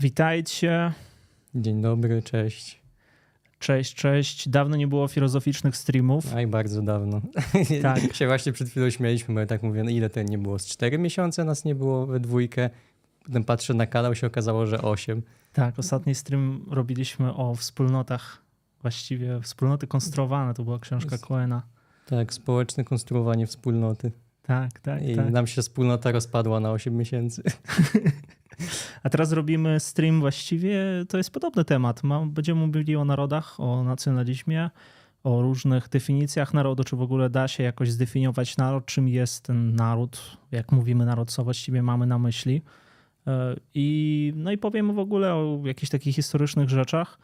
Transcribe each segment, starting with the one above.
Witajcie. Dzień dobry, cześć. Cześć, cześć. Dawno nie było filozoficznych streamów. Aj, bardzo dawno. Tak. się właśnie przed chwilą śmialiśmy, bo ja tak mówię, no ile to nie było? Z cztery miesiące nas nie było we dwójkę. Potem patrzę na kanał, się okazało, że osiem. Tak, ostatni stream robiliśmy o wspólnotach, właściwie wspólnoty konstruowane, to była książka Coena. Tak, społeczne konstruowanie wspólnoty. Tak, tak, I tak. nam się wspólnota rozpadła na 8 miesięcy. A teraz robimy stream właściwie, to jest podobny temat. Będziemy mówili o narodach, o nacjonalizmie, o różnych definicjach narodu, czy w ogóle da się jakoś zdefiniować naród, czym jest ten naród, jak mówimy naród, co właściwie mamy na myśli. E, I, no i powiemy w ogóle o jakichś takich historycznych rzeczach.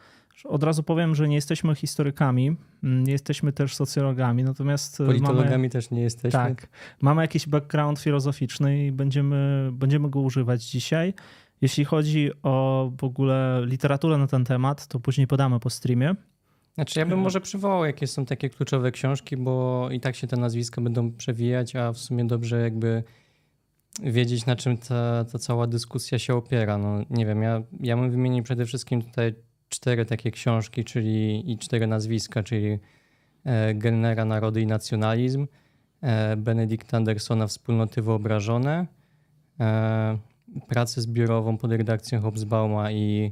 Od razu powiem, że nie jesteśmy historykami, mm, nie jesteśmy też socjologami, natomiast e, Politologami mamy... też nie jesteśmy. Tak. Mamy jakiś background filozoficzny i będziemy, będziemy go używać dzisiaj. Jeśli chodzi o w ogóle literaturę na ten temat, to później podamy po streamie. Znaczy ja bym może przywołał, jakie są takie kluczowe książki, bo i tak się te nazwiska będą przewijać, a w sumie dobrze jakby wiedzieć, na czym ta, ta cała dyskusja się opiera. No nie wiem, ja, ja bym wymienił przede wszystkim tutaj cztery takie książki, czyli i cztery nazwiska, czyli e, Gellnera Narody i Nacjonalizm, e, Andersona Wspólnoty Wyobrażone, e, pracę zbiorową pod redakcją Hobsbauma i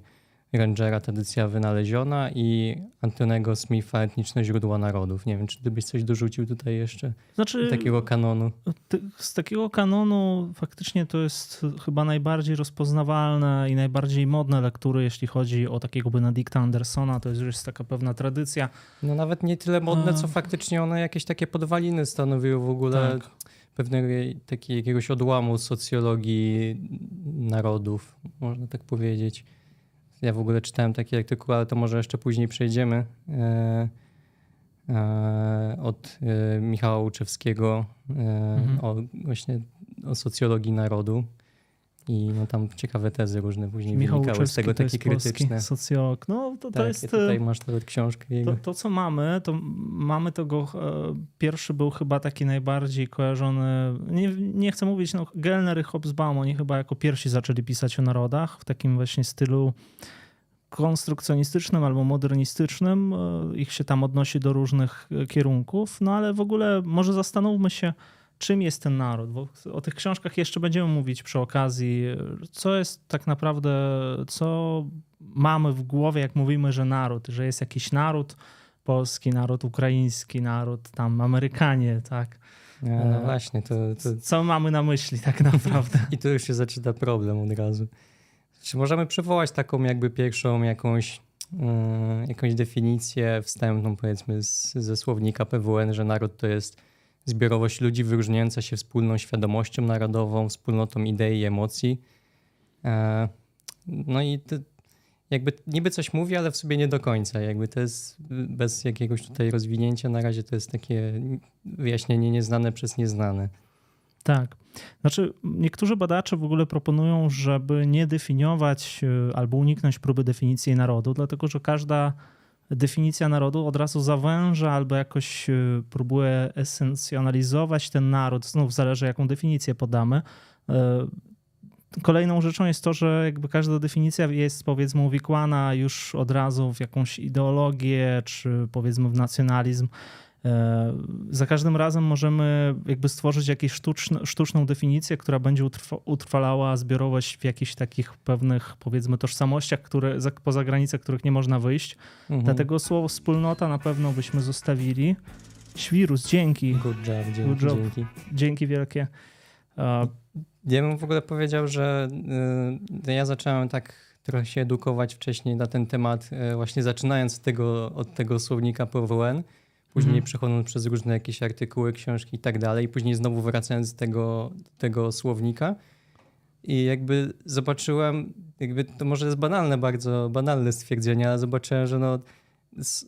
Rangera Tradycja Wynaleziona i Antonego Smitha Etniczne Źródła Narodów. Nie wiem, czy gdybyś coś dorzucił tutaj jeszcze Znaczy, takiego kanonu. z takiego kanonu faktycznie to jest chyba najbardziej rozpoznawalne i najbardziej modne lektury, jeśli chodzi o takiego Benedicta Andersona. To jest już taka pewna tradycja. No nawet nie tyle modne, A. co faktycznie one jakieś takie podwaliny stanowiły w ogóle Tak. Pewnego takiej, jakiegoś odłamu socjologii narodów, można tak powiedzieć. Ja w ogóle czytałem taki artykuł, ale to może jeszcze później przejdziemy. E, e, od e, Michała Łuczewskiego Mhm. o właśnie o socjologii narodu. I no tam ciekawe tezy różne później Michał wynikały z tego, takie jest polski krytyczne. socjolog. No to, to tak, jest... tutaj masz nawet książkę jego. To, to, co mamy, to mamy tego. e, Pierwszy był chyba taki najbardziej kojarzony. Nie, nie chcę mówić, no, Gellner i Hobsbawm, oni chyba jako pierwsi zaczęli pisać o narodach w takim właśnie stylu konstrukcjonistycznym albo modernistycznym. E, Ich się tam odnosi do różnych e, kierunków, no ale w ogóle może zastanówmy się, czym jest ten naród. Bo o tych książkach jeszcze będziemy mówić przy okazji, co jest tak naprawdę, co mamy w głowie, jak mówimy, że naród, że jest jakiś naród, polski naród, ukraiński naród, tam Amerykanie, tak. A, no e, właśnie, to, to, Co mamy na myśli tak naprawdę? I tu już się zaczyna problem od razu. Czy możemy przywołać taką jakby pierwszą jakąś, yy, jakąś definicję wstępną powiedzmy z, ze słownika PWN, że naród to jest zbiorowość ludzi wyróżniająca się wspólną świadomością narodową, wspólnotą idei i emocji. E, no i jakby niby coś mówi, ale w sobie nie do końca. Jakby to jest bez jakiegoś tutaj rozwinięcia na razie to jest takie wyjaśnienie nieznane przez nieznane. Tak. Znaczy, niektórzy badacze w ogóle proponują, żeby nie definiować y, albo uniknąć próby definicji narodu, dlatego że każda definicja narodu od razu zawęża albo jakoś y, próbuje esencjonalizować ten naród. Znów zależy, jaką definicję podamy. Y, Kolejną rzeczą jest to, że jakby każda definicja jest powiedzmy uwikłana już od razu w jakąś ideologię, czy powiedzmy w nacjonalizm. E, Za każdym razem możemy jakby stworzyć jakąś sztuczną, sztuczną definicję, która będzie utrwa, utrwalała zbiorowość w jakichś takich pewnych, powiedzmy, tożsamościach, które, za- poza granice, których nie można wyjść. Mhm. Dlatego słowo wspólnota na pewno byśmy zostawili. Świrus, dzięki. Good job, dzięki. Good job. dzięki. Dzięki wielkie. E, Ja bym w ogóle powiedział, że y, ja zacząłem tak trochę się edukować wcześniej na ten temat, właśnie zaczynając tego, od tego słownika PWN, później Mhm. przechodząc przez różne jakieś artykuły, książki i tak dalej, później znowu wracając do tego, tego słownika. I jakby zobaczyłem, jakby to może jest banalne, bardzo banalne stwierdzenie, ale zobaczyłem, że no,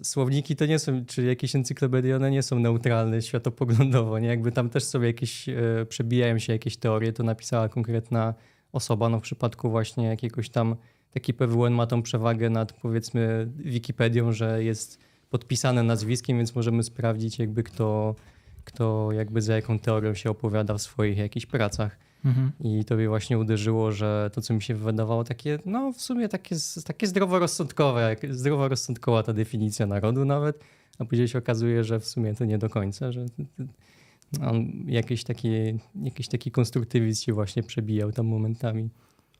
słowniki to nie są, czy jakieś encyklopedie, one nie są neutralne światopoglądowo, nie? Jakby tam też sobie jakieś, e, przebijają się jakieś teorie, to napisała konkretna osoba, no w przypadku właśnie jakiegoś tam, taki PWN ma tą przewagę nad powiedzmy Wikipedią, że jest podpisane nazwiskiem, więc możemy sprawdzić jakby kto, kto jakby za jaką teorią się opowiada w swoich jakichś pracach. Mhm. I to mnie właśnie uderzyło, że to, co mi się wydawało takie, no w sumie takie, takie zdroworozsądkowe, zdroworozsądkowa ta definicja narodu nawet, a później się okazuje, że w sumie to nie do końca, że on jakiś taki, jakiś taki konstruktywizm się właśnie przebijał tam momentami.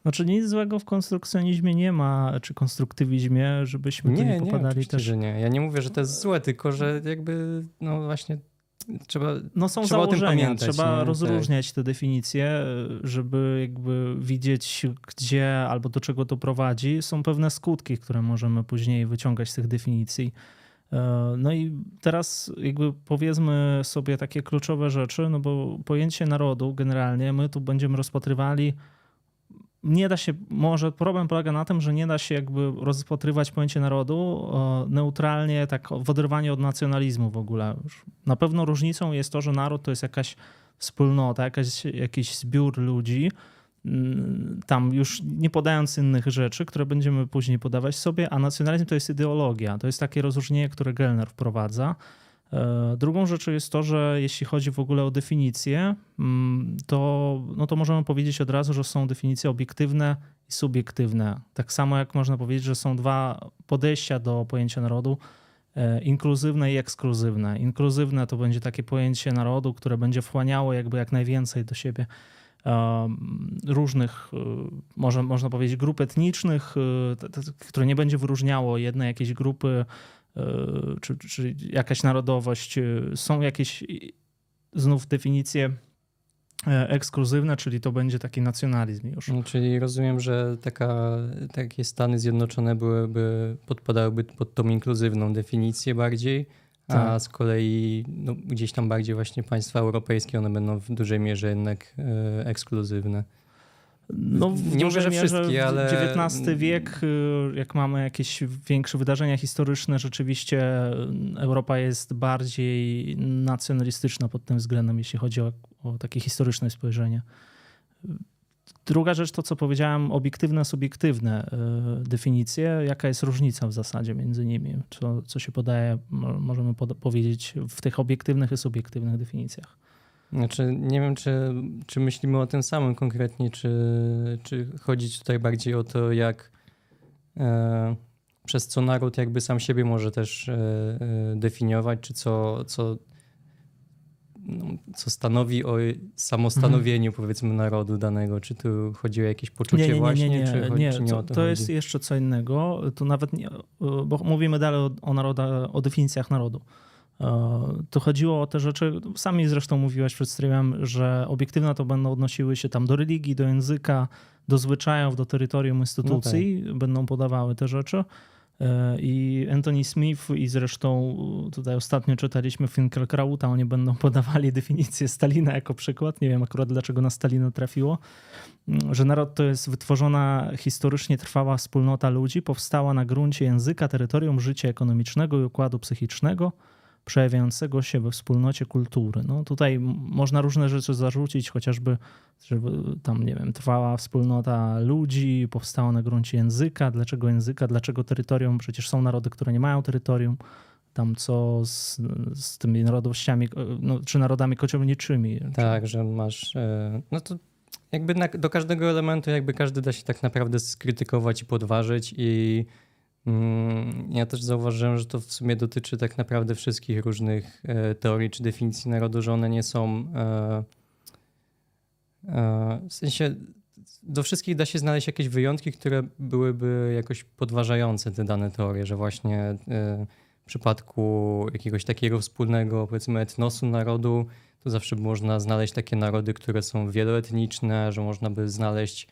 Znaczy nic złego w konstrukcjonizmie nie ma, czy konstruktywizmie, żebyśmy nie, tu nie popadali nie, też. że nie. Ja nie mówię, że to jest złe, tylko że jakby no właśnie trzeba No są trzeba założenia, pamiętać, trzeba nie? rozróżniać tak. te definicje, żeby jakby widzieć gdzie albo do czego to prowadzi. Są pewne skutki, które możemy później wyciągać z tych definicji. E, no i teraz jakby powiedzmy sobie takie kluczowe rzeczy, no bo pojęcie narodu generalnie my tu będziemy rozpatrywali nie da się, może problem polega na tym, że nie da się jakby rozpatrywać pojęcie narodu neutralnie, tak w oderwaniu od nacjonalizmu w ogóle. Na pewno różnicą jest to, że naród to jest jakaś wspólnota, jakaś, jakiś zbiór ludzi, mm, tam już nie podając innych rzeczy, które będziemy później podawać sobie, a nacjonalizm to jest ideologia. To jest takie rozróżnienie, które Gelner wprowadza. E, drugą rzeczą jest to, że jeśli chodzi w ogóle o definicje, mm, to, no to możemy powiedzieć od razu, że są definicje obiektywne i subiektywne. Tak samo jak można powiedzieć, że są dwa podejścia do pojęcia narodu, e, inkluzywne i ekskluzywne. Inkluzywne to będzie takie pojęcie narodu, które będzie wchłaniało jakby jak najwięcej do siebie e, różnych, może, można powiedzieć, grup etnicznych, które nie będzie wyróżniało jednej jakiejś grupy czy, czy jakaś narodowość, e, są jakieś znów definicje e, ekskluzywne, czyli to będzie taki nacjonalizm już. No, czyli rozumiem, że taka, takie Stany Zjednoczone byłyby, podpadałyby pod tą inkluzywną definicję bardziej, a tak. z kolei no, gdzieś tam bardziej właśnie państwa europejskie, one będą w dużej mierze jednak ekskluzywne. No, nie mówię, że wszystkie, ale... XIX wiek, y, jak mamy jakieś większe wydarzenia historyczne, rzeczywiście Europa jest bardziej nacjonalistyczna pod tym względem, jeśli chodzi o, o takie historyczne spojrzenie. Druga rzecz to, co powiedziałem, obiektywne, subiektywne y, definicje. Jaka jest różnica w zasadzie między nimi? Co, co się podaje, możemy powiedzieć w tych obiektywnych i subiektywnych definicjach? Znaczy, nie wiem, czy, czy myślimy o tym samym konkretnie, czy, czy chodzi tutaj bardziej o to, jak e, przez co naród jakby sam siebie może też e, e definiować, czy co, co, no, co stanowi o samostanowieniu, mhm. powiedzmy, narodu danego. Czy tu chodzi o jakieś poczucie nie, nie, nie, właśnie, nie, nie, czy, nie, czy nie to, to, to jest jeszcze co innego. Tu nawet nie, bo mówimy dalej o, o, naroda, o definicjach narodu. E, to chodziło o te rzeczy, sami zresztą mówiłaś przed streamem, że obiektywne to będą odnosiły się tam do religii, do języka, do zwyczajów, do terytorium instytucji, no tak. będą podawały te rzeczy. E, I Anthony Smith i zresztą tutaj ostatnio czytaliśmy Finkelkrauta, oni będą podawali definicję Stalina jako przykład. Nie wiem akurat dlaczego na Stalina trafiło, że naród to jest wytworzona historycznie trwała wspólnota ludzi, powstała na gruncie języka, terytorium, życia ekonomicznego i układu psychicznego – przejawiającego się we wspólnocie kultury. No tutaj można różne rzeczy zarzucić, chociażby, że tam, nie wiem, trwała wspólnota ludzi, powstała na gruncie języka. Dlaczego języka? Dlaczego terytorium? Przecież są narody, które nie mają terytorium. Tam co z, z tymi narodowościami, no, czy narodami kociowniczymi. Tak, czy... że masz, e, no to jakby na, do każdego elementu jakby każdy da się tak naprawdę skrytykować i podważyć i ja też zauważyłem, że to w sumie dotyczy tak naprawdę wszystkich różnych e, teorii czy definicji narodu, że one nie są. E, e, w sensie do wszystkich da się znaleźć jakieś wyjątki, które byłyby jakoś podważające te dane teorie, że właśnie w przypadku jakiegoś takiego wspólnego, powiedzmy, etnosu narodu, to zawsze można znaleźć takie narody, które są wieloetniczne, że można by znaleźć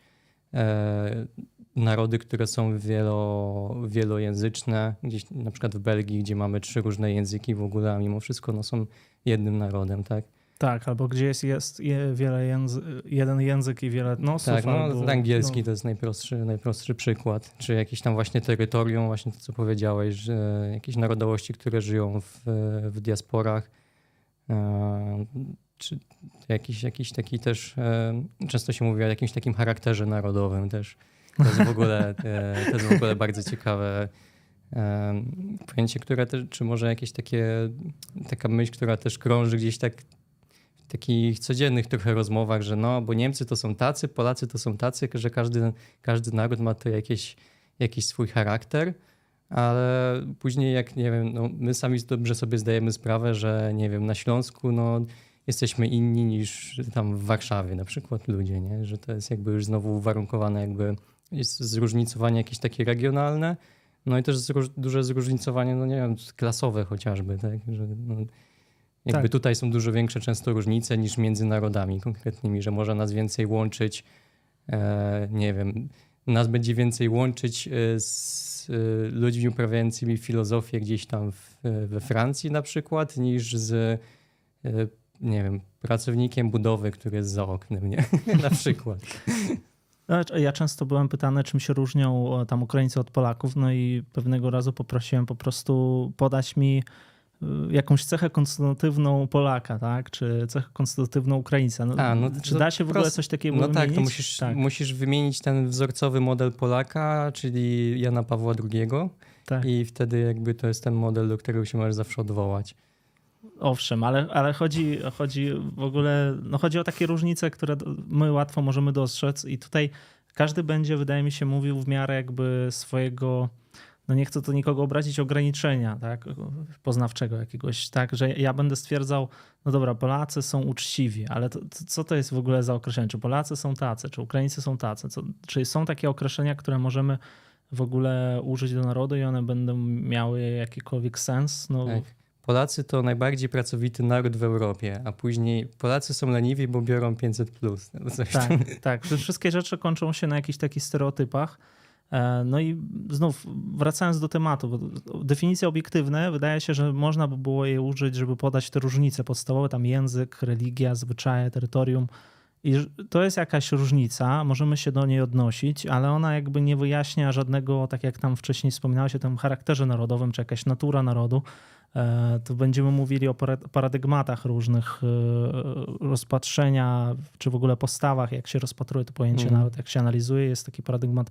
narody, które są wielo, wielojęzyczne, gdzieś na przykład w Belgii, gdzie mamy trzy różne języki w ogóle, a mimo wszystko no, są jednym narodem, tak? Tak, albo gdzie jest, jest wiele języ jeden język i wiele nosów. Tak, no, albo, angielski no. to jest najprostszy, najprostszy przykład. Czy jakieś tam właśnie terytorium, właśnie to, co powiedziałeś, że jakieś narodowości, które żyją w, w diasporach, e, czy jakiś, jakiś taki też, e, często się mówi o jakimś takim charakterze narodowym też. To jest w ogóle, e, to jest w ogóle bardzo ciekawe e, pojęcie, które też, czy może jakieś takie, taka myśl, która też krąży gdzieś tak takich codziennych trochę rozmowach, że no, bo Niemcy to są tacy, Polacy to są tacy, że każdy, każdy naród ma to jakieś, jakiś swój charakter, ale później jak, nie wiem, no, my sami dobrze sobie zdajemy sprawę, że nie wiem, na Śląsku no, jesteśmy inni niż tam w Warszawie na przykład ludzie, nie? że to jest jakby już znowu uwarunkowane jakby jest zróżnicowanie jakieś takie regionalne, no i też zróż, duże zróżnicowanie, no nie wiem, klasowe chociażby, tak, że no, jakby tak. tutaj są dużo większe często różnice niż między narodami konkretnymi, że może nas więcej łączyć, e, nie wiem, nas będzie więcej łączyć e, z e, ludźmi uprawiającymi filozofię gdzieś tam w, we Francji na przykład, niż z, e, nie wiem, pracownikiem budowy, który jest za oknem, nie? na przykład. No, ja często byłem pytany, czym się różnią tam Ukraińcy od Polaków, no i pewnego razu poprosiłem po prostu podać mi y, jakąś cechę konstytutywną Polaka, tak? Czy cechę konstytutywną Ukraińca. No, A, no czy da się w ogóle coś takiego No wymienić? tak, to musisz, tak. musisz wymienić ten wzorcowy model Polaka, czyli Jana Pawła II. Tak. I wtedy jakby to jest ten model, do którego się możesz zawsze odwołać. Owszem, ale, ale chodzi, chodzi w ogóle, no chodzi o takie różnice, które my łatwo możemy dostrzec i tutaj każdy będzie, wydaje mi się, mówił w miarę jakby swojego, no nie chcę to nikogo obrazić, ograniczenia, tak, poznawczego jakiegoś, tak, że ja będę stwierdzał, no dobra, Polacy są uczciwi, ale to, to, co to jest w ogóle za określenie? Czy Polacy są tacy, czy Ukraińcy są tacy? Co, czy są takie określenia, które możemy w ogóle użyć do narodu i one będą miały jakikolwiek sens? No, tak. Polacy to najbardziej pracowity naród w Europie, a później Polacy są leniwi, bo biorą 500 plus. Tak, tak. Te wszystkie rzeczy kończą się na jakichś takich stereotypach. E, no i znów wracając do tematu, bo definicje obiektywne, wydaje się, że można by było je użyć, żeby podać te różnice podstawowe, tam język, religia, zwyczaje, terytorium. I to jest jakaś różnica, możemy się do niej odnosić, ale ona jakby nie wyjaśnia żadnego, tak jak tam wcześniej wspominałeś o tym charakterze narodowym, czy jakaś natura narodu. E, to będziemy mówili o paradygmatach różnych e, rozpatrzenia, czy w ogóle postawach, jak się rozpatruje to pojęcie mm. naród, jak się analizuje. Jest taki paradygmat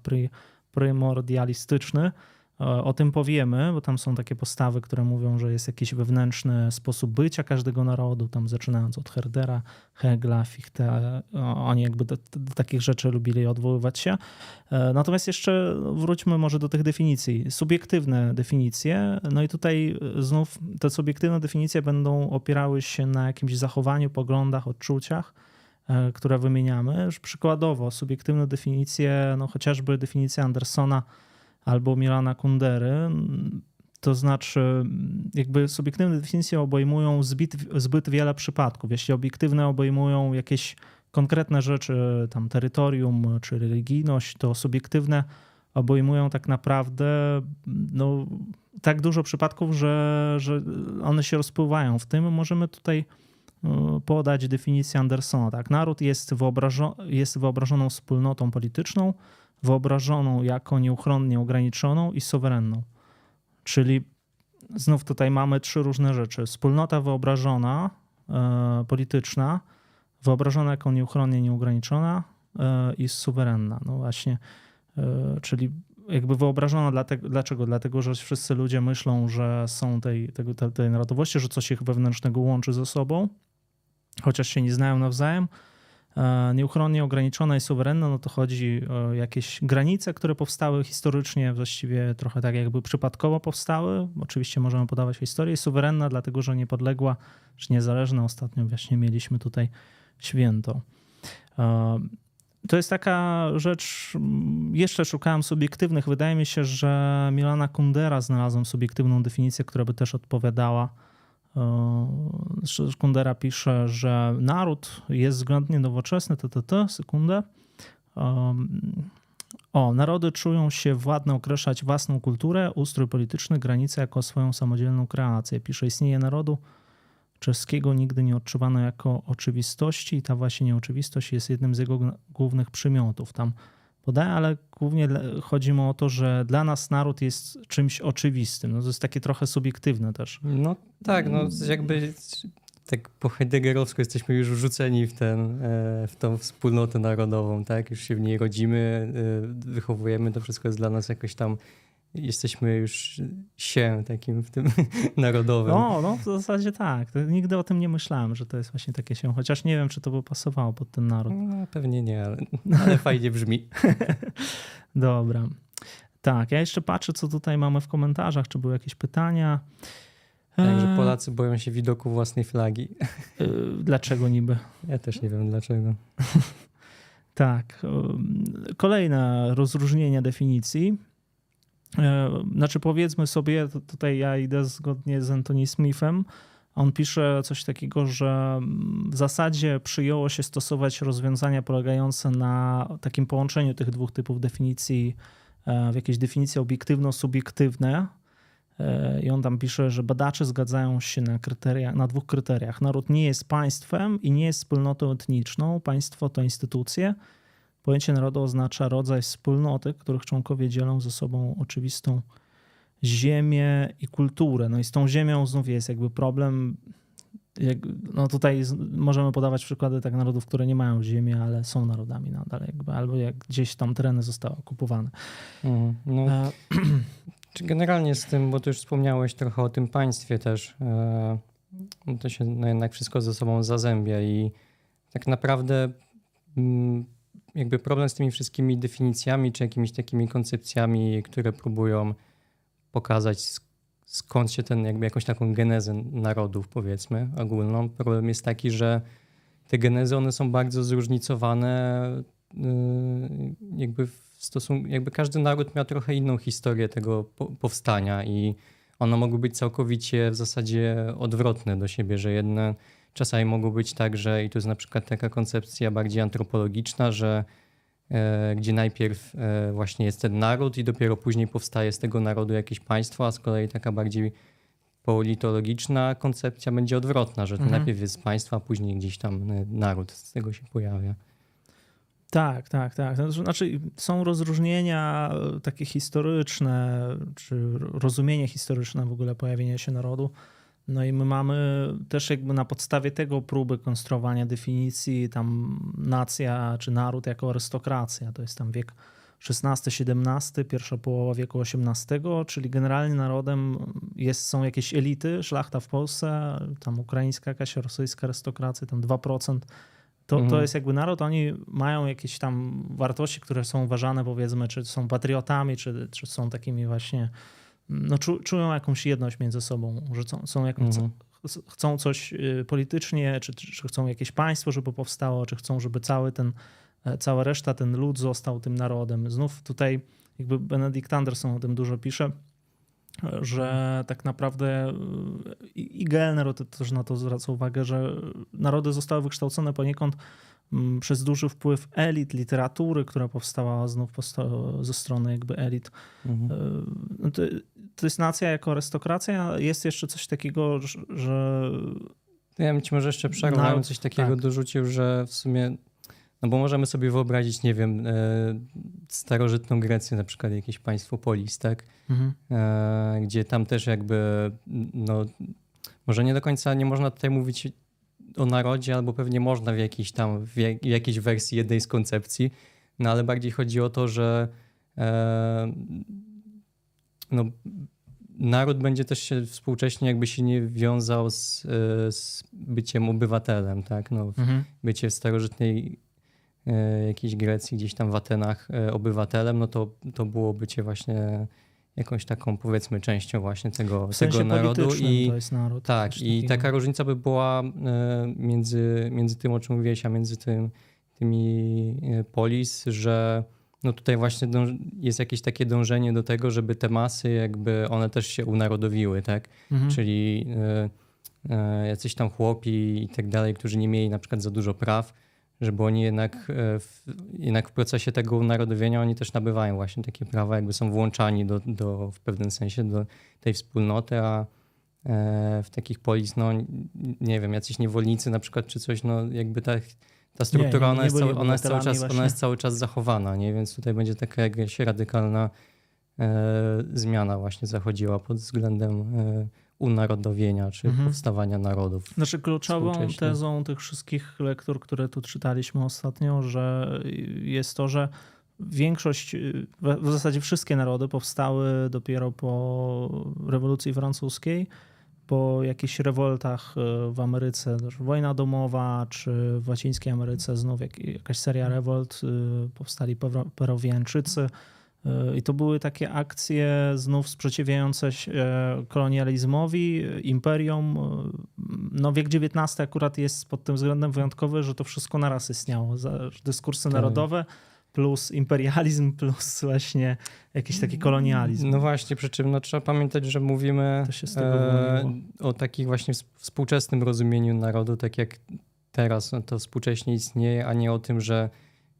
prymordialistyczny, o tym powiemy, bo tam są takie postawy, które mówią, że jest jakiś wewnętrzny sposób bycia każdego narodu, tam zaczynając od Herdera, Hegla, Fichte, oni jakby do, do, takich rzeczy lubili odwoływać się. E, natomiast jeszcze wróćmy może do tych definicji. Subiektywne definicje, no i tutaj znów te subiektywne definicje będą opierały się na jakimś zachowaniu, poglądach, odczuciach, e, które wymieniamy. Przykładowo, subiektywne definicje, no chociażby definicja Andersona, albo Milana Kundery. To znaczy, jakby subiektywne definicje obejmują zbyt, zbyt wiele przypadków. Jeśli obiektywne obejmują jakieś konkretne rzeczy, tam terytorium czy religijność, to subiektywne obejmują tak naprawdę no, tak dużo przypadków, że, że one się rozpływają. W tym możemy tutaj no, podać definicję Andersona. Tak? Naród jest, wyobrażo jest wyobrażoną wspólnotą polityczną, wyobrażoną jako nieuchronnie ograniczoną i suwerenną. Czyli znów tutaj mamy trzy różne rzeczy. Wspólnota wyobrażona, e, polityczna, wyobrażona jako nieuchronnie nieograniczona e, i suwerenna. No właśnie, e, czyli jakby wyobrażona dlatego, dlaczego? Dlatego, że wszyscy ludzie myślą, że są tej, tej, tej narodowości, że coś ich wewnętrznego łączy ze sobą, chociaż się nie znają nawzajem, nieuchronnie ograniczona i suwerenna, no to chodzi o jakieś granice, które powstały historycznie, właściwie trochę tak jakby przypadkowo powstały. Oczywiście możemy podawać historię. Suwerenna, dlatego że niepodległa czy niezależna. Ostatnio właśnie mieliśmy tutaj święto. E, to jest taka rzecz, jeszcze szukałem subiektywnych. Wydaje mi się, że Milana Kundera znalazłem subiektywną definicję, która by też odpowiadała Kundera e, pisze, że naród jest względnie nowoczesny, to, sekundę. O, narody czują się władne określać własną kulturę, ustrój polityczny, granice jako swoją samodzielną kreację. Pisze, istnienie narodu czeskiego nigdy nie odczuwano jako oczywistości i ta właśnie nieoczywistość jest jednym z jego głównych przymiotów. Tam podaję, ale głównie chodzi mu o to, że dla nas naród jest czymś oczywistym. No to jest takie trochę subiektywne też. No tak, no jakby tak po heideggerowsku jesteśmy już wrzuceni w, ten, e, w tą wspólnotę narodową, tak? Już się w niej rodzimy, e, wychowujemy, to wszystko jest dla nas jakoś tam jesteśmy już się takim w tym narodowym. No, no w zasadzie tak. Nigdy o tym nie myślałem, że to jest właśnie takie się, chociaż nie wiem, czy to by pasowało pod ten naród. No, pewnie nie, ale, ale fajnie brzmi. Dobra. Tak, ja jeszcze patrzę, co tutaj mamy w komentarzach, czy były jakieś pytania. Także Eee, Polacy boją się widoku własnej flagi. y, Dlaczego niby? Ja też nie wiem dlaczego. Tak. ym, Kolejne rozróżnienie definicji. E, Znaczy, powiedzmy sobie, tutaj ja idę zgodnie z Anthony Smithem. On pisze coś takiego, że mm, w zasadzie przyjęło się stosować rozwiązania polegające na takim połączeniu tych dwóch typów definicji e, w jakieś definicje obiektywno-subiektywne. E, I on tam pisze, że badacze zgadzają się na, na dwóch kryteriach. Naród nie jest państwem i nie jest wspólnotą etniczną. Państwo to instytucje. Pojęcie narodu oznacza rodzaj wspólnoty, których członkowie dzielą ze sobą oczywistą ziemię i kulturę. No i z tą ziemią znów jest jakby problem. Jak, no tutaj możemy podawać przykłady tak narodów, które nie mają ziemi, ale są narodami nadal, jakby, albo jak gdzieś tam tereny zostały okupowane. Mhm. No, E, Czy generalnie z tym, bo ty już wspomniałeś trochę o tym państwie też, e, to się no jednak wszystko ze sobą zazębia i tak naprawdę mm, jakby problem z tymi wszystkimi definicjami czy jakimiś takimi koncepcjami, które próbują pokazać sk- skąd się ten, jakby jakąś taką genezę narodów powiedzmy ogólną. Problem jest taki, że te genezy one są bardzo zróżnicowane y, jakby w stosunku, jakby każdy naród miał trochę inną historię tego po, powstania i one mogły być całkowicie w zasadzie odwrotne do siebie, że jedne czasami mogą być tak, że i to jest na przykład taka koncepcja bardziej antropologiczna, że e, gdzie najpierw e, właśnie jest ten naród i dopiero później powstaje z tego narodu jakieś państwo, a z kolei taka bardziej politologiczna koncepcja będzie odwrotna, że to Mhm. najpierw jest państwo, a później gdzieś tam e, naród z tego się pojawia. Tak, tak, tak. Znaczy, są rozróżnienia takie historyczne, czy rozumienie historyczne w ogóle pojawienia się narodu. No i my mamy też jakby na podstawie tego próby konstruowania definicji tam nacja czy naród jako arystokracja. To jest tam wiek XVI-XVII, pierwsza połowa wieku XVIII, czyli generalnie narodem jest, są jakieś elity, szlachta w Polsce, tam ukraińska jakaś rosyjska arystokracja, tam 2%. To, to Mhm. jest jakby naród, oni mają jakieś tam wartości, które są uważane powiedzmy, czy są patriotami, czy, czy są takimi właśnie, no czu, czują jakąś jedność między sobą, że są, są jakąś, Mhm. ch- chcą coś y, politycznie, czy, czy chcą jakieś państwo, żeby powstało, czy chcą, żeby cały ten, e, cała reszta, ten lud został tym narodem. Znów tutaj jakby Benedict Anderson o tym dużo pisze, że tak naprawdę y, i to- też na to zwraca uwagę, że narody zostały wykształcone poniekąd przez duży wpływ elit literatury, która powstała znów ze strony jakby elit Mhm. E, no to, to jest nacja jako arystokracja. Jest jeszcze coś takiego, że- Ja bym ci może jeszcze przerwałem Naród, coś takiego tak. dorzucił, że w sumie, no bo możemy sobie wyobrazić, nie wiem, e, starożytną Grecję, na przykład jakieś państwo polis, tak? E, gdzie tam też jakby, no może nie do końca nie można tutaj mówić o narodzie, albo pewnie można w jakiejś tam, w, jak, w jakiejś wersji jednej z koncepcji, no ale bardziej chodzi o to, że e, no, naród będzie też się współcześnie jakby się nie wiązał z, e, z byciem obywatelem, tak? No, Mhm. bycie w starożytnej e, jakiejś Grecji, gdzieś tam w Atenach e, obywatelem, no to, to było bycie właśnie jakąś taką powiedzmy częścią właśnie tego, w sensie tego narodu i to jest naród. tak, i takiego. taka różnica by była e, między, między tym, o czym mówiłeś, a między tym, tymi e, polis, że no tutaj właśnie jest jakieś takie dążenie do tego, żeby te masy jakby one też się unarodowiły, tak? Mhm. czyli e, jacyś tam chłopi i tak dalej, którzy nie mieli na przykład za dużo praw, żeby oni jednak, e, w, jednak w procesie tego unarodowienia oni też nabywają właśnie takie prawa, jakby są włączani do, do, w pewnym sensie do tej wspólnoty, a e, w takich polis, no nie wiem, jacyś niewolnicy na przykład czy coś, no jakby ta, ta struktura, nie, nie ona, jest cały, ona, jest cały czas, ona jest cały czas zachowana, nie? więc tutaj będzie taka jakaś radykalna e, zmiana właśnie zachodziła pod względem e, unarodowienia czy Mhm. powstawania narodów. Znaczy kluczową tezą tych wszystkich lektur, które tu czytaliśmy ostatnio, że jest to, że większość, w zasadzie wszystkie narody powstały dopiero po rewolucji francuskiej, po jakichś rewoltach y, w Ameryce, wojna domowa, czy w Łacińskiej Ameryce znów jak, jakaś seria rewolt, y, powstali Pero- Perowiańczycy. I to były takie akcje znów sprzeciwiające się kolonializmowi, imperium. y, No wiek XIX akurat jest pod tym względem wyjątkowy, że to wszystko naraz istniało. Dyskursy Tak. narodowe plus imperializm plus właśnie jakiś taki kolonializm. No właśnie, przy czym no, trzeba pamiętać, że mówimy e, o takim właśnie współczesnym rozumieniu narodu, tak jak teraz no, to współcześnie istnieje, a nie o tym, że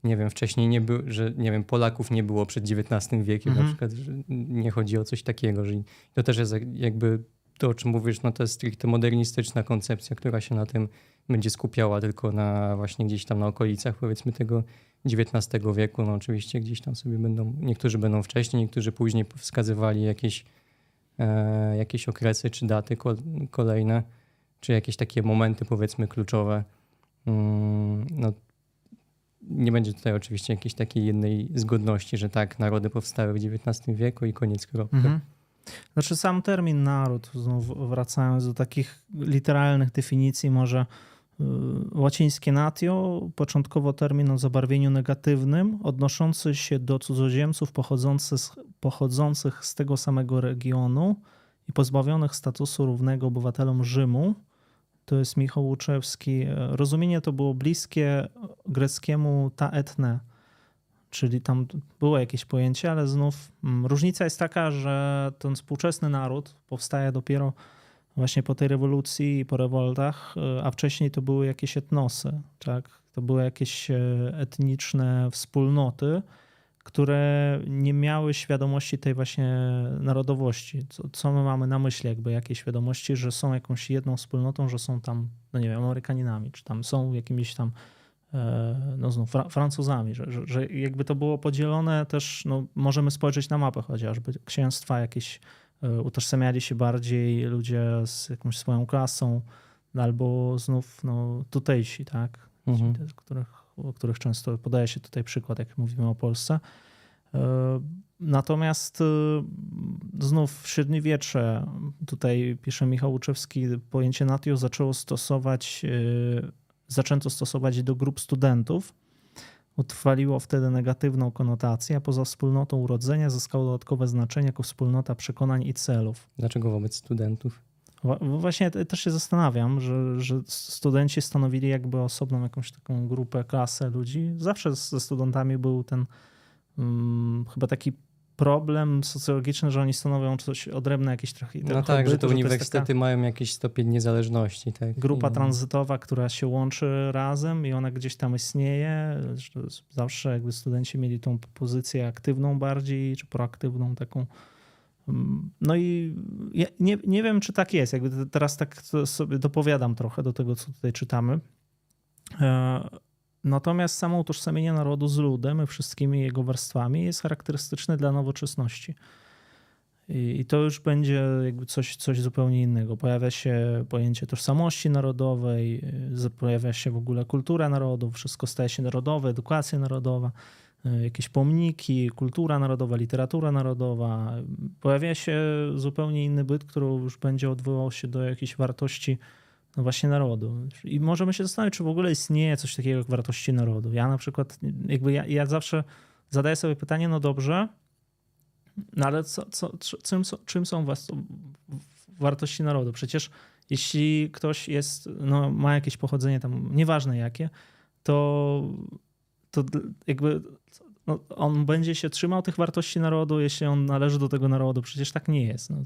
nie wiem, wcześniej nie było, że nie wiem, Polaków nie było przed XIX wiekiem Mhm. na przykład, że nie chodzi o coś takiego, że to też jest jak- jakby to, o czym mówisz, no to jest stricte modernistyczna koncepcja, która się na tym będzie skupiała tylko na właśnie gdzieś tam na okolicach powiedzmy tego XIX wieku. No oczywiście gdzieś tam sobie będą, niektórzy będą wcześniej, niektórzy później wskazywali jakieś, e, jakieś okresy czy daty ko- kolejne, czy jakieś takie momenty powiedzmy kluczowe. Mm, no, nie będzie tutaj oczywiście jakiejś takiej jednej zgodności, że tak, narody powstały w XIX wieku i koniec kropka. Mhm. Znaczy sam termin naród, znów wracając do takich literalnych definicji, może y, łacińskie natio, początkowo termin o zabarwieniu negatywnym, odnoszący się do cudzoziemców pochodzących, pochodzących z tego samego regionu i pozbawionych statusu równego obywatelom Rzymu. To jest Michał Łuczewski. Rozumienie to było bliskie greckiemu ta etne, czyli tam było jakieś pojęcie, ale znów mm, różnica jest taka, że ten współczesny naród powstaje dopiero właśnie po tej rewolucji i po rewoltach, a wcześniej to były jakieś etnosy, tak? To były jakieś e, etniczne wspólnoty, które nie miały świadomości tej właśnie narodowości. Co, co my mamy na myśli, jakby jakiej świadomości, że są jakąś jedną wspólnotą, że są tam, no nie wiem, Amerykaninami, czy tam są jakimiś tam e, no znów Fra- Francuzami, że, że, że jakby to było podzielone też, no możemy spojrzeć na mapę chociażby, księstwa jakieś e, utożsamiali się bardziej ludzie z jakąś swoją klasą, albo znów no, tutejsi, tak, Mhm. Których, o których często podaje się tutaj przykład, jak mówimy o Polsce. E, Natomiast e, znów w średniowiecze, tutaj pisze Michał Łuczewski, pojęcie natio zaczęło stosować, e, zaczęto stosować do grup studentów. Utrwaliło wtedy negatywną konotację, a poza wspólnotą urodzenia zyskało dodatkowe znaczenie jako wspólnota przekonań i celów. Dlaczego wobec studentów? Właśnie te- też się zastanawiam, że, że studenci stanowili jakby osobną jakąś taką grupę, klasę ludzi. Zawsze ze studentami był ten mm, chyba taki problem socjologiczny, że oni stanowią coś odrębne, jakieś trochę. No tak, że te uniwersytety mają jakiś stopień niezależności. Tak? Grupa I- tranzytowa, która się łączy razem i ona gdzieś tam istnieje. Zawsze jakby studenci mieli tą pozycję aktywną bardziej, czy proaktywną taką. No i ja nie, nie wiem, czy tak jest. Jakby te- teraz tak sobie dopowiadam trochę do tego, co tutaj czytamy. E, Natomiast samo utożsamienie narodu z ludem i wszystkimi jego warstwami jest charakterystyczne dla nowoczesności. I, to już będzie jakby coś, coś zupełnie innego. Pojawia się pojęcie tożsamości narodowej, pojawia się w ogóle kultura narodu, wszystko staje się narodowe, edukacja narodowa, jakieś pomniki, kultura narodowa, literatura narodowa. Pojawia się zupełnie inny byt, który już będzie odwoływał się do jakichś wartości no właśnie narodu. I możemy się zastanowić, czy w ogóle istnieje coś takiego jak wartości narodu. Ja na przykład, jakby ja, ja zawsze zadaję sobie pytanie, no dobrze, no ale co, co, czym, czym są wartości narodu? Przecież jeśli ktoś jest, no, ma jakieś pochodzenie tam, nieważne jakie, to, to jakby no, on będzie się trzymał tych wartości narodu, jeśli on należy do tego narodu. Przecież tak nie jest. No.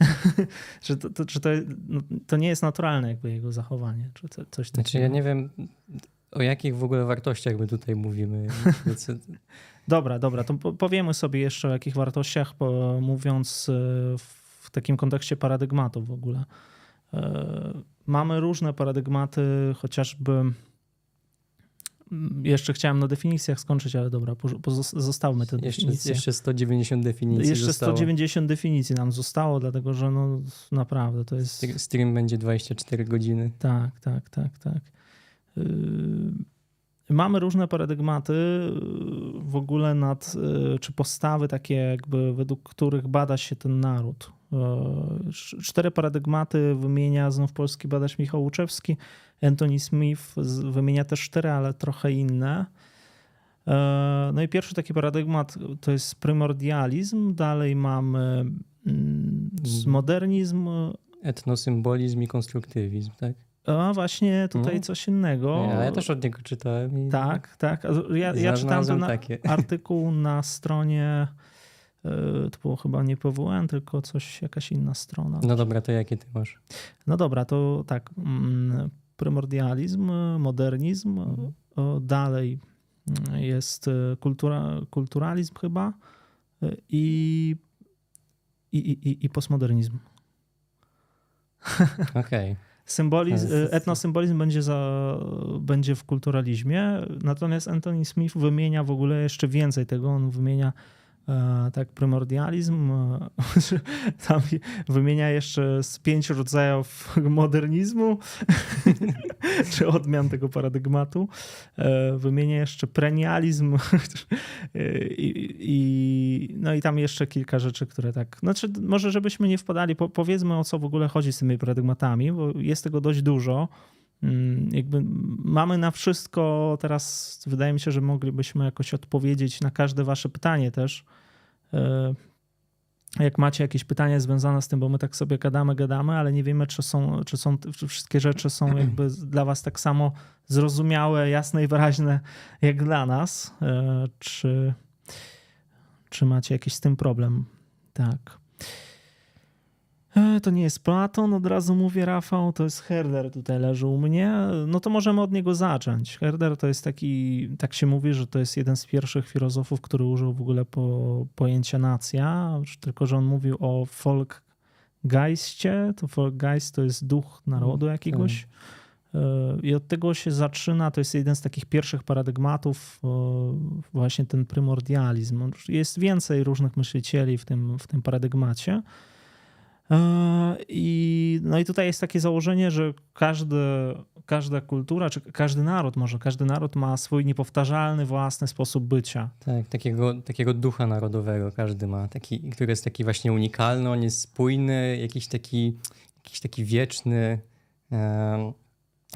że to, to, że to, no, to nie jest naturalne jakby jego zachowanie. Czy to, coś takiego. Znaczy ja nie wiem o jakich w ogóle wartościach my tutaj mówimy. Dobra, dobra, to po- powiemy sobie jeszcze o jakich wartościach, mówiąc e, w takim kontekście paradygmatów w ogóle. E, Mamy różne paradygmaty, chociażby jeszcze chciałem na definicjach skończyć, ale dobra, zostawmy te Jeszcze, definicje. jeszcze 190 definicji Jeszcze zostało. 190 definicji nam zostało, dlatego że no naprawdę to jest... Str- Stream będzie 24 godziny. Tak, tak, tak, tak. Yy, mamy różne paradygmaty y, w ogóle nad, y, czy postawy takie jakby według których bada się ten naród. Y, cztery paradygmaty wymienia znów polski badacz Michał Łuczewski. Anthony Smith wymienia też cztery, ale trochę inne. No i pierwszy taki paradygmat to jest primordializm. Dalej mamy mm, mm. modernizm. Etnosymbolizm i konstruktywizm, tak? A właśnie tutaj no. coś innego. Ja, ja też od niego czytałem. I... Tak, tak. Ja, ja czytałem ten takie. artykuł na stronie, e, to było chyba nie PWN, tylko coś, jakaś inna strona. No dobra, to jakie ty masz? No dobra, to tak. Mm, Primordializm, modernizm, mhm. dalej jest e, kultura, kulturalizm chyba e, i, i, i, i postmodernizm. Okej. Okay. Symbolizm, etnosymbolizm będzie, za, będzie w kulturalizmie, natomiast Anthony Smith wymienia w ogóle jeszcze więcej tego. On wymienia E, tak, primordializm. E, tam wymienia jeszcze z pięć rodzajów modernizmu, czy odmian tego paradygmatu. E, wymienia jeszcze prenializm I, i, no i tam jeszcze kilka rzeczy, które tak, znaczy może żebyśmy nie wpadali, po, powiedzmy o co w ogóle chodzi z tymi paradygmatami, bo jest tego dość dużo. Mm, jakby mamy na wszystko, teraz wydaje mi się, że moglibyśmy jakoś odpowiedzieć na każde wasze pytanie też. E, jak macie jakieś pytania związane z tym, bo my tak sobie gadamy, gadamy, ale nie wiemy, czy są, czy są czy wszystkie rzeczy są jakby dla was tak samo zrozumiałe, jasne i wyraźne jak dla nas. E, czy, czy macie jakiś z tym problem? Tak. E, to nie jest Platon, od razu mówię Rafał, to jest Herder, tutaj leży u mnie. No to możemy od niego zacząć. Herder to jest taki, tak się mówi, że to jest jeden z pierwszych filozofów, który użył w ogóle po, pojęcia nacja, tylko że on mówił o Volkgeistie. To Volkgeist to jest duch narodu jakiegoś. E, I od tego się zaczyna, to jest jeden z takich pierwszych paradygmatów, e, właśnie ten primordializm. Jest więcej różnych myślicieli w tym, w tym paradygmacie. E, I, no i tutaj jest takie założenie, że każdy, każda kultura, czy każdy naród, może każdy naród ma swój niepowtarzalny, własny sposób bycia. Tak, takiego, takiego ducha narodowego każdy ma, taki, który jest taki właśnie unikalny, on jest spójny, jakiś taki, jakiś taki wieczny.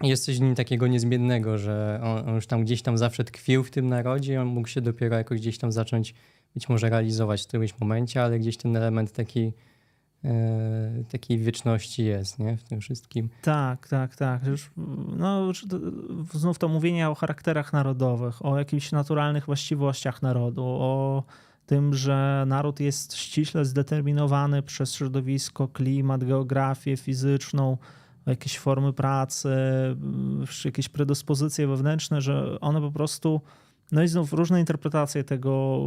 Jest coś w nim takiego niezmiennego, że on, on już tam gdzieś tam zawsze tkwił w tym narodzie, on mógł się dopiero jakoś gdzieś tam zacząć być może realizować w którymś momencie, ale gdzieś ten element taki E, takiej wieczności jest nie? w tym wszystkim. Tak, tak, tak. Już, no, znów to mówienie o charakterach narodowych, o jakichś naturalnych właściwościach narodu, o tym, że naród jest ściśle zdeterminowany przez środowisko, klimat, geografię fizyczną, jakieś formy pracy, jakieś predyspozycje wewnętrzne, że one po prostu no i znów różne interpretacje tego,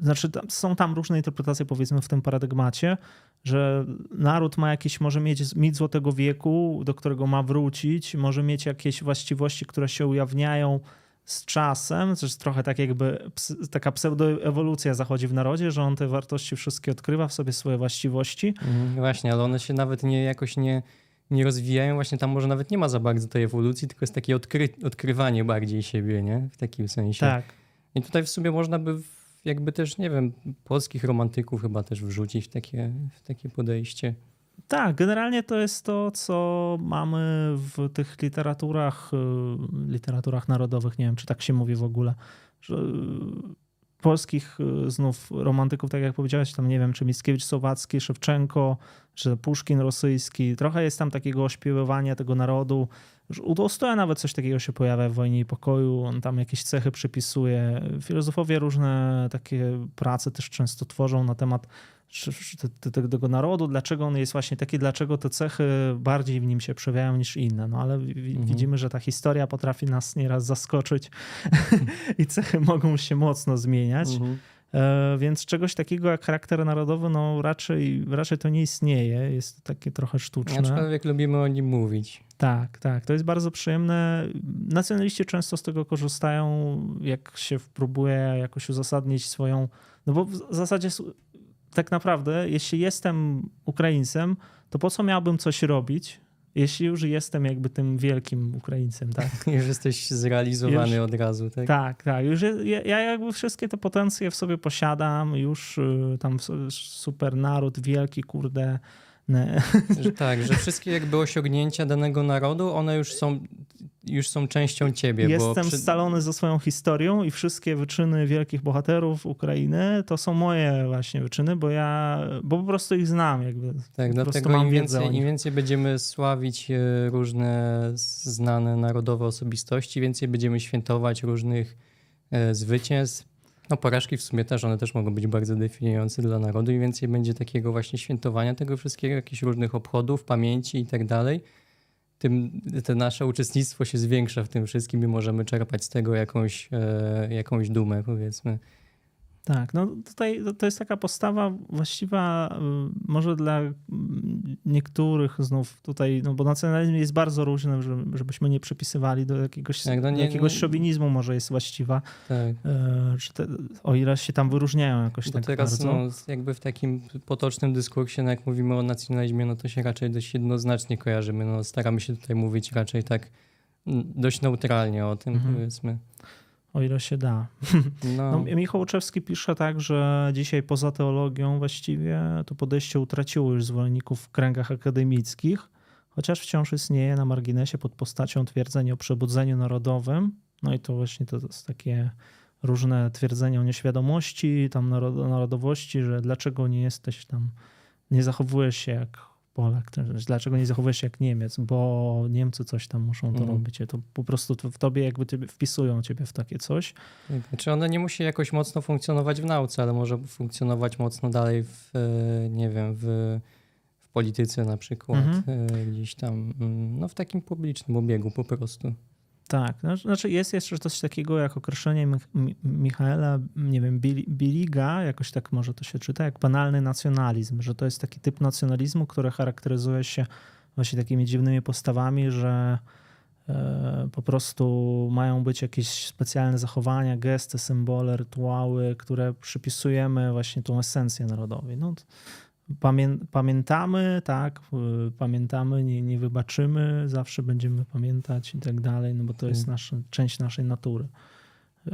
znaczy są tam różne interpretacje powiedzmy w tym paradygmacie, że naród ma jakieś, może mieć mit złotego wieku, do którego ma wrócić, może mieć jakieś właściwości, które się ujawniają z czasem, to jest trochę tak jakby taka pseudoewolucja zachodzi w narodzie, że on te wartości wszystkie odkrywa w sobie swoje właściwości. Mhm, właśnie, ale one się nawet nie jakoś nie nie rozwijają, właśnie tam może nawet nie ma za bardzo tej ewolucji, tylko jest takie odkry odkrywanie bardziej siebie, nie? W takim sensie. Tak. I tutaj w sumie można by jakby też, nie wiem, polskich romantyków chyba też wrzucić w takie, w takie podejście. Tak, generalnie to jest to, co mamy w tych literaturach, y, literaturach narodowych, nie wiem, czy tak się mówi w ogóle, że polskich y, znów romantyków, tak jak powiedziałeś, tam nie wiem, czy Mickiewicz Słowacki, Szewczenko, czy Puszkin rosyjski. Trochę jest tam takiego ośpiewywania tego narodu. U Tolstoja nawet coś takiego się pojawia w Wojnie i Pokoju. On tam jakieś cechy przypisuje. Filozofowie różne takie prace też często tworzą na temat tego narodu, dlaczego on jest właśnie taki, dlaczego te cechy bardziej w nim się przejawiają niż inne. No ale mhm. widzimy, że ta historia potrafi nas nieraz zaskoczyć i cechy mogą się mocno zmieniać. Mhm. E, więc czegoś takiego jak charakter narodowy, no raczej, raczej to nie istnieje. Jest to takie trochę sztuczne. Aczkolwiek lubimy o nim mówić. Tak, tak. To jest bardzo przyjemne. Nacjonaliści często z tego korzystają, jak się próbuje jakoś uzasadnić swoją. No bo w zasadzie tak naprawdę, jeśli jestem Ukraińcem, to po co miałbym coś robić, Jeśli już jestem jakby tym wielkim Ukraińcem, tak? Już jesteś zrealizowany Już- od razu, tak? Tak, tak. Już ja, ja jakby wszystkie te potencje w sobie posiadam, już y, tam super naród wielki, kurde. Że tak, że wszystkie jakby osiągnięcia danego narodu, one już są, już są częścią ciebie. Jestem przy- scalony ze swoją historią i wszystkie wyczyny wielkich bohaterów Ukrainy to są moje właśnie wyczyny, bo ja, bo po prostu ich znam jakby. Tak, po dlatego mam im więcej, im więcej będziemy sławić e, różne znane narodowe osobistości, więcej będziemy świętować różnych e, zwycięstw. No porażki w sumie też, one też mogą być bardzo definiujące dla narodu i więcej będzie takiego właśnie świętowania tego wszystkiego, jakichś różnych obchodów, pamięci i tak dalej. Tym te nasze uczestnictwo się zwiększa w tym wszystkim i możemy czerpać z tego jakąś, e, jakąś dumę, powiedzmy. Tak, no tutaj to- jest taka postawa właściwa y, może dla mm, niektórych znów tutaj, no bo nacjonalizm jest bardzo różny, żeby- żebyśmy nie przypisywali do jakiegoś, Tak, no do nie- jakiegoś szowinizmu może jest właściwa, Tak. y, te, o ile się tam wyróżniają jakoś Bo tak teraz bardzo. no, jakby w takim potocznym dyskursie, no jak mówimy o nacjonalizmie, no to się raczej dość jednoznacznie kojarzymy. No, staramy się tutaj mówić raczej tak mm, dość neutralnie o tym, Mhm. powiedzmy. O ile się da. No, No, Michał Łuczewski pisze tak, że dzisiaj poza teologią właściwie to podejście utraciło już zwolenników w kręgach akademickich, chociaż wciąż istnieje na marginesie pod postacią twierdzeń o przebudzeniu narodowym. No i to właśnie to jest takie różne twierdzenia o nieświadomości, tam narod- narodowości, że dlaczego nie jesteś tam, nie zachowujesz się jak Polak, to- dlaczego nie zachowujesz się jak Niemiec, bo Niemcy coś tam muszą to Mhm. robić. To po prostu w tobie jakby ciebie, wpisują ciebie w takie coś. Znaczy one nie musi jakoś mocno funkcjonować w nauce, ale może funkcjonować mocno dalej w, e, nie wiem, w, w polityce na przykład, Mhm. e, gdzieś tam, mm, no w takim publicznym obiegu po prostu. Tak, no, znaczy jest jeszcze coś takiego jak określenie Mich- Mi- Michaela, nie wiem, Bili- Biliga, jakoś tak może to się czyta, jak banalny nacjonalizm, że to jest taki typ nacjonalizmu, który charakteryzuje się właśnie takimi dziwnymi postawami, że e, po prostu mają być jakieś specjalne zachowania, gesty, symbole, rytuały, które przypisujemy właśnie tą esencję narodowi. No, pamię, pamiętamy, tak, y, pamiętamy, nie, nie wybaczymy, zawsze będziemy pamiętać i tak dalej, no bo to jest nasza, część naszej natury. Y,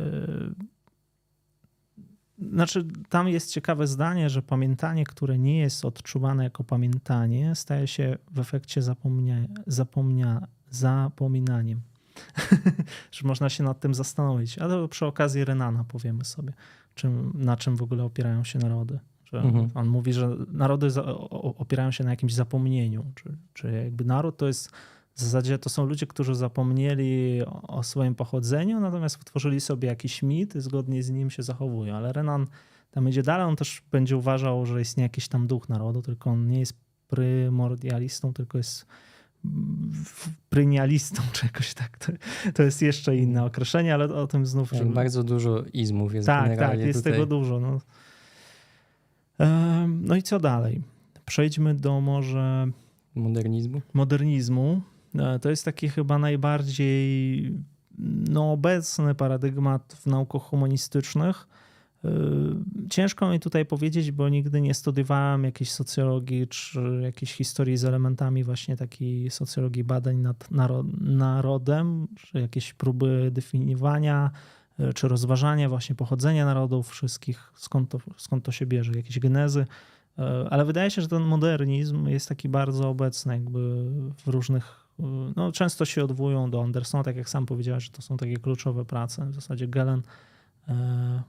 Znaczy, tam jest ciekawe zdanie, że pamiętanie, które nie jest odczuwane jako pamiętanie, staje się w efekcie zapomnia, zapomnia, zapominaniem. że można się nad tym zastanowić. Ale przy okazji Renana powiemy sobie, czym, na czym w ogóle opierają się narody. Mhm. On mówi, że narody opierają się na jakimś zapomnieniu. Czy, czy jakby naród to jest w zasadzie to są ludzie, którzy zapomnieli o, swoim pochodzeniu, natomiast wytworzyli sobie jakiś mit i zgodnie z nim się zachowują. Ale Renan tam idzie dalej, on też będzie uważał, że istnieje jakiś tam duch narodu, tylko on nie jest prymordialistą, tylko jest prynialistą, czy jakoś tak. To, to jest jeszcze inne określenie, ale o tym znów... Tak, bardzo dużo izmów jest tak, tak, jest tutaj. tego dużo. No. No i co dalej? Przejdźmy do może modernizmu. modernizmu. E, To jest taki chyba najbardziej no, obecny paradygmat w naukach humanistycznych. E, Ciężko mi tutaj powiedzieć, bo nigdy nie studiowałem jakiejś socjologii czy jakiejś historii z elementami właśnie takiej socjologii badań nad naro- narodem, czy jakieś próby definiowania czy rozważania właśnie pochodzenia narodów wszystkich, skąd to, skąd to się bierze, jakieś genezy. E, Ale wydaje się, że ten modernizm jest taki bardzo obecny jakby w różnych, e, no często się odwołują do Andersona, tak jak sam powiedziałeś, że to są takie kluczowe prace. W zasadzie Gelen, e,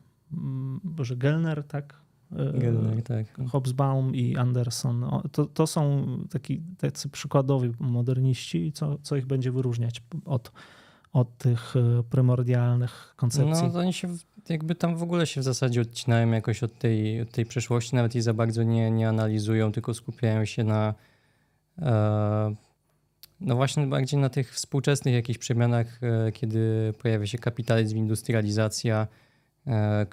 Boże, Gelner, tak? E, Gellner, tak. Hobsbawm i Anderson. To, to są taki, tacy przykładowi moderniści, co, co ich będzie wyróżniać od, od tych e, prymordialnych koncepcji. No to oni się jakby tam w ogóle się w zasadzie odcinają jakoś od tej, od tej przeszłości, nawet jej za bardzo nie, nie analizują, tylko skupiają się na e, no właśnie bardziej na tych współczesnych jakichś przemianach, e, kiedy pojawia się kapitalizm, industrializacja, e,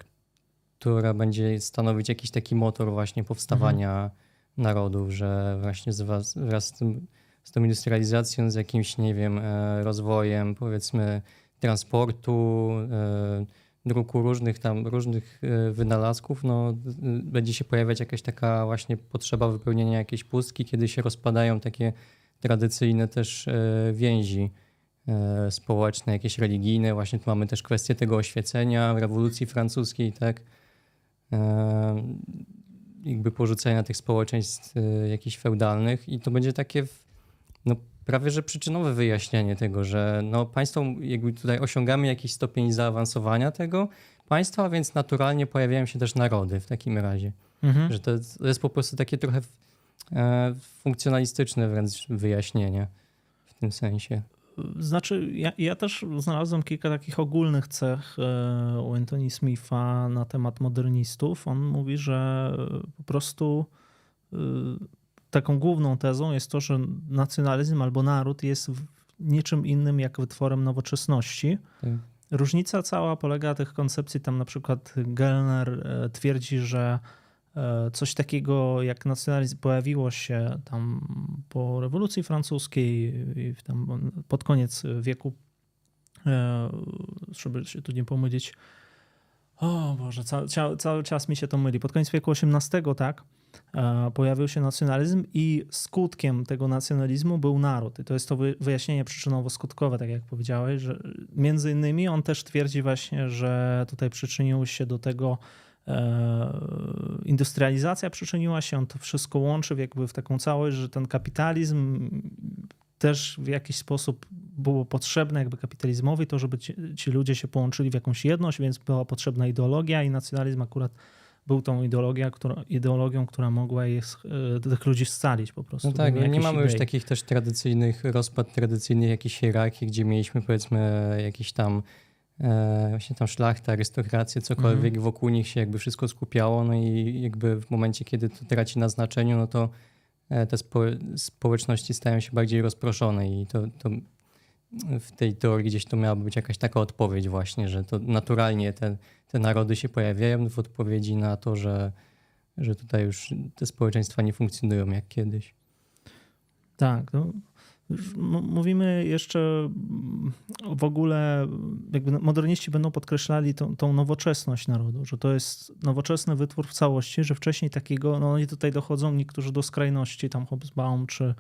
która będzie stanowić jakiś taki motor właśnie powstawania narodów, że właśnie z- wraz z, tym, z tą industrializacją, z jakimś, nie wiem, e, rozwojem powiedzmy transportu, e, druku różnych tam, różnych e, wynalazków, no będzie się pojawiać jakaś taka właśnie potrzeba wypełnienia jakiejś pustki, kiedy się rozpadają takie tradycyjne też więzi społeczne, jakieś religijne. Właśnie tu mamy też kwestię tego oświecenia, rewolucji francuskiej, tak? Jakby porzucenia tych społeczeństw jakichś feudalnych i to będzie takie no, prawie że przyczynowe wyjaśnienie tego, że no, państwo jakby tutaj osiągamy jakiś stopień zaawansowania tego państwa, więc naturalnie pojawiają się też narody w takim razie. Mhm. Że to, to jest po prostu takie trochę e, funkcjonalistyczne wręcz wyjaśnienie w tym sensie. Znaczy, ja, ja, też znalazłem kilka takich ogólnych cech e, u Anthony Smitha na temat modernistów. On mówi, że po prostu e, taką główną tezą jest to, że nacjonalizm albo naród jest niczym innym jak wytworem nowoczesności. Tak. Różnica cała polega tych koncepcji, tam na przykład Gellner twierdzi, że E, coś takiego jak nacjonalizm pojawiło się tam po rewolucji francuskiej, tam pod koniec wieku, e, żeby się tu nie pomylić, o Boże, cały, cały czas mi się to myli. Pod koniec wieku XVIII, tak, e, pojawił się nacjonalizm i skutkiem tego nacjonalizmu był naród. I to jest to wyjaśnienie przyczynowo-skutkowe, tak jak powiedziałeś, że między innymi on też twierdzi właśnie, że tutaj przyczynił się do tego E, industrializacja przyczyniła się, on to wszystko łączy jakby w taką całość, że ten kapitalizm też w jakiś sposób było potrzebne jakby kapitalizmowi to, żeby ci, ci, ludzie się połączyli w jakąś jedność, więc była potrzebna ideologia i nacjonalizm akurat był tą ideologią, która, ideologią, która mogła ich, e, tych ludzi scalić po prostu. No tak, no nie mamy idei. już takich też tradycyjnych, rozpad tradycyjnych jakichś hierarchii, gdzie mieliśmy powiedzmy jakiś tam E, właśnie tam szlachta, arystokrację, cokolwiek mm. wokół nich się jakby wszystko skupiało, no i jakby w momencie, kiedy to traci na znaczeniu, no to te spo społeczności stają się bardziej rozproszone i to, to w tej teorii gdzieś to miała być jakaś taka odpowiedź właśnie, że to naturalnie te, te narody się pojawiają w odpowiedzi na to, że, że tutaj już te społeczeństwa nie funkcjonują jak kiedyś. Tak, no, Mówimy jeszcze w ogóle, jakby moderniści będą podkreślali tą, tą, nowoczesność narodu, że to jest nowoczesny wytwór w całości, że wcześniej takiego, no i tutaj dochodzą niektórzy do skrajności, tam Hobsbawm czy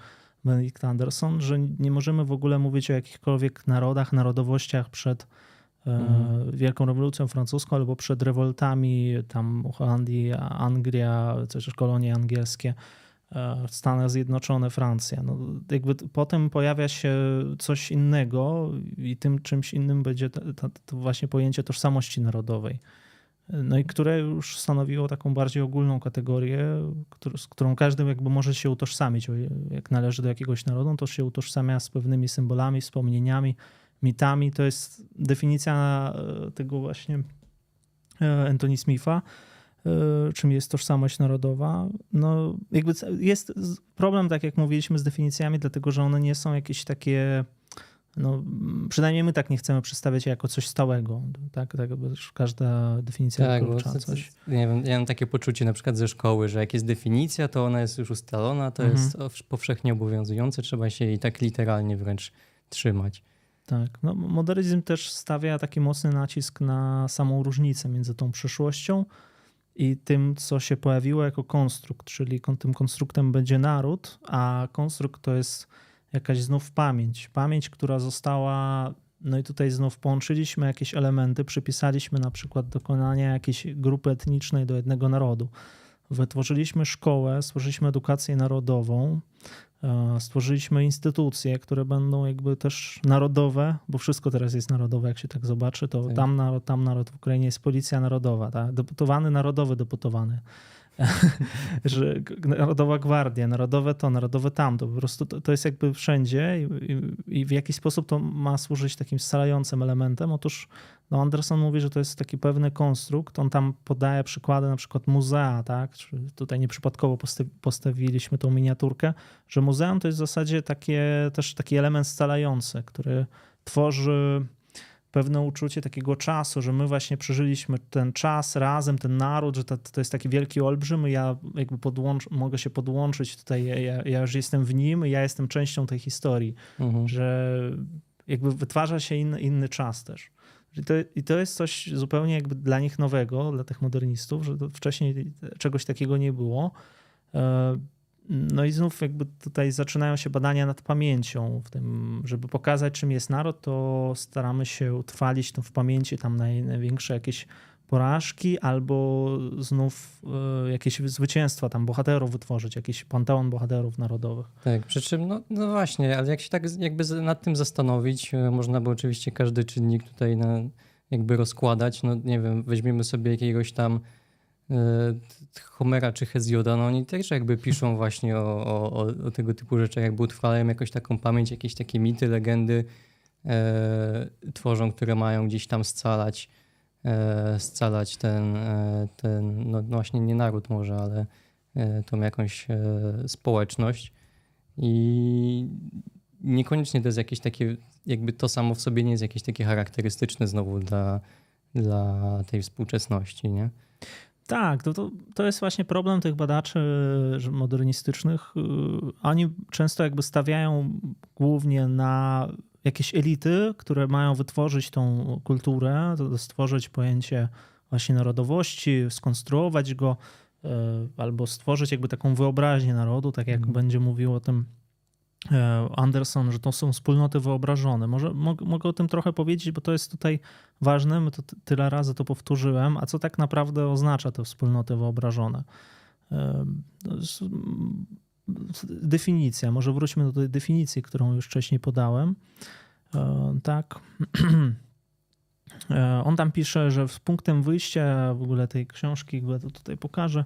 Benedict Anderson, że nie możemy w ogóle mówić o jakichkolwiek narodach, narodowościach przed e, mhm. Wielką Rewolucją Francuską albo przed rewoltami tam Holandii, Anglia, też kolonie angielskie Stany Zjednoczone, Francja. No, jakby potem pojawia się coś innego i tym czymś innym będzie to, to, to, właśnie pojęcie tożsamości narodowej. No i które już stanowiło taką bardziej ogólną kategorię, z którą każdy jakby może się utożsamić. Jak należy do jakiegoś narodu, to się utożsamia z pewnymi symbolami, wspomnieniami, mitami. To jest definicja e, tego właśnie e, Anthony Smitha E, czym jest tożsamość narodowa. No, jakby jest problem, tak jak mówiliśmy, z definicjami, dlatego że one nie są jakieś takie. No, przynajmniej my tak nie chcemy przedstawiać je jako coś stałego. Tak, tak każda definicja tak, wyklucza coś. Nie wiem, ja mam takie poczucie na przykład ze szkoły, że jak jest definicja, to ona jest już ustalona, to mhm. jest powszechnie obowiązujące, trzeba się jej tak literalnie wręcz trzymać. Tak. No, modernizm też stawia taki mocny nacisk na samą różnicę między tą przeszłością i tym, co się pojawiło jako konstrukt, czyli tym konstruktem będzie naród, a konstrukt to jest jakaś znów pamięć. Pamięć, która została, no i tutaj znów połączyliśmy jakieś elementy, przypisaliśmy na przykład dokonania jakiejś grupy etnicznej do jednego narodu. Wytworzyliśmy szkołę, stworzyliśmy edukację narodową, stworzyliśmy instytucje, które będą jakby też narodowe, bo wszystko teraz jest narodowe, jak się tak zobaczy, to tak. tam naród, tam naród w Ukrainie jest policja narodowa, tak? deputowany, narodowy deputowany. że Narodowa Gwardia, narodowe to, narodowe tamto. Po prostu to, to jest jakby wszędzie i, i, i, w jakiś sposób to ma służyć takim scalającym elementem. Otóż no Anderson mówi, że to jest taki pewny konstrukt. On tam podaje przykłady, na przykład muzea, tak? Tutaj nieprzypadkowo postawiliśmy tą miniaturkę, że muzeum to jest w zasadzie takie, też taki element scalający, który tworzy pewne uczucie takiego czasu, że my właśnie przeżyliśmy ten czas razem, ten naród, że to, to jest taki wielki olbrzym i ja jakby podłącz, mogę się podłączyć tutaj, ja, ja już jestem w nim i ja jestem częścią tej historii, mhm. że jakby wytwarza się inny, inny czas też. I to, I to jest coś zupełnie jakby dla nich nowego, dla tych modernistów, że wcześniej czegoś takiego nie było. E, no i znów jakby tutaj zaczynają się badania nad pamięcią, w tym, żeby pokazać czym jest naród, to staramy się utrwalić to w pamięci tam naj, największe jakieś porażki albo znów y, jakieś zwycięstwa tam bohaterów wytworzyć, jakiś panteon bohaterów narodowych. Tak, przy czym no, no właśnie, ale jak się tak jakby nad tym zastanowić, e, można by oczywiście każdy czynnik tutaj na, jakby rozkładać, no nie wiem, weźmiemy sobie jakiegoś tam E, Homera czy Hezjoda, no oni też jakby piszą właśnie o, o, o tego typu rzeczach, jakby utrwalają jakoś taką pamięć, jakieś takie mity, legendy e, tworzą, które mają gdzieś tam scalać, e, scalać ten, e, ten no, no właśnie nie naród może, ale e, tą jakąś e, społeczność i niekoniecznie to jest jakieś takie, jakby to samo w sobie nie jest jakieś takie charakterystyczne znowu dla, dla tej współczesności, nie? Tak, to, to, to jest właśnie problem tych badaczy modernistycznych. Oni często jakby stawiają głównie na jakieś elity, które mają wytworzyć tą kulturę, stworzyć pojęcie właśnie narodowości, skonstruować go, y, albo stworzyć jakby taką wyobraźnię narodu, tak jak mm. będzie mówił o tym E, Anderson, że to są wspólnoty wyobrażone. Może mogę o tym trochę powiedzieć, bo to jest tutaj ważne. My to tyle razy to powtórzyłem. A co tak naprawdę oznacza te wspólnoty wyobrażone? E, definicja. Może wróćmy do tej definicji, którą już wcześniej podałem. E, tak. On tam pisze, że punktem wyjścia w ogóle tej książki, to tutaj pokażę,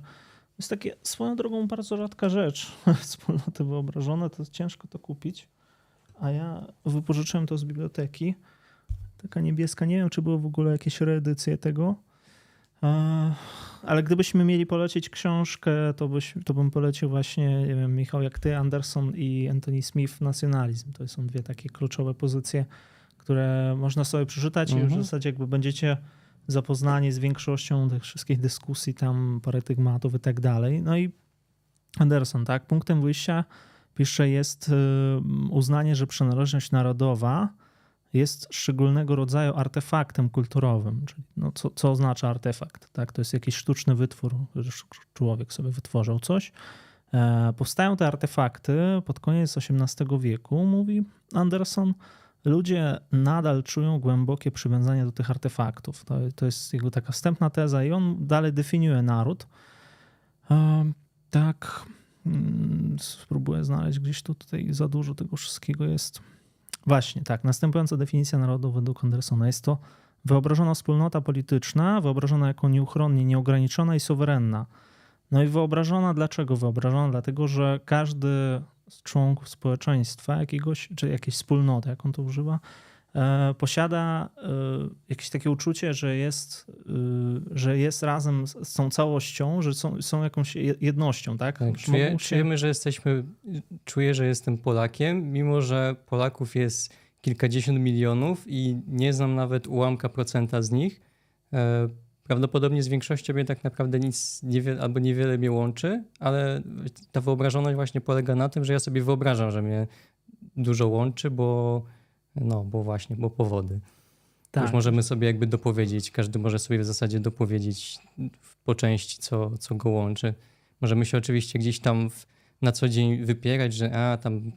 jest takie swoją drogą bardzo rzadka rzecz. Wspólnoty wyobrażone, to ciężko to kupić. A ja wypożyczyłem to z biblioteki. Taka niebieska. Nie wiem, czy były w ogóle jakieś reedycje tego. Ale gdybyśmy mieli polecić książkę, to, byś, to bym polecił właśnie, nie wiem, Michał, jak ty, Anderson i Anthony Smith, Nacjonalizm. To są dwie takie kluczowe pozycje, które można sobie przeczytać mhm. i już w mhm. zasadzie jakby będziecie zapoznanie z większością tych wszystkich dyskusji, tam paradygmatów i tak dalej. No i Anderson, tak, punktem wyjścia pisze jest y, uznanie, że przynależność narodowa jest szczególnego rodzaju artefaktem kulturowym. Czyli no co, co oznacza artefakt? Tak? To jest jakiś sztuczny wytwór, człowiek sobie wytworzył coś. E, powstają te artefakty pod koniec XVIII wieku, mówi Anderson, ludzie nadal czują głębokie przywiązanie do tych artefaktów. To, to jest jego taka wstępna teza i on dalej definiuje naród. Tak, mm, spróbuję znaleźć gdzieś tu tutaj za dużo tego wszystkiego jest. Właśnie, tak. Następująca definicja narodu według Andersona jest to wyobrażona wspólnota polityczna, wyobrażona jako nieuchronnie nieograniczona i suwerenna. No i wyobrażona dlaczego? Wyobrażona dlatego, że każdy członków społeczeństwa jakiegoś, czy jakiejś wspólnoty, jak on to używa, e, posiada e, jakieś takie uczucie, że jest, e, że jest razem z tą całością, że są, są jakąś jednością, tak? tak czuje, się... Czujemy, że jesteśmy, czuję, że jestem Polakiem, mimo że Polaków jest kilkadziesiąt milionów i nie znam nawet ułamka procenta z nich Prawdopodobnie z większością mnie tak naprawdę nic niewiele, albo niewiele mnie łączy, ale ta wyobrażoność właśnie polega na tym, że ja sobie wyobrażam, że mnie dużo łączy, bo no, bo właśnie, bo powody. Tak. Już możemy sobie jakby dopowiedzieć, każdy może sobie w zasadzie dopowiedzieć po części, co, co go łączy. Możemy się oczywiście gdzieś tam w, na co dzień wypierać, że a, tam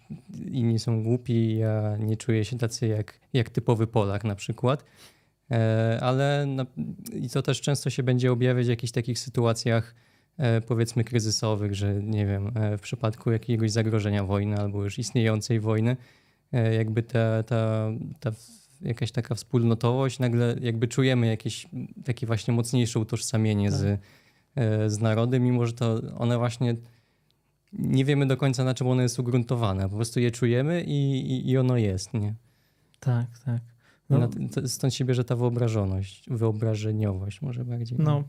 inni są głupi, ja nie czuję się tacy jak, jak typowy Polak na przykład ale no, i to też często się będzie objawiać w jakichś takich sytuacjach e, powiedzmy kryzysowych, że nie wiem, e, w przypadku jakiegoś zagrożenia wojny albo już istniejącej wojny, jakby ta, ta, ta jakaś taka wspólnotowość, nagle jakby czujemy jakieś takie właśnie mocniejsze utożsamienie tak. z, z narodem, mimo że to one właśnie nie wiemy do końca na czym ono jest ugruntowane, po prostu je czujemy i, i, i ono jest, nie? Tak, tak. No. Stąd się bierze ta wyobrażoność, wyobrażeniowość może bardziej. No.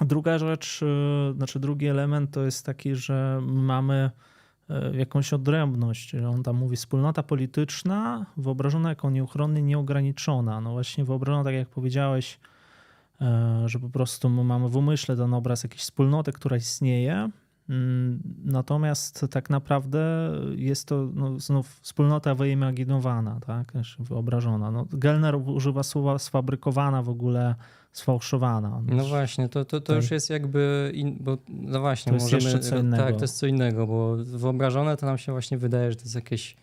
Druga rzecz, y, znaczy drugi element to jest taki, że mamy y, jakąś odrębność. On tam mówi wspólnota polityczna wyobrażona jako nieuchronnie nieograniczona. No właśnie wyobrażona, tak jak powiedziałeś, y, że po prostu my mamy w umyśle ten obraz jakiejś wspólnoty, która istnieje, natomiast tak naprawdę jest to no, znów wspólnota wyimaginowana, tak? wyobrażona. No, Gelner używa słowa sfabrykowana w ogóle, sfałszowana. No właśnie, to, to, to już jest jakby, in, bo no właśnie, to jest możemy, jeszcze co innego. tak, to jest co innego, bo wyobrażone to nam się właśnie wydaje, że to jest jakieś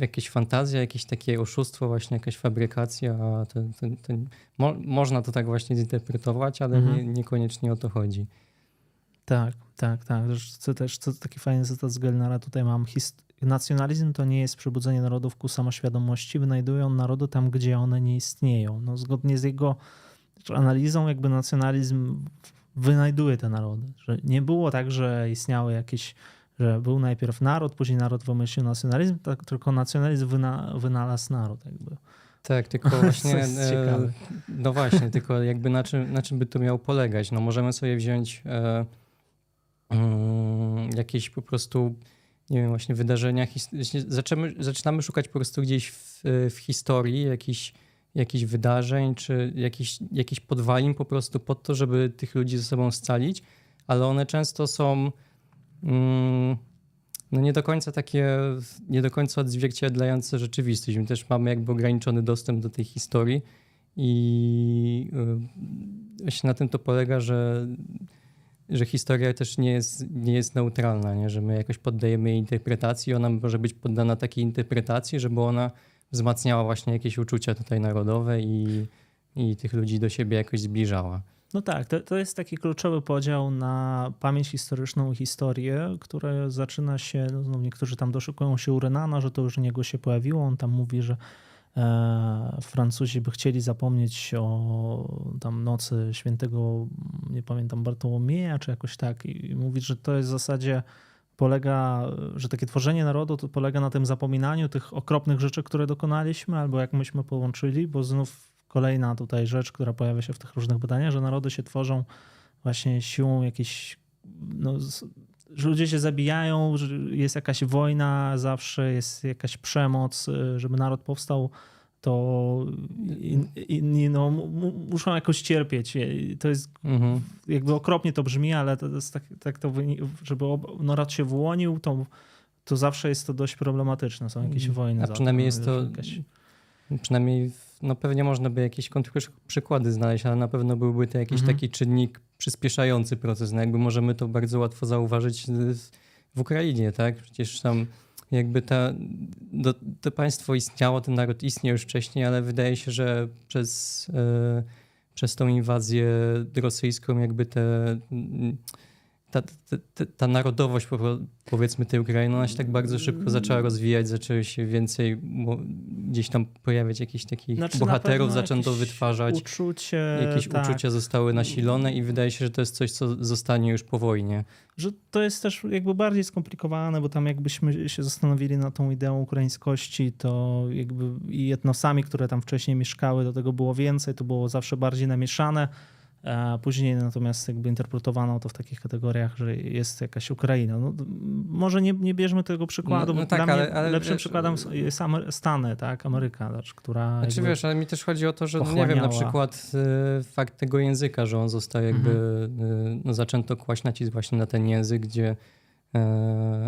jakieś fantazja, jakieś takie oszustwo, właśnie jakaś fabrykacja, a to, to, to mo, można to tak właśnie zinterpretować, ale Mhm. nie, niekoniecznie o to chodzi. Tak, tak, tak. Co też co, taki fajny cytat z Gelnera tutaj mam. His- nacjonalizm to nie jest przebudzenie narodów ku samoświadomości. Wynajdują narody tam, gdzie one nie istnieją. No, zgodnie z jego analizą, jakby nacjonalizm wynajduje te narody. Że nie było tak, że istniały jakieś, że był najpierw naród, później naród wymyślił nacjonalizm, tak, tylko nacjonalizm wyna, wynalazł naród. Jakby. Tak, tylko właśnie, e, no właśnie, tylko jakby na czym, na czym by to miało polegać? No możemy sobie wziąć e, jakieś po prostu, nie wiem, właśnie wydarzenia, zaczynamy, zaczynamy szukać po prostu gdzieś w, w historii jakichś jakichś wydarzeń, czy jakichś, jakichś podwalin po prostu pod to, żeby tych ludzi ze sobą scalić, ale one często są mm, no nie do końca takie, nie do końca odzwierciedlające rzeczywistość. My też mamy jakby ograniczony dostęp do tej historii i y, właśnie na tym to polega, że, że historia też nie jest, nie jest neutralna, nie? że my jakoś poddajemy jej interpretacji, ona może być poddana takiej interpretacji, żeby ona wzmacniała właśnie jakieś uczucia tutaj narodowe i, i tych ludzi do siebie jakoś zbliżała. No tak, to, to jest taki kluczowy podział na pamięć historyczną i historię, które zaczyna się, no niektórzy tam doszukują się u Renana, że to już u niego się pojawiło. On tam mówi, że Francuzi by chcieli zapomnieć o tam nocy świętego, nie pamiętam, Bartłomieja czy jakoś tak i mówi, że to jest w zasadzie polega, że takie tworzenie narodu to polega na tym zapominaniu tych okropnych rzeczy, które dokonaliśmy albo jak myśmy połączyli, bo znów kolejna tutaj rzecz, która pojawia się w tych różnych badaniach, że narody się tworzą właśnie siłą jakiejś, no, że ludzie się zabijają, że jest jakaś wojna zawsze, jest jakaś przemoc, y, żeby naród powstał, to in- inni no, mu- mu- muszą jakoś cierpieć. I To jest Mhm. jakby okropnie to brzmi, ale to jest tak, tak to, żeby ob- narod się wyłonił, to, to zawsze jest to dość problematyczne. Są jakieś wojny. A przynajmniej jest to, Jakaś... przynajmniej, w- no pewnie można by jakieś kontrprzykłady znaleźć, ale na pewno byłby to jakiś Mhm. taki czynnik przyspieszający proces. No jakby możemy to bardzo łatwo zauważyć w- Ukrainie, tak? Przecież tam jakby ta, do, to państwo istniało, ten naród istniał już wcześniej, ale wydaje się, że przez, e, przez tą inwazję rosyjską jakby te, mm, ta, ta, ta, narodowość powiedzmy tej Ukrainy, ona się tak bardzo szybko zaczęła rozwijać, zaczęły się więcej gdzieś tam pojawiać jakichś takich Znaczy, na bohaterów, zaczęto wytwarzać, Uczucie, jakieś tak, uczucia zostały nasilone i wydaje się, że to jest coś, co zostanie już po wojnie. że to jest też jakby bardziej skomplikowane, bo tam jakbyśmy się zastanowili nad tą ideą ukraińskości, to jakby i etnosami, które tam wcześniej mieszkały, do tego było więcej, to było zawsze bardziej namieszane. Później natomiast jakby interpretowano to w takich kategoriach, że jest jakaś Ukraina. No, może nie, nie bierzmy tego przykładu, No- no bo tak, ale- ale lepszym wiesz, przykładem jest Amer- Stany, tak, Ameryka, znaczy, która Znaczy wiesz, ale mi też chodzi o to, że no nie wiem, pochłaniała. na przykład y, fakt tego języka, że on został jakby, y, no zaczęto kłaść nacisk właśnie na ten język, gdzie y,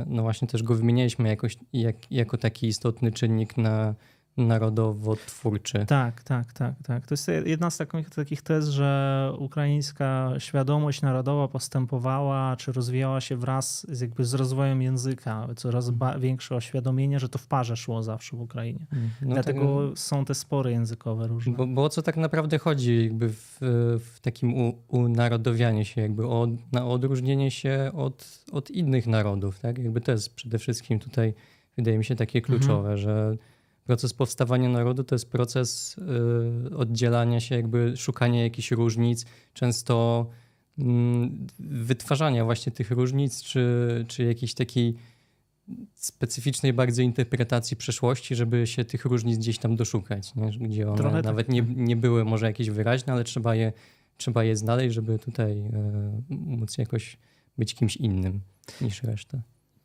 no właśnie też go wymienialiśmy jakoś, jak, jako taki istotny czynnik na narodowo-twórczy. Tak, tak, tak, tak. To jest jedna z takich, takich tez, że ukraińska świadomość narodowa postępowała czy rozwijała się wraz z, jakby z rozwojem języka. Coraz ba- większe oświadomienie, że to w parze szło zawsze w Ukrainie. No Dlatego tak, są te spory językowe różne. bo, bo o co tak naprawdę chodzi jakby w, w takim u, unarodowianiu się, jakby o, na odróżnienie się od, od innych narodów, tak? Jakby to jest przede wszystkim tutaj, wydaje mi się, takie Mhm. kluczowe, że proces powstawania narodu to jest proces y, oddzielania się, jakby szukania jakichś różnic, często mm, wytwarzania właśnie tych różnic, czy, czy jakiejś takiej specyficznej bardzo interpretacji przeszłości, żeby się tych różnic gdzieś tam doszukać, nie? gdzie one Trochę tak, nawet nie, nie były może jakieś wyraźne, ale trzeba je, trzeba je znaleźć, żeby tutaj e, móc jakoś być kimś innym niż reszta.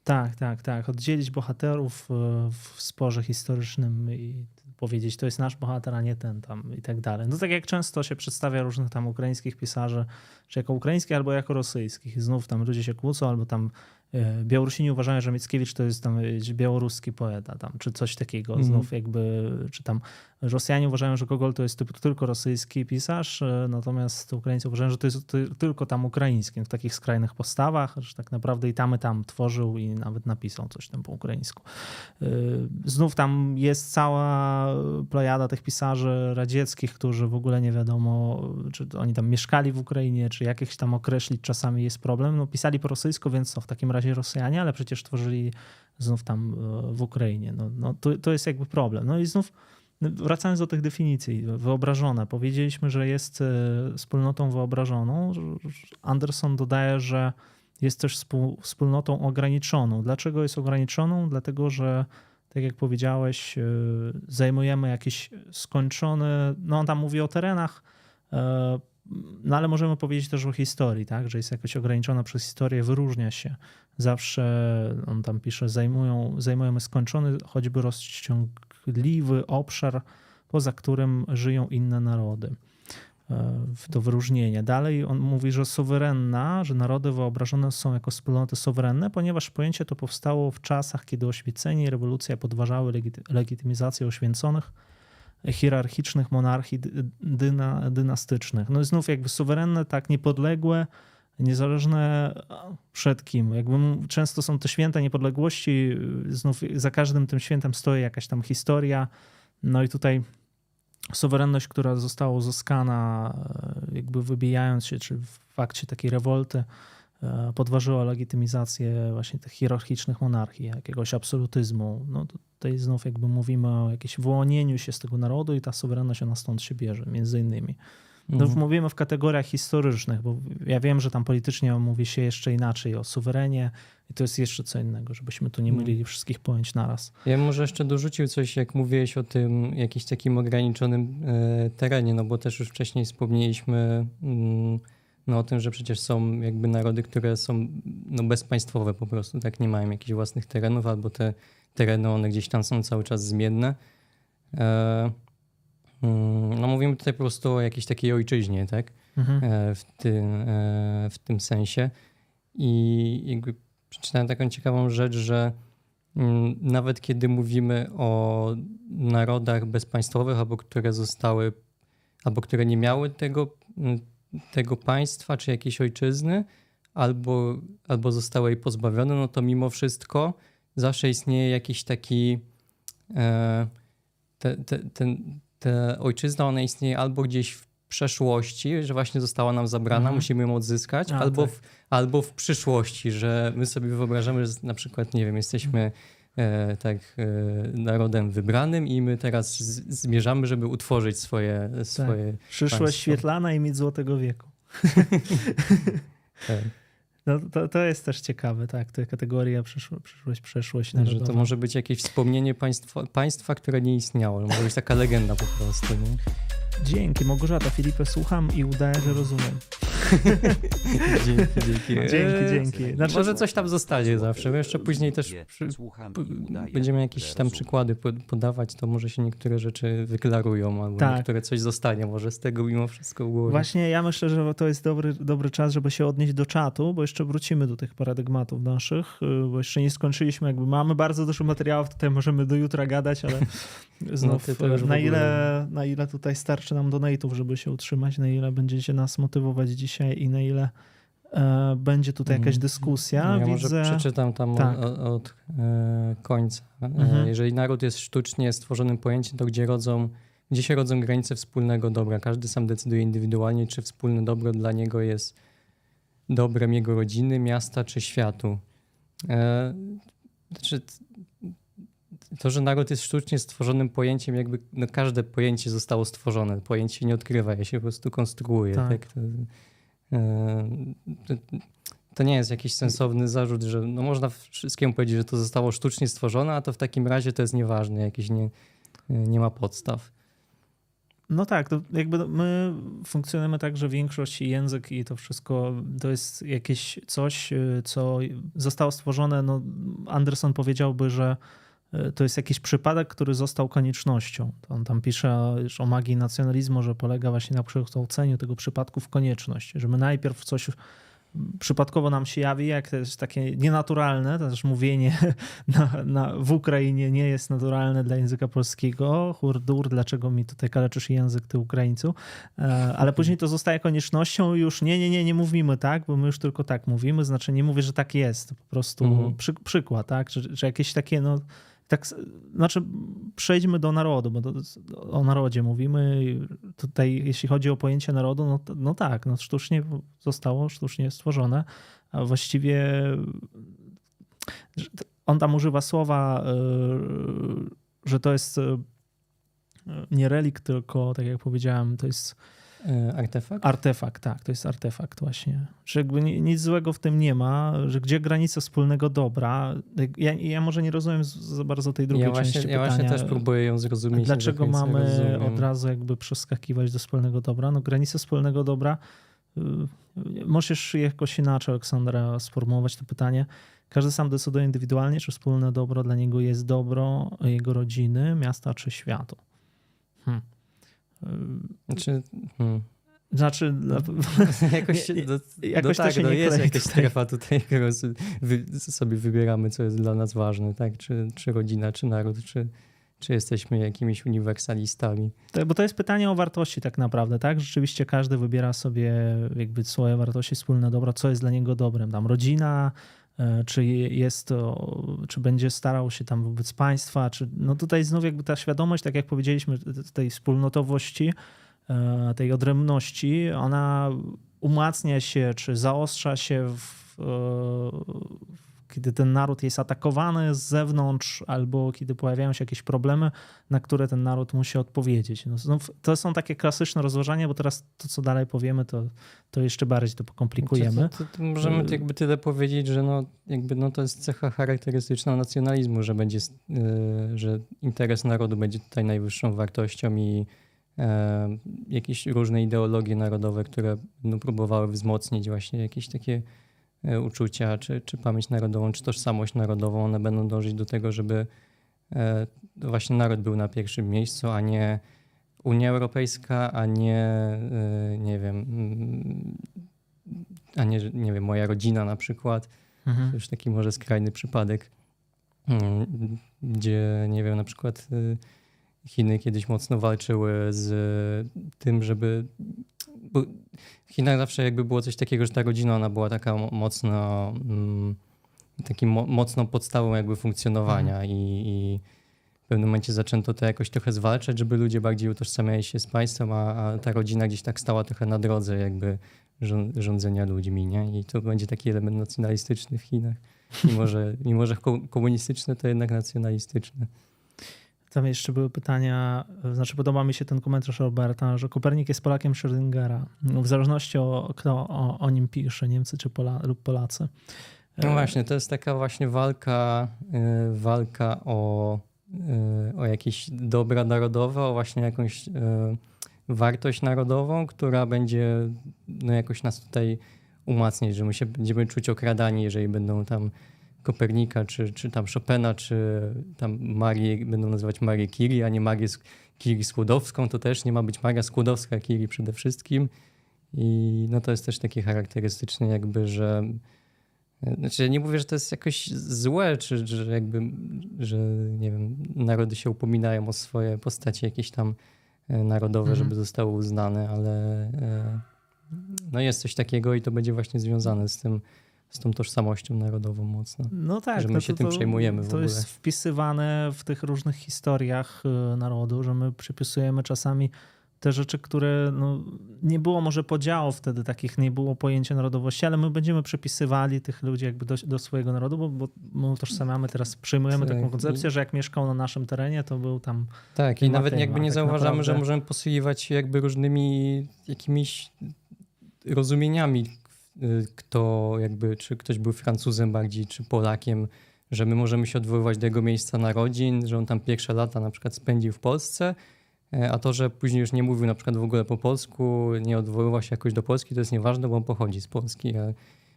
Tak, tak, tak. Oddzielić bohaterów e, w sporze historycznym i powiedzieć, to jest nasz bohater, a nie ten tam i tak dalej. No tak jak często się przedstawia różnych tam ukraińskich pisarzy, czy jako ukraińskich albo jako rosyjskich. I znów tam ludzie się kłócą, albo tam e, Białorusini uważają, że Mickiewicz to jest tam e, białoruski poeta, tam, czy coś takiego. Mhm. Znów jakby, czy tam Rosjanie uważają, że Gogol to jest tylko rosyjski pisarz, e, natomiast Ukraińcy uważają, że to jest ty- tylko tam ukraiński, w takich skrajnych postawach, że tak naprawdę i tam i tam tworzył i nawet napisał coś tam po ukraińsku. Y, Znów tam jest cała plejada tych pisarzy radzieckich, którzy w ogóle nie wiadomo, czy oni tam mieszkali w Ukrainie, czy jakieś tam określić czasami jest problem. No, pisali po rosyjsku, więc to w takim razie Rosjanie, ale przecież tworzyli znów tam y, w Ukrainie. No, no, to, to jest jakby problem. No i znów wracając do tych definicji, wyobrażone. Powiedzieliśmy, że jest y, wspólnotą wyobrażoną. Anderson dodaje, że jest też wspólnotą ograniczoną. Dlaczego jest ograniczoną? Dlatego, że tak jak powiedziałeś, y, zajmujemy jakieś skończone, no on tam mówi o terenach, y, no ale możemy powiedzieć też o historii, tak? że jest jakoś ograniczona przez historię, wyróżnia się. Zawsze, on tam pisze, zajmują, zajmujemy skończony, choćby rozciągliwy obszar, poza którym żyją inne narody w to wyróżnienie. Dalej on mówi, że suwerenna, że narody wyobrażone są jako wspólnoty suwerenne, ponieważ pojęcie to powstało w czasach, kiedy oświecenie i rewolucja podważały legity- legitymizację oświęconych hierarchicznych monarchii dy- dyna, dynastycznych. No i znów jakby suwerenne, tak niepodległe, niezależne przed kim. Jakby m- często są to święta niepodległości, znów za każdym tym świętem stoi jakaś tam historia. No i tutaj suwerenność, która została uzyskana, e, jakby wybijając się, czy w fakcie takiej rewolty, e, podważyła legitymizację właśnie tych hierarchicznych monarchii, jakiegoś absolutyzmu. No tutaj znów jakby mówimy o jakimś wyłonieniu się z tego narodu i ta suwerenność ona stąd się bierze, między innymi. No, Mhm. Mówimy w kategoriach historycznych, bo ja wiem, że tam politycznie mówi się jeszcze inaczej o suwerenie i to jest jeszcze co innego, żebyśmy tu nie Mhm. mylili wszystkich pojęć naraz. Ja bym może jeszcze dorzucił coś, jak mówiłeś o tym jakimś takim ograniczonym e, terenie, no bo też już wcześniej wspomnieliśmy mm, no, o tym, że przecież są jakby narody, które są no, bezpaństwowe po prostu, tak nie mają jakichś własnych terenów, albo te tereny, one gdzieś tam są cały czas zmienne. Mm, no mówimy tutaj po prostu o jakiejś takiej ojczyźnie, tak? Mhm. e, w tym, e, w tym sensie. I jakby przeczytałem taką ciekawą rzecz, że mm, nawet kiedy mówimy o narodach bezpaństwowych, albo które zostały, albo które nie miały tego, mm, tego państwa czy jakiejś ojczyzny, albo, albo zostały jej pozbawione, no to mimo wszystko zawsze istnieje jakiś taki e, te, te, ten, ta ojczyzna, ona istnieje albo gdzieś w przeszłości, że właśnie została nam zabrana, Mhm. musimy ją odzyskać, A, albo, tak. w, albo w przyszłości, że my sobie wyobrażamy, że na przykład, nie wiem, jesteśmy e, tak e, narodem wybranym i my teraz z, zmierzamy, żeby utworzyć swoje... swoje Przyszłość państwo. świetlana i mit złotego wieku. tak. No, to, to jest też ciekawe, tak, te kategoria przyszło, przyszłość, przeszłość Że to może być jakieś wspomnienie państwa, państwa które nie istniało. Może być taka legenda po prostu. Nie? Dzięki, Małgorzata, Filipę słucham i udaję, że rozumiem. Dzięki, dzięki. Dzięki, Eee, dzięki. Znaczy, Może coś tam zostanie zawsze. My jeszcze później też przy, będziemy jakieś tam przykłady po- podawać, to może się niektóre rzeczy wyklarują, albo Tak. niektóre coś zostanie może z tego mimo wszystko w głowie. Właśnie ja myślę, że to jest dobry, dobry czas, żeby się odnieść do czatu, bo jeszcze wrócimy do tych paradygmatów naszych, y, bo jeszcze nie skończyliśmy. Jakby mamy bardzo dużo materiałów, tutaj możemy do jutra gadać, ale znów ty to już w na, ile, na ile tutaj starczy nam donate'ów, żeby się utrzymać, na ile będziecie nas motywować dzisiaj i na ile e, będzie tutaj jakaś Mm. dyskusja. Ja Widzę... może przeczytam tam Tak. od, od e, końca. E, Mhm. Jeżeli naród jest sztucznie stworzonym pojęciem, to gdzie, rodzą, gdzie się rodzą granice wspólnego dobra? Każdy sam decyduje indywidualnie, czy wspólne dobro dla niego jest dobrem jego rodziny, miasta czy światu. E, znaczy, to, że naród jest sztucznie stworzonym pojęciem, jakby no, każde pojęcie zostało stworzone. Pojęcie nie odkrywa, je się po prostu konstruuje. Tak. Tak. To, e, to, nie jest jakiś sensowny zarzut, że no można wszystkiemu powiedzieć, że to zostało sztucznie stworzone, a to w takim razie to jest nieważne, jakieś nie, nie ma podstaw. No tak, to jakby my funkcjonujemy tak, że większość i język i to wszystko to jest jakieś coś, co zostało stworzone. No, Anderson powiedziałby, że to jest jakiś przypadek, który został koniecznością. On tam pisze już o magii nacjonalizmu, że polega właśnie na przekształceniu tego przypadku w konieczność, że my najpierw coś przypadkowo nam się jawi, jak to jest takie nienaturalne, to też mówienie na, na, w Ukrainie nie jest naturalne dla języka polskiego. Hurdur, dlaczego mi tutaj kaleczysz język, ty Ukraińcu? E, ale później to zostaje koniecznością i już nie, nie, nie, nie mówimy tak, bo my już tylko tak mówimy, znaczy nie mówię, że tak jest, po prostu mhm. przy, przykład, tak, że, że jakieś takie no tak, znaczy przejdźmy do narodu, bo o narodzie mówimy. Tutaj, jeśli chodzi o pojęcie narodu, no, no tak, no sztucznie zostało, sztucznie stworzone, a właściwie on tam używa słowa, e, że to jest e, nie relikt, tylko tak jak powiedziałem, to jest artefakt? Artefakt, tak, to jest artefakt właśnie. Że jakby nic złego w tym nie ma, że gdzie granica wspólnego dobra. Ja, ja może nie rozumiem za bardzo tej drugiej ja właśnie, części ja pytania. Ja właśnie też próbuję ją zrozumieć. Dlaczego mamy od razu jakby przeskakiwać do wspólnego dobra? No granica wspólnego dobra, y, możesz jakoś inaczej, Aleksandra, sformułować to pytanie. Każdy sam decyduje indywidualnie, czy wspólne dobro dla niego jest dobro jego rodziny, miasta czy światu. Hmm. Znaczy, hmm. Znaczy, jakoś, się, do, jakoś do, tak, no jest jakaś strefa tutaj, którą sobie wybieramy, co jest dla nas ważne, tak? Czy, czy rodzina, czy naród, czy, czy jesteśmy jakimiś uniwersalistami. Tak, bo to jest pytanie o wartości tak naprawdę, tak? Rzeczywiście każdy wybiera sobie jakby swoje wartości, wspólne dobro, co jest dla niego dobrem. Tam rodzina, czy jest to, czy będzie starał się tam wobec państwa, czy no tutaj znów jakby ta świadomość, tak jak powiedzieliśmy, tej wspólnotowości, e, tej odrębności, ona umacnia się, czy zaostrza się w, w kiedy ten naród jest atakowany z zewnątrz, albo kiedy pojawiają się jakieś problemy, na które ten naród musi odpowiedzieć. No, to są takie klasyczne rozważania, bo teraz to, co dalej powiemy, to, to jeszcze bardziej to pokomplikujemy. To, to, to możemy jakby tyle powiedzieć, że no, jakby no to jest cecha charakterystyczna nacjonalizmu, że będzie, yy, że interes narodu będzie tutaj najwyższą wartością i yy, jakieś różne ideologie narodowe, które no, próbowały wzmocnić właśnie jakieś takie E, uczucia, czy, czy pamięć narodową, czy tożsamość narodową, one będą dążyć do tego, żeby e, właśnie naród był na pierwszym miejscu, a nie Unia Europejska, a nie, e, nie wiem, mm, a nie, nie wiem, moja rodzina na przykład. Mhm. To już taki może skrajny przypadek, mm, gdzie, nie wiem, na przykład Chiny kiedyś mocno walczyły z tym, żeby bo w Chinach zawsze jakby było coś takiego, że ta rodzina ona była taka mocno, mm, takim mo mocną podstawą jakby funkcjonowania mhm. i, i, w pewnym momencie zaczęto to jakoś trochę zwalczać, żeby ludzie bardziej utożsamiali się z państwem, a, a ta rodzina gdzieś tak stała trochę na drodze jakby rządzenia ludźmi, nie? I to będzie taki element nacjonalistyczny w Chinach. Mimo, że, mimo, że komunistyczne, to jednak nacjonalistyczne. Tam jeszcze były pytania, znaczy podoba mi się ten komentarz Roberta, że Kopernik jest Polakiem Schrödingera. W zależności o kto o, o nim pisze, Niemcy czy Pola, lub Polacy. No właśnie, to jest taka właśnie walka, yy, walka o, o jakieś dobra narodowe, o właśnie jakąś wartość narodową, która będzie no, jakoś nas tutaj umacniać, że my się będziemy czuć okradani, jeżeli będą tam Kopernika, czy, czy tam Chopina, czy tam Marię, będą nazywać Marię Curie, a nie Marię Curie Skłodowską, to też nie ma być Maria Skłodowska Curie przede wszystkim. I no to jest też takie charakterystyczne jakby, że znaczy nie mówię, że to jest jakoś złe, czy że jakby, że nie wiem, narody się upominają o swoje postacie jakieś tam e, narodowe, mhm. żeby zostały uznane, ale e, no jest coś takiego i to będzie właśnie związane z tym, z tą tożsamością narodową mocno. No tak. Że my no się to, tym przejmujemy w to ogóle. Jest wpisywane w tych różnych historiach y, narodu, że my przypisujemy czasami te rzeczy, które no, nie było może podziałów wtedy takich, nie było pojęcia narodowości, ale my będziemy przypisywali tych ludzi jakby do, do swojego narodu, bo, bo my utożsamiamy teraz, przyjmujemy tak. taką koncepcję, że jak mieszkał na naszym terenie, to był tam... Tak i nawet jakby nie tak zauważamy, naprawdę... że możemy posługiwać się jakby różnymi jakimiś rozumieniami kto jakby, czy ktoś był Francuzem bardziej, czy Polakiem, że my możemy się odwoływać do jego miejsca narodzin, że on tam pierwsze lata na przykład spędził w Polsce, e, a to, że później już nie mówił na przykład w ogóle po polsku, nie odwoływał się jakoś do Polski, to jest nieważne, bo on pochodzi z Polski,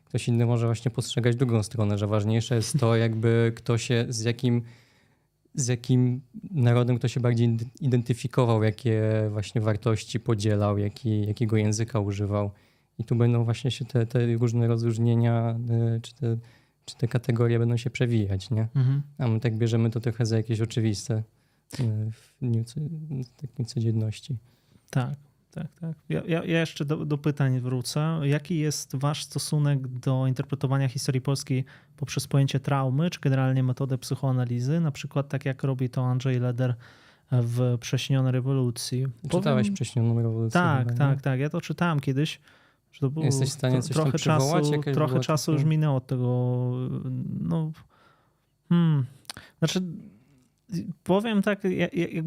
ktoś inny może właśnie postrzegać drugą stronę, że ważniejsze jest to jakby kto się, z jakim z jakim narodem kto się bardziej identyfikował, jakie właśnie wartości podzielał, jaki, jakiego języka używał. I tu będą właśnie się te, te różne rozróżnienia, y, czy te, czy te kategorie będą się przewijać, nie? Mhm. A my tak bierzemy to trochę za jakieś oczywiste y, w dniu, takiej codzienności. Tak, tak, tak. Ja, ja, ja jeszcze do, do, pytań wrócę. Jaki jest wasz stosunek do interpretowania historii polskiej poprzez pojęcie traumy, czy generalnie metodę psychoanalizy? Na przykład tak jak robi to Andrzej Leder w Prześnionej rewolucji. Czytałeś Powiem... Prześnioną rewolucję? Tak, chyba, tak, tak. Ja to czytałem kiedyś. Że to było Jesteś w stanie coś trochę czasu, trochę czasu już minęło od tego. No, hmm. Znaczy, powiem tak, ja, ja,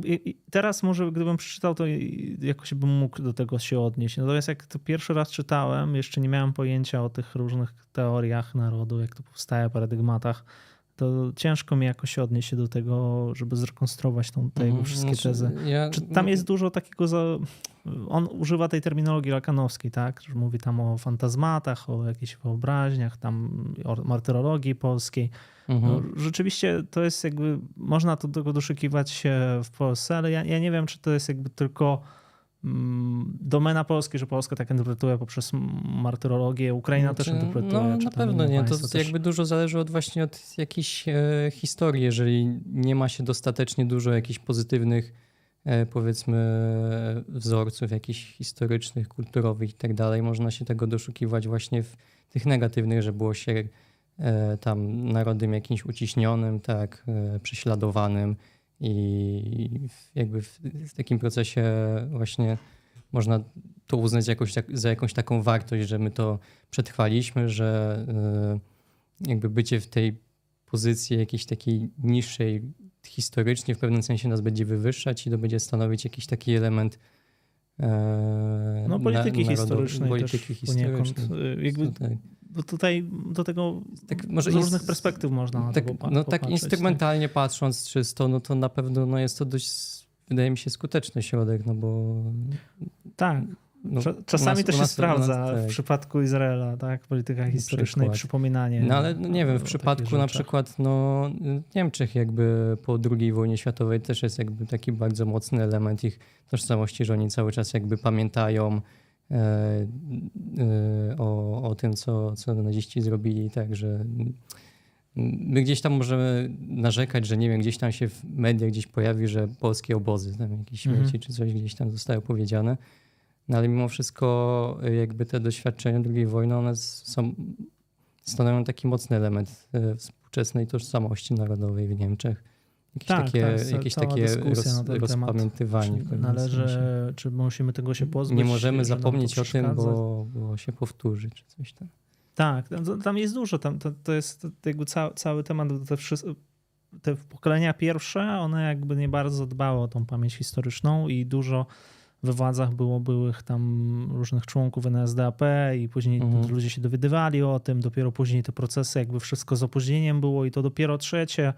teraz może gdybym przeczytał, to jakoś bym mógł do tego się odnieść. Natomiast jak to pierwszy raz czytałem, jeszcze nie miałem pojęcia o tych różnych teoriach narodu, jak to powstaje, paradygmatach, to ciężko mi jakoś odnieść się do tego, żeby zrekonstruować tą, te jego mhm, wszystkie znaczy, tezy. Ja... tam jest dużo takiego, za... on używa tej terminologii lakanowskiej, tak, że mówi tam o fantazmatach, o jakichś wyobraźniach, tam o martyrologii polskiej. Mhm. No, rzeczywiście to jest jakby, można do tego doszukiwać się w Polsce, ale ja, ja nie wiem, czy to jest jakby tylko domena Polski, że Polska tak interpretuje poprzez martyrologię, Ukraina znaczy, też interpretuje. No na pewno nie, to też... jakby dużo zależy od właśnie od jakiejś e, historii, jeżeli nie ma się dostatecznie dużo jakichś pozytywnych e, powiedzmy wzorców jakichś historycznych, kulturowych i tak dalej, można się tego doszukiwać właśnie w tych negatywnych, że było się E, tam narodem jakimś uciśnionym, tak, e, prześladowanym i jakby w, w takim procesie właśnie można to uznać jakoś, tak, za jakąś taką wartość, że my to przetrwaliśmy, że e, jakby bycie w tej pozycji jakiejś takiej niższej historycznie w pewnym sensie nas będzie wywyższać i to będzie stanowić jakiś taki element no, polityki na, historycznej polityki też historycznej. Jakby, tak bo tutaj do tego tak, z różnych perspektyw można tak, No popatrzeć, tak instrumentalnie tak. patrząc czysto, no to na pewno no jest to dość, wydaje mi się, skuteczny środek, no bo... Tak. No, czasami nas, to się nas, sprawdza nas, tak. w przypadku Izraela, tak? Polityka historyczna i przypominanie. No ale no, nie wiem, w przypadku na przykład no, Niemczech jakby po II wojnie światowej też jest jakby taki bardzo mocny element ich tożsamości, że oni cały czas jakby pamiętają o, o tym, co, co naziści zrobili, tak, że my gdzieś tam możemy narzekać, że nie wiem, gdzieś tam się w mediach gdzieś pojawi, że polskie obozy, tam jakieś mhm. śmieci czy coś gdzieś tam zostały powiedziane. No ale mimo wszystko jakby te doświadczenia II wojny, one są, stanowią taki mocny element e, współczesnej tożsamości narodowej w Niemczech. Jakieś tak, takie, tak, jakieś takie roz, rozpamiętywanie. Czy należy, czy musimy tego się pozbyć? Nie możemy zapomnieć o tym, bo, bo się powtórzy, czy coś tam. Tak, tam jest dużo. Tam, to, to jest jakby cały, cały temat. Te, te pokolenia pierwsze, one jakby nie bardzo dbały o tą pamięć historyczną i dużo we władzach było byłych tam różnych członków NSDAP i później mhm. ludzie się dowiadywali o tym, dopiero później te procesy jakby wszystko z opóźnieniem było i to dopiero trzecie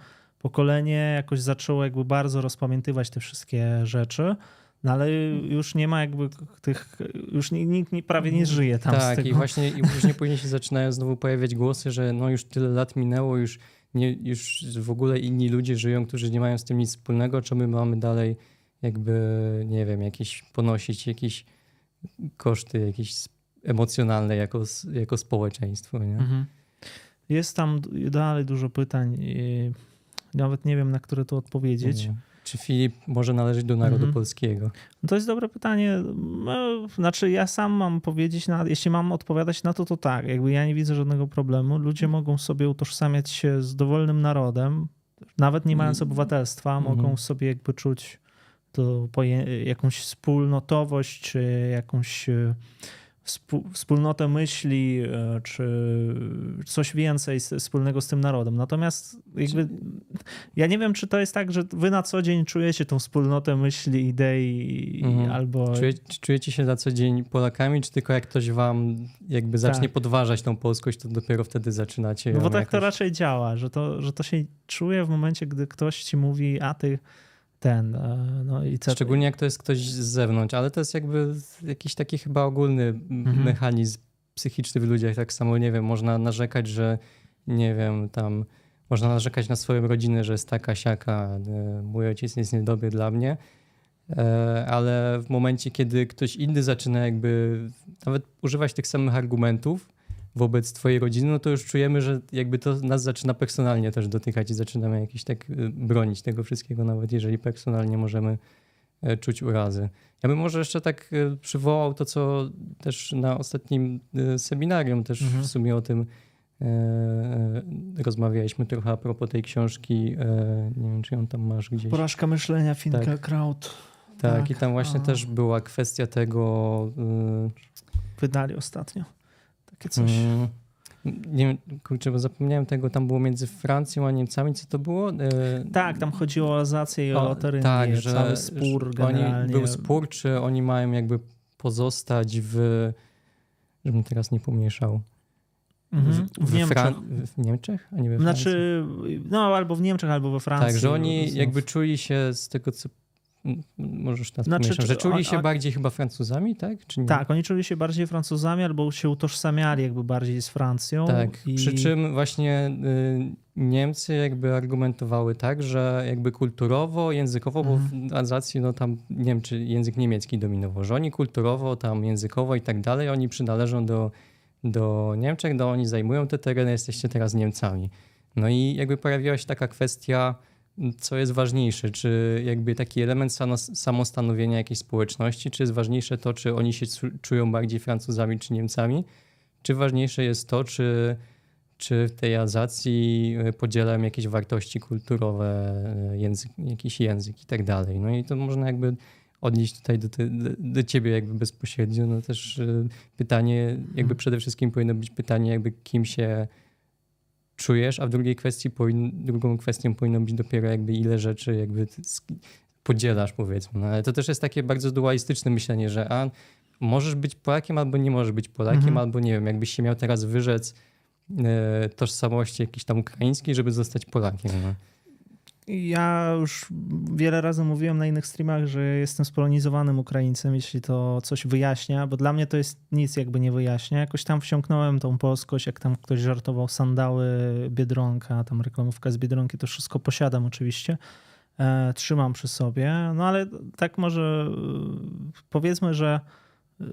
pokolenie jakoś zaczęło jakby bardzo rozpamiętywać te wszystkie rzeczy. No ale już nie ma jakby tych, już nikt prawie nie żyje tam Tak, i właśnie i później, później się zaczynają znowu pojawiać głosy, że no już tyle lat minęło, już, nie, już w ogóle inni ludzie żyją, którzy nie mają z tym nic wspólnego, czy my mamy dalej jakby, nie wiem, jakieś ponosić jakieś koszty jakieś emocjonalne jako, jako społeczeństwo, nie? Mhm. Jest tam dalej dużo pytań nawet nie wiem, na które to odpowiedzieć. Nie. Czy Filip może należeć do narodu mhm. polskiego? No to jest dobre pytanie. No, znaczy, ja sam mam powiedzieć, na, jeśli mam odpowiadać na to, to tak. Jakby ja nie widzę żadnego problemu. Ludzie mogą sobie utożsamiać się z dowolnym narodem, nawet nie mając mm. obywatelstwa, mhm. mogą sobie jakby czuć to jakąś wspólnotowość, czy jakąś e, wspólnotę myśli, e, czy coś więcej wspólnego z tym narodem. Natomiast jakby ja nie wiem, czy to jest tak, że wy na co dzień czujecie tą wspólnotę myśli, idei mhm. albo... Czujecie, czujecie się na co dzień Polakami, czy tylko jak ktoś wam jakby zacznie tak. podważać tą polskość, to dopiero wtedy zaczynacie No bo tak jakoś... to raczej działa, że to, że to się czuje w momencie, gdy ktoś ci mówi, a ty ten. E, no i co... Szczególnie jak to jest ktoś z zewnątrz, ale to jest jakby jakiś taki chyba ogólny mhm. mechanizm psychiczny w ludziach. Tak samo, nie wiem, można narzekać, że nie wiem, tam można narzekać na swoją rodzinę, że jest taka, siaka, e, mój ojciec jest niedobry dla mnie, e, ale w momencie, kiedy ktoś inny zaczyna jakby nawet używać tych samych argumentów wobec twojej rodziny, no to już czujemy, że jakby to nas zaczyna personalnie też dotykać i zaczynamy jakieś tak e, bronić tego wszystkiego, nawet jeżeli personalnie możemy czuć urazy. Ja bym może jeszcze tak przywołał to, co też na ostatnim seminarium też mhm. w sumie o tym E, e, rozmawialiśmy trochę a propos tej książki. E, nie wiem, czy ją tam masz gdzieś. Porażka myślenia Finka tak. Kraut. Tak, tak, i tam właśnie a... też była kwestia tego. Wydali ostatnio takie coś. Mm, nie wiem, kurczę, bo zapomniałem tego, tam było między Francją a Niemcami, co to było? Tak, tam chodziło o Alzację i o, o tak, że, cały spór że generalnie. Oni, był spór, czy oni mają jakby pozostać w, żebym teraz nie pomieszał, Mhm. W, w, Niemczech. w Niemczech, a nie we Francji. Znaczy, no albo w Niemczech, albo we Francji. Tak, że oni jakby czuli się z tego, co możesz nas znaczy, że czuli się a, bardziej chyba Francuzami, tak? Czy nie? Tak, oni czuli się bardziej Francuzami albo się utożsamiali jakby bardziej z Francją. Tak, i... przy czym właśnie y, Niemcy jakby argumentowały tak, że jakby kulturowo, językowo, mhm. bo w Alzacji no tam nie wiem, czy język niemiecki dominował, że oni kulturowo, tam językowo i tak dalej, oni przynależą do do Niemczech, no oni zajmują te tereny, jesteście teraz Niemcami. No i jakby pojawiła się taka kwestia, co jest ważniejsze, czy jakby taki element samostanowienia jakiejś społeczności, czy jest ważniejsze to, czy oni się czują bardziej Francuzami czy Niemcami, czy ważniejsze jest to, czy, czy w tej Alzacji e, podzielają jakieś wartości kulturowe, e, język, jakiś język i tak dalej. No i to można jakby odnieść tutaj do, do, do ciebie jakby bezpośrednio, no też y, pytanie, jakby hmm. przede wszystkim powinno być pytanie jakby kim się czujesz, a w drugiej kwestii, drugą kwestią powinno być dopiero jakby ile rzeczy jakby podzielasz powiedzmy. No, ale to też jest takie bardzo dualistyczne myślenie, że a możesz być Polakiem albo nie możesz być Polakiem, mhm. albo nie wiem, jakbyś się miał teraz wyrzec e, tożsamości jakiejś tam ukraińskiej, żeby zostać Polakiem. No. Ja już wiele razy mówiłem na innych streamach, że jestem spolonizowanym Ukraińcem, jeśli to coś wyjaśnia, bo dla mnie to jest nic jakby nie wyjaśnia. Jakoś tam wsiąknąłem tą polskość, jak tam ktoś żartował sandały Biedronka, tam reklamówka z Biedronki, to wszystko posiadam oczywiście. E, trzymam przy sobie, no ale tak może e, powiedzmy, że e,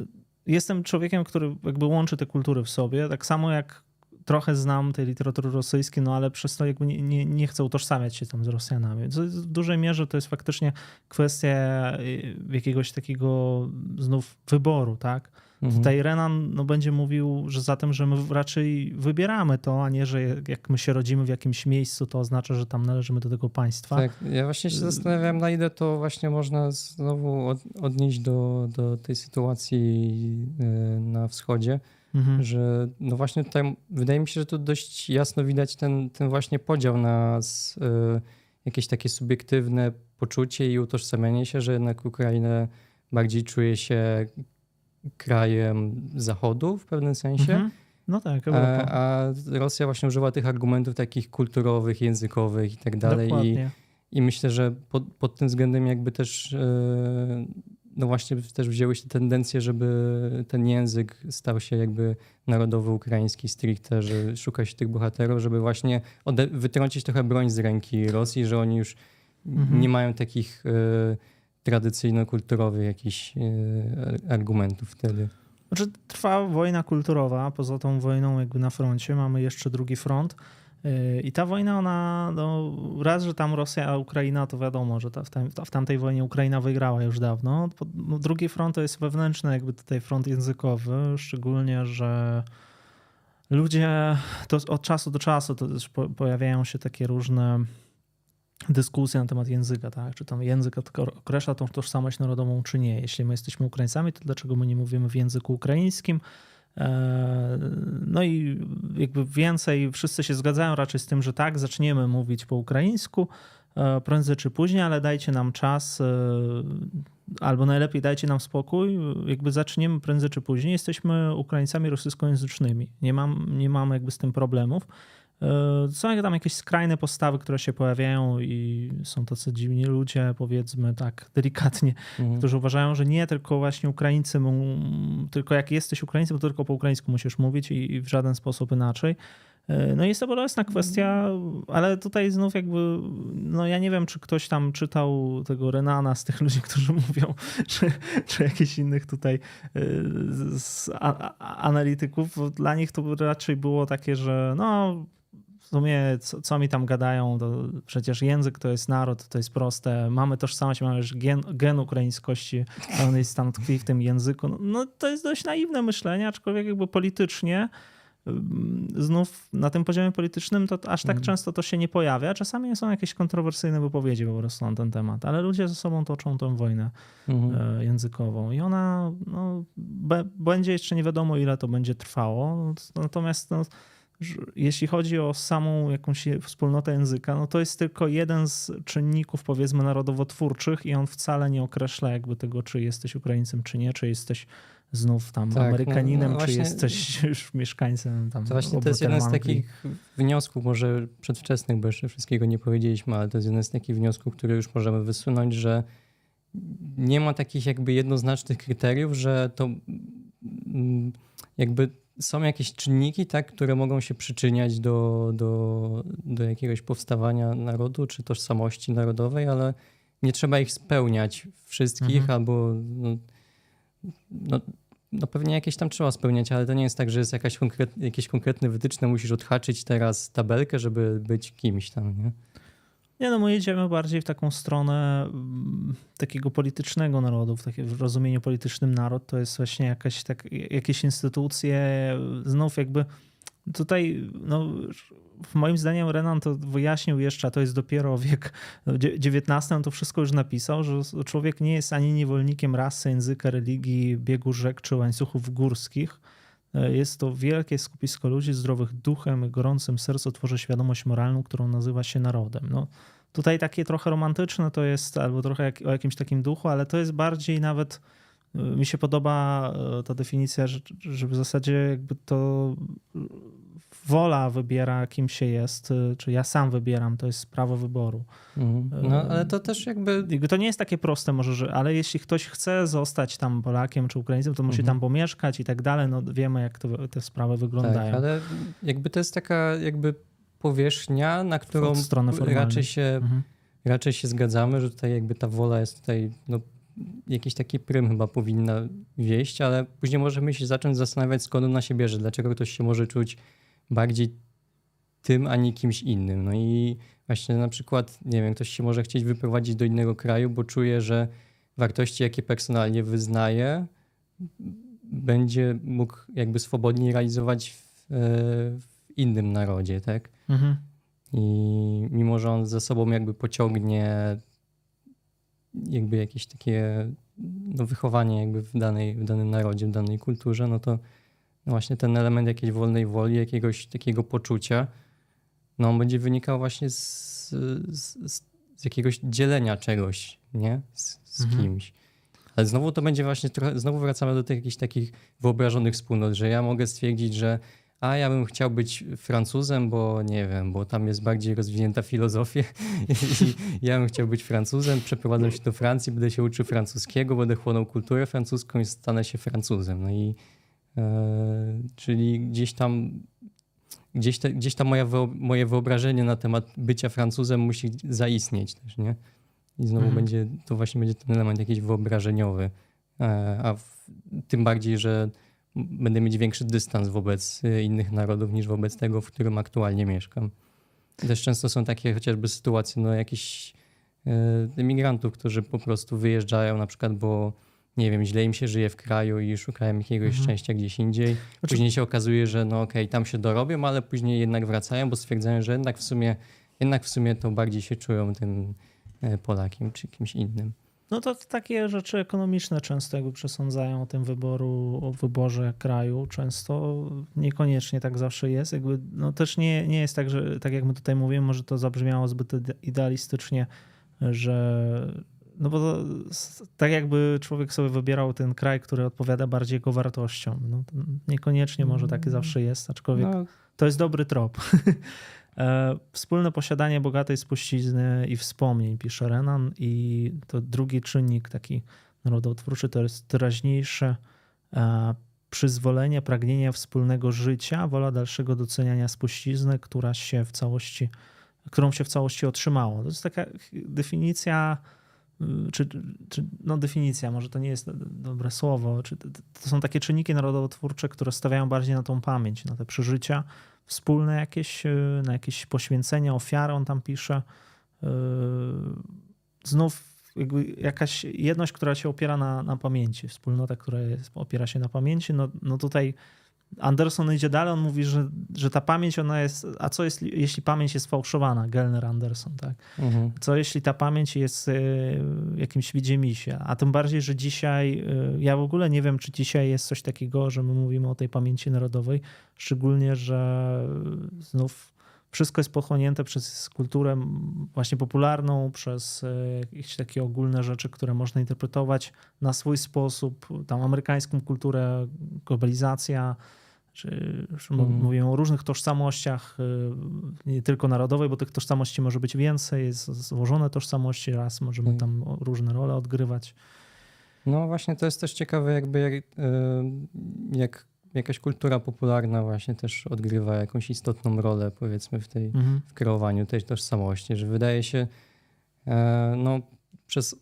jestem człowiekiem, który jakby łączy te kultury w sobie, tak samo jak trochę znam tej literatury rosyjskiej, no ale przez to jakby nie, nie, nie chcę utożsamiać się tam z Rosjanami. W dużej mierze to jest faktycznie kwestia y, jakiegoś takiego znów wyboru, tak? Mhm. Tutaj Renan no, będzie mówił, że za tym, że my raczej wybieramy to, a nie, że jak my się rodzimy w jakimś miejscu, to oznacza, że tam należymy do tego państwa. Tak, ja właśnie się zastanawiam, na ile to właśnie można znowu odnieść do, do tej sytuacji y, na wschodzie Mhm. Że no właśnie tutaj wydaje mi się, że tu dość jasno widać ten, ten właśnie podział na y, jakieś takie subiektywne poczucie i utożsamianie się, że jednak Ukraina bardziej czuje się krajem zachodu w pewnym sensie. Mhm. No tak, Europa. A, a, Rosja właśnie używa tych argumentów takich kulturowych, językowych i tak dalej. I, I, myślę, że pod, pod, tym względem jakby też y, no właśnie też wzięły się tendencje, żeby ten język stał się jakby narodowy ukraiński stricte, że szuka się tych bohaterów, żeby właśnie wytrącić trochę broń z ręki Rosji, że oni już mhm. nie mają takich y, tradycyjno-kulturowych jakichś y, argumentów wtedy. Znaczy trwa wojna kulturowa, poza tą wojną jakby na froncie mamy jeszcze drugi front, i ta wojna, ona, no, raz, że tam Rosja, Ukraina, to wiadomo, że ta, w, tam, w tamtej wojnie Ukraina wygrała już dawno. No, drugi front to jest wewnętrzny, jakby tutaj front językowy, szczególnie, że ludzie to od czasu do czasu to też pojawiają się takie różne dyskusje na temat języka, tak? Czy tam język określa tą tożsamość narodową, czy nie. Jeśli my jesteśmy Ukraińcami, to dlaczego my nie mówimy w języku ukraińskim? E, no i jakby więcej, wszyscy się zgadzają raczej z tym, że tak, zaczniemy mówić po ukraińsku e, prędzej czy później, ale dajcie nam czas, e, albo najlepiej dajcie nam spokój, jakby zaczniemy prędzej czy później. Jesteśmy Ukraińcami rosyjskojęzycznymi, nie, mam, nie mamy jakby z tym problemów. E, są tam jakieś skrajne postawy, które się pojawiają i są tacy dziwni ludzie, powiedzmy tak delikatnie, mhm. którzy uważają, że nie tylko właśnie Ukraińcy, tylko jak jesteś Ukraińcem, to tylko po ukraińsku musisz mówić i w żaden sposób inaczej. E, no jest to bolesna kwestia, ale tutaj znów jakby, no ja nie wiem, czy ktoś tam czytał tego Renana z tych ludzi, którzy mówią, czy, czy jakichś innych tutaj e, z a, a, analityków. Dla nich to raczej było takie, że no sumie co, co mi tam gadają, to przecież język to jest naród, to jest proste, mamy tożsamość, mamy już gen, gen ukraińskości, a on jest tam tkwi w tym języku. No, no to jest dość naiwne myślenie, aczkolwiek jakby politycznie znów na tym poziomie politycznym to aż tak mhm. często to się nie pojawia. Czasami są jakieś kontrowersyjne wypowiedzi po prostu na ten temat, ale ludzie ze sobą toczą tę wojnę mhm. E, językową i ona no, będzie jeszcze nie wiadomo ile to będzie trwało. Natomiast no, jeśli chodzi o samą jakąś wspólnotę języka, no to jest tylko jeden z czynników powiedzmy narodowo-twórczych i on wcale nie określa jakby tego, czy jesteś Ukraińcem, czy nie, czy jesteś znów tam tak, Amerykaninem, no, no czy jesteś już mieszkańcem tam. To właśnie to jest jeden z takich wniosków, może przedwczesnych, bo jeszcze wszystkiego nie powiedzieliśmy, ale to jest jeden z takich wniosków, które już możemy wysunąć, że nie ma takich jakby jednoznacznych kryteriów, że to mm, jakby są jakieś czynniki, tak, które mogą się przyczyniać do, do, do jakiegoś powstawania narodu czy tożsamości narodowej, ale nie trzeba ich spełniać wszystkich mhm. albo no, no, no pewnie jakieś tam trzeba spełniać, ale to nie jest tak, że jest jakaś konkret, jakieś konkretne wytyczne, musisz odhaczyć teraz tabelkę, żeby być kimś tam, nie? Nie, no my jedziemy bardziej w taką stronę mm, takiego politycznego narodu, w takim rozumieniu politycznym naród to jest właśnie jakaś, tak, jakieś instytucje, znów jakby tutaj no, moim zdaniem Renan to wyjaśnił jeszcze, a to jest dopiero wiek XIX, on to wszystko już napisał, że człowiek nie jest ani niewolnikiem rasy, języka, religii, biegu rzek czy łańcuchów górskich. E, jest to wielkie skupisko ludzi zdrowych duchem, gorącym sercu tworzy świadomość moralną, którą nazywa się narodem. No, tutaj takie trochę romantyczne to jest, albo trochę jak, o jakimś takim duchu, ale to jest bardziej nawet e, mi się podoba e, ta definicja, że, że w zasadzie jakby to wola wybiera, kim się jest, y, czy ja sam wybieram, to jest prawo wyboru. Mhm. No, ale to też jakby... jakby... To nie jest takie proste może, że, ale jeśli ktoś chce zostać tam Polakiem czy Ukraińcem, to musi mhm. tam pomieszkać i tak dalej, no wiemy jak to, te sprawy wyglądają. Tak, ale jakby to jest taka jakby powierzchnia, na którą raczej się, mhm. raczej się zgadzamy, że tutaj jakby ta wola jest tutaj no, jakiś taki prym chyba powinna wieść, ale później możemy się zacząć zastanawiać, skąd ona się bierze, dlaczego ktoś się może czuć bardziej tym, a nie kimś innym. No i właśnie na przykład, nie wiem, ktoś się może chcieć wyprowadzić do innego kraju, bo czuje, że wartości, jakie personalnie wyznaje, będzie mógł jakby swobodnie realizować w, e, w innym narodzie, tak? Mhm. I mimo, że on ze sobą jakby pociągnie jakby jakieś takie no, wychowanie jakby w, danej, w danym narodzie, w danej kulturze, no to właśnie ten element jakiejś wolnej woli, jakiegoś takiego poczucia, no on będzie wynikał właśnie z, z, z jakiegoś dzielenia czegoś, nie? Z, z mhm. kimś. Ale znowu to będzie właśnie trochę, znowu wracamy do tych jakichś takich wyobrażonych wspólnot, że ja mogę stwierdzić, że a ja bym chciał być Francuzem, bo nie wiem, bo tam jest bardziej rozwinięta filozofia i ja bym chciał być Francuzem, przeprowadzę się do Francji, będę się uczył francuskiego, będę chłonął kulturę francuską i stanę się Francuzem. No i czyli gdzieś tam, gdzieś, gdzieś tam moja moje wyobrażenie na temat bycia Francuzem musi zaistnieć też, nie? I znowu mhm. będzie, to właśnie będzie ten element jakiś wyobrażeniowy. E, a w, tym bardziej, że będę mieć większy dystans wobec e, innych narodów niż wobec tego, w którym aktualnie mieszkam. Też często są takie chociażby sytuacje, no jakichś emigrantów, którzy po prostu wyjeżdżają na przykład, bo nie wiem, źle im się żyje w kraju i szukają jakiegoś mhm. szczęścia gdzieś indziej. Znaczy... Później się okazuje, że no okej, okay, tam się dorobią, ale później jednak wracają, bo stwierdzają, że jednak w sumie, jednak w sumie to bardziej się czują tym e, Polakiem czy kimś innym. No to takie rzeczy ekonomiczne często jakby przesądzają o tym wyboru, o wyborze kraju. Często niekoniecznie tak zawsze jest. Jakby, no też nie, nie jest tak, że tak jak my tutaj mówimy, może to zabrzmiało zbyt idealistycznie, że, no bo to, tak jakby człowiek sobie wybierał ten kraj, który odpowiada bardziej jego wartościom. No, niekoniecznie może takie mm. zawsze jest, aczkolwiek no. to jest dobry trop. E, wspólne posiadanie bogatej spuścizny i wspomnień, pisze Renan. I to drugi czynnik taki narodotwórczy to jest teraźniejsze e, przyzwolenie, pragnienie wspólnego życia, wola dalszego doceniania spuścizny, która się w całości, którą się w całości otrzymało. To jest taka definicja, czy, czy no definicja, może to nie jest dobre słowo, czy to są takie czynniki narodowotwórcze, które stawiają bardziej na tą pamięć, na te przeżycia wspólne jakieś, y, na jakieś poświęcenie, ofiarę, on tam pisze. Y, znów jakaś jedność, która się opiera na, na pamięci, wspólnota, która jest, opiera się na pamięci, no, no tutaj Anderson idzie dalej, on mówi, że, że ta pamięć ona jest, a co jest, jeśli pamięć jest fałszowana, Gelner Anderson, tak? Mhm. Co jeśli ta pamięć jest y, jakimś widzimisię, a tym bardziej, że dzisiaj, y, ja w ogóle nie wiem, czy dzisiaj jest coś takiego, że my mówimy o tej pamięci narodowej, szczególnie, że znów wszystko jest pochłonięte przez kulturę właśnie popularną, przez e, jakieś takie ogólne rzeczy, które można interpretować na swój sposób, tam amerykańską kulturę, globalizacja, czy, czy mm. mówimy o różnych tożsamościach, e, nie tylko narodowej, bo tych tożsamości może być więcej, jest złożone tożsamości, raz możemy mm. tam różne role odgrywać. No właśnie to jest też ciekawe jakby jak, e, jak jakaś kultura popularna właśnie też odgrywa jakąś istotną rolę, powiedzmy, w tej mhm. w kreowaniu tej tożsamości, że wydaje się, e, no przez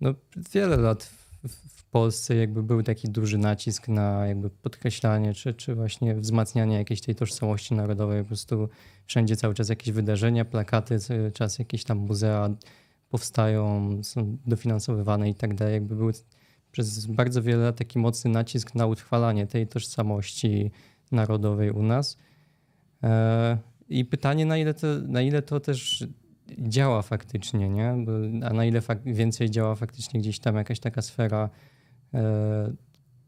no, wiele lat w, Polsce jakby był taki duży nacisk na jakby podkreślanie, czy, czy właśnie wzmacnianie jakiejś tej tożsamości narodowej, po prostu wszędzie cały czas jakieś wydarzenia, plakaty, cały czas jakieś tam muzea powstają, są dofinansowywane i tak dalej, jakby były przez bardzo wiele lat taki mocny nacisk na utrwalanie tej tożsamości narodowej u nas. E, I pytanie, na ile to, na ile to też działa faktycznie, nie? a na ile więcej działa faktycznie gdzieś tam jakaś taka sfera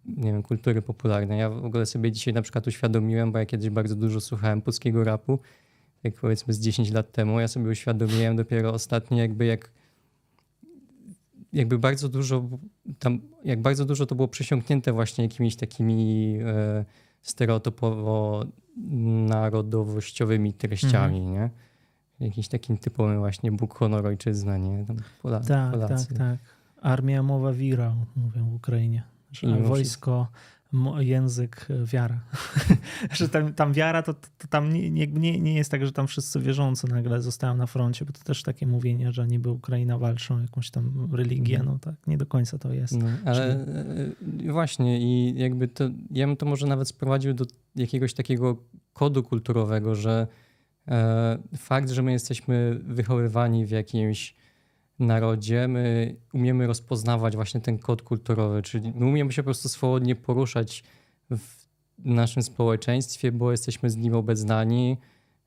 nie wiem, kultury popularnej. Ja w ogóle sobie dzisiaj na przykład uświadomiłem, bo ja kiedyś bardzo dużo słuchałem polskiego rapu, jak powiedzmy z 10 lat temu. Ja sobie uświadomiłem dopiero ostatnio jakby jak jakby bardzo dużo tam, jak bardzo dużo to było przesiąknięte właśnie jakimiś takimi e, stereotypowo narodowościowymi treściami, mhm. nie? Jakimś takim typowym właśnie Bóg, honor, ojczyzna, nie? Tam Pola, tak, Polacy. tak, tak. Armia mowa wira, mówią w Ukrainie. Że wojsko, język, e, wiara. że tam, tam wiara to, to tam nie, nie, nie jest tak, że tam wszyscy wierzący nagle zostają na froncie, bo to też takie mówienie, że niby Ukraina walczą jakąś tam religię, no tak, nie do końca to jest. No, ale Czyli... E, właśnie i jakby to, ja bym to może nawet sprowadził do jakiegoś takiego kodu kulturowego, że e, fakt, że my jesteśmy wychowywani w jakimś narodzie, my umiemy rozpoznawać właśnie ten kod kulturowy, czyli my umiemy się po prostu swobodnie poruszać w naszym społeczeństwie, bo jesteśmy z nim obeznani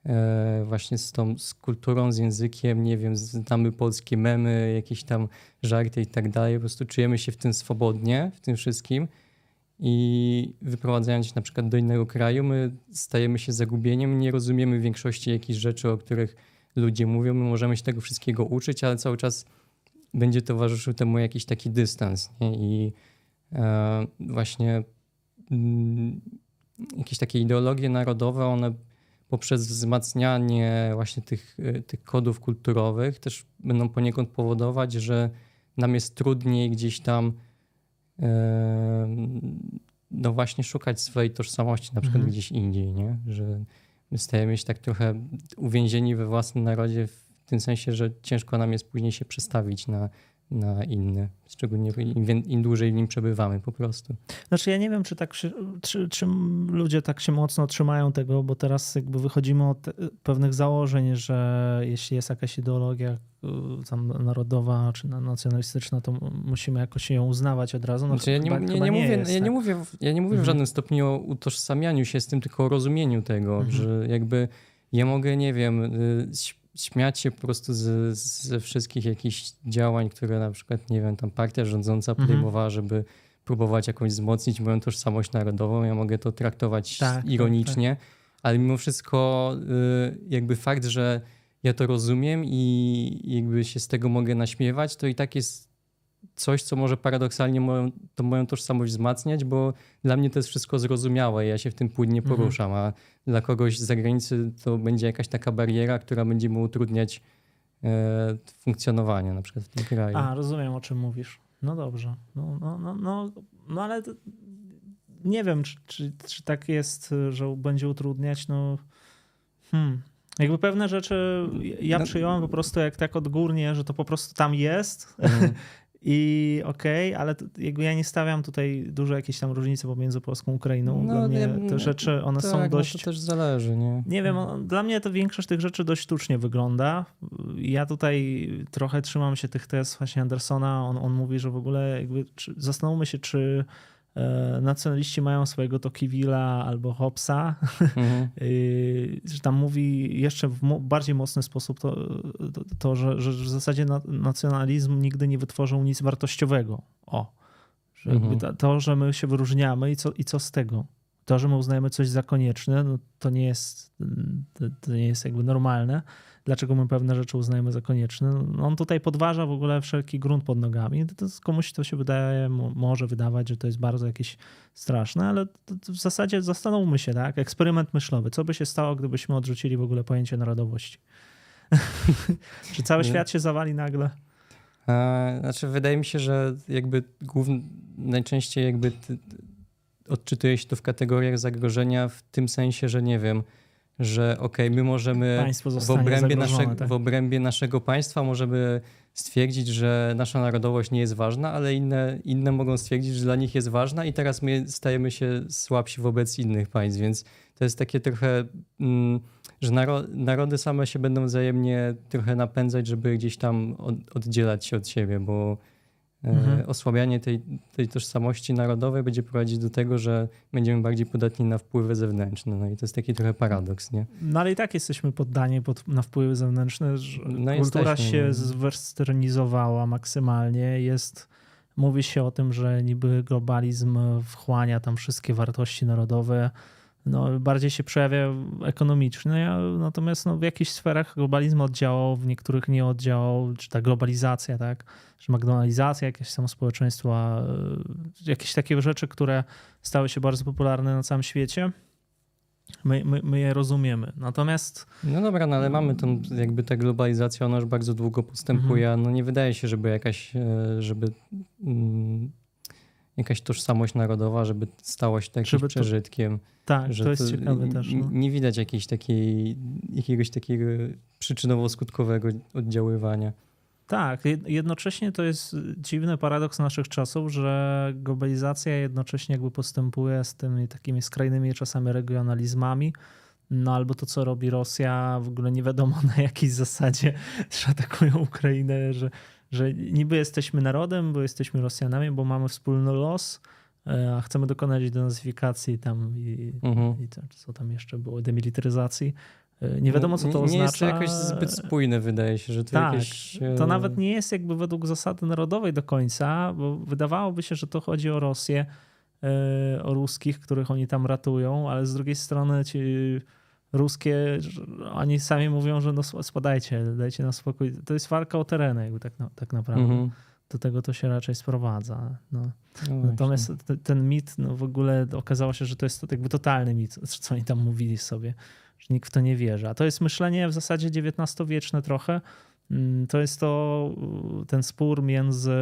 e, właśnie z tą z kulturą, z językiem, nie wiem, znamy polskie memy, jakieś tam żarty i tak dalej, po prostu czujemy się w tym swobodnie, w tym wszystkim. I wyprowadzając się na przykład do innego kraju, my stajemy się zagubieniem, nie rozumiemy większości jakichś rzeczy, o których ludzie mówią, my możemy się tego wszystkiego uczyć, ale cały czas będzie towarzyszył temu jakiś taki dystans. Nie? I e, właśnie mm, jakieś takie ideologie narodowe, one poprzez wzmacnianie właśnie tych, e, tych kodów kulturowych też będą poniekąd powodować, że nam jest trudniej gdzieś tam e, no właśnie szukać swojej tożsamości, na przykład mhm. gdzieś indziej, nie? że stajemy się tak trochę uwięzieni we własnym narodzie w tym sensie, że ciężko nam jest później się przestawić na, na inny, szczególnie im, im, dłużej w nim przebywamy po prostu. Znaczy ja nie wiem, czy tak czy, czy ludzie tak się mocno trzymają tego, bo teraz jakby wychodzimy od pewnych założeń, że jeśli jest jakaś ideologia y, tam narodowa czy nacjonalistyczna, to musimy jakoś ją uznawać od razu. No, znaczy, ja, nie, nie, nie, nie mówię, jest, ja, tak? nie mówię, ja nie mówię w mhm. żadnym stopniu o utożsamianiu się z tym, tylko o rozumieniu tego, mhm. że jakby ja mogę, nie wiem, y, śmiać się po prostu z, ze wszystkich jakichś działań, które na przykład, nie wiem, tam partia rządząca mhm. podejmowała, żeby próbować jakoś wzmocnić moją tożsamość narodową. Ja mogę to traktować tak, tak ironicznie, tak, tak. ale mimo wszystko y, jakby fakt, że ja to rozumiem i jakby się z tego mogę naśmiewać, to i tak jest coś, co może paradoksalnie moją, to moją tożsamość wzmacniać, bo dla mnie to jest wszystko zrozumiałe, ja się w tym płynnie mhm. poruszam, a dla kogoś z zagranicy to będzie jakaś taka bariera, która będzie mu utrudniać e, funkcjonowanie na przykład w tym kraju. A, rozumiem o czym mówisz. No dobrze. No, no, no, no, no ale nie wiem, czy, czy, czy tak jest, że będzie utrudniać. No, hmm. Jakby pewne rzeczy ja No- przyjąłem po prostu jak tak odgórnie, że to po prostu tam jest Mhm. i okej, ale to, jakby ja nie stawiam tutaj dużo jakiejś tam różnicy pomiędzy Polską a Ukrainą. No, Dla mnie nie- te rzeczy, one tak, są no dość... to też zależy, nie? Nie wiem, o- dla mnie to większość tych rzeczy dość sztucznie wygląda. Ja tutaj trochę trzymam się tych tez właśnie Andersona. On, on mówi, że w ogóle jakby czy, zastanówmy się, czy nacjonaliści mają swojego Tocqueville'a albo Hobbesa, Mhm. Yy, że tam mówi jeszcze w bardziej mocny sposób to, to, to że, że w zasadzie na, nacjonalizm nigdy nie wytworzył nic wartościowego. O, że Mhm. to, że my się wyróżniamy i co, i co z tego? To, że my uznajemy coś za konieczne, no to nie jest, to, nie jest jakby normalne. Dlaczego my pewne rzeczy uznajemy za konieczne? No, on tutaj podważa w ogóle wszelki grunt pod nogami. To, to komuś to się wydaje, mo- może wydawać, że to jest bardzo jakieś straszne, ale to, to w zasadzie zastanówmy się, tak? Eksperyment myślowy. Co by się stało, gdybyśmy odrzucili w ogóle pojęcie narodowości? Czy cały świat się zawali nagle? A, znaczy, wydaje mi się, że jakby główny, najczęściej jakby odczytuje się to w kategoriach zagrożenia w tym sensie, że nie wiem, że okej, my możemy w obrębie, naszego, tak? w obrębie naszego państwa możemy stwierdzić, że nasza narodowość nie jest ważna, ale inne, inne mogą stwierdzić, że dla nich jest ważna i teraz my stajemy się słabsi wobec innych państw, więc to jest takie trochę, mm, że naro, narody same się będą wzajemnie trochę napędzać, żeby gdzieś tam od, oddzielać się od siebie, bo Mhm. osłabianie tej, tej tożsamości narodowej będzie prowadzić do tego, że będziemy bardziej podatni na wpływy zewnętrzne. No i to jest taki trochę paradoks, nie? No ale i tak jesteśmy poddani pod, na wpływy zewnętrzne. że No Kultura jesteśmy, się no. zwesternizowała maksymalnie. Jest, mówi się o tym, że niby globalizm wchłania tam wszystkie wartości narodowe. No, bardziej się przejawia ekonomicznie, natomiast no, w jakichś sferach globalizm oddziałał, w niektórych nie oddziałał, czy ta globalizacja, tak, czy McDonaldizacja, jakieś tam społeczeństwa, e, jakieś takie rzeczy, które stały się bardzo popularne na całym świecie. My, my, my je rozumiemy. Natomiast No dobra, no ale mamy tą, jakby ta globalizacja, ona już bardzo długo postępuje, Mhm. no nie wydaje się, żeby jakaś, e, żeby mm, jakaś tożsamość narodowa, żeby stała się takim Żeby to- przeżytkiem. tak, że to jest ciekawe n- też. No. Nie widać jakiejś takiej, jakiegoś takiego przyczynowo-skutkowego oddziaływania. Tak, jed- jednocześnie to jest dziwny paradoks naszych czasów, że globalizacja jednocześnie jakby postępuje z tymi takimi skrajnymi czasami regionalizmami. No albo to, co robi Rosja, w ogóle nie wiadomo na jakiej zasadzie, że atakują Ukrainę, że, że niby jesteśmy narodem, bo jesteśmy Rosjanami, bo mamy wspólny los, e, a chcemy dokonać denazyfikacji tam i, Mhm. i to, co tam jeszcze było, demilitaryzacji. E, Nie wiadomo, co to nie, oznacza. Nie jest to jakoś zbyt spójne, wydaje się, że to Tak, jakieś... to e, nawet nie jest jakby według zasady narodowej do końca, bo wydawałoby się, że to chodzi o Rosję, o ruskich, których oni tam ratują, ale z drugiej strony ci ruskie, oni sami mówią, że no sp- spadajcie, dajcie nam spokój. To jest walka o tereny jakby tak, na, tak naprawdę. Mhm. Do tego to się raczej sprowadza. No. No Natomiast właśnie. te- ten mit no w ogóle okazało się, że to jest jakby totalny mit, co oni tam mówili sobie, że nikt w to nie wierzy. A to jest myślenie w zasadzie XIX-wieczne trochę. Mm, To jest to ten spór między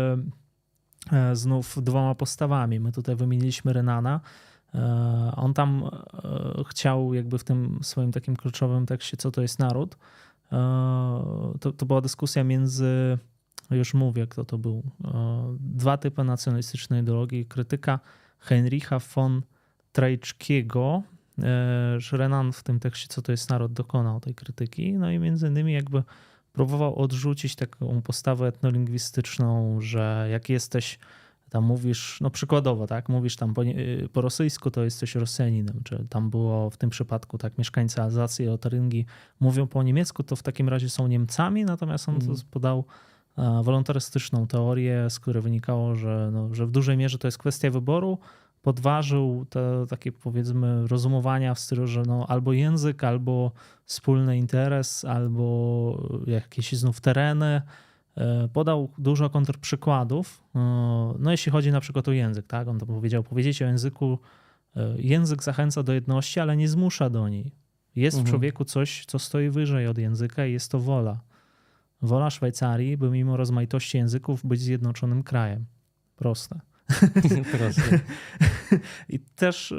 e, znów dwoma postawami. My tutaj wymieniliśmy Renana. E, On tam e, chciał jakby w tym swoim takim kluczowym tekście, co to jest naród. E, To, to była dyskusja między już mówię, kto to był. Dwa typy nacjonalistycznej ideologii. Krytyka Heinricha von Trajczkiego. Renan w tym tekście, co to jest naród, dokonał tej krytyki. No i między innymi jakby próbował odrzucić taką postawę etnolingwistyczną, że jak jesteś, tam mówisz, no przykładowo, tak, mówisz tam po, nie- po rosyjsku, to jesteś Rosjaninem, czy tam było w tym przypadku, tak, mieszkańcy Alzacji i Lotaryngii mówią po niemiecku, to w takim razie są Niemcami, natomiast on to podał e, wolontarystyczną teorię, z której wynikało, że, no, że w dużej mierze to jest kwestia wyboru. Podważył te takie powiedzmy rozumowania w stylu, że no, albo język, albo wspólny interes, albo jakieś znów tereny. E, Podał dużo kontrprzykładów. E, No jeśli chodzi na przykład o język, tak? On to powiedział, powiedzieć o języku, e, język zachęca do jedności, ale nie zmusza do niej. Jest w Mhm. człowieku coś, co stoi wyżej od języka i jest to wola. Wola Szwajcarii, by mimo rozmaitości języków być zjednoczonym krajem. Proste. Proste. I też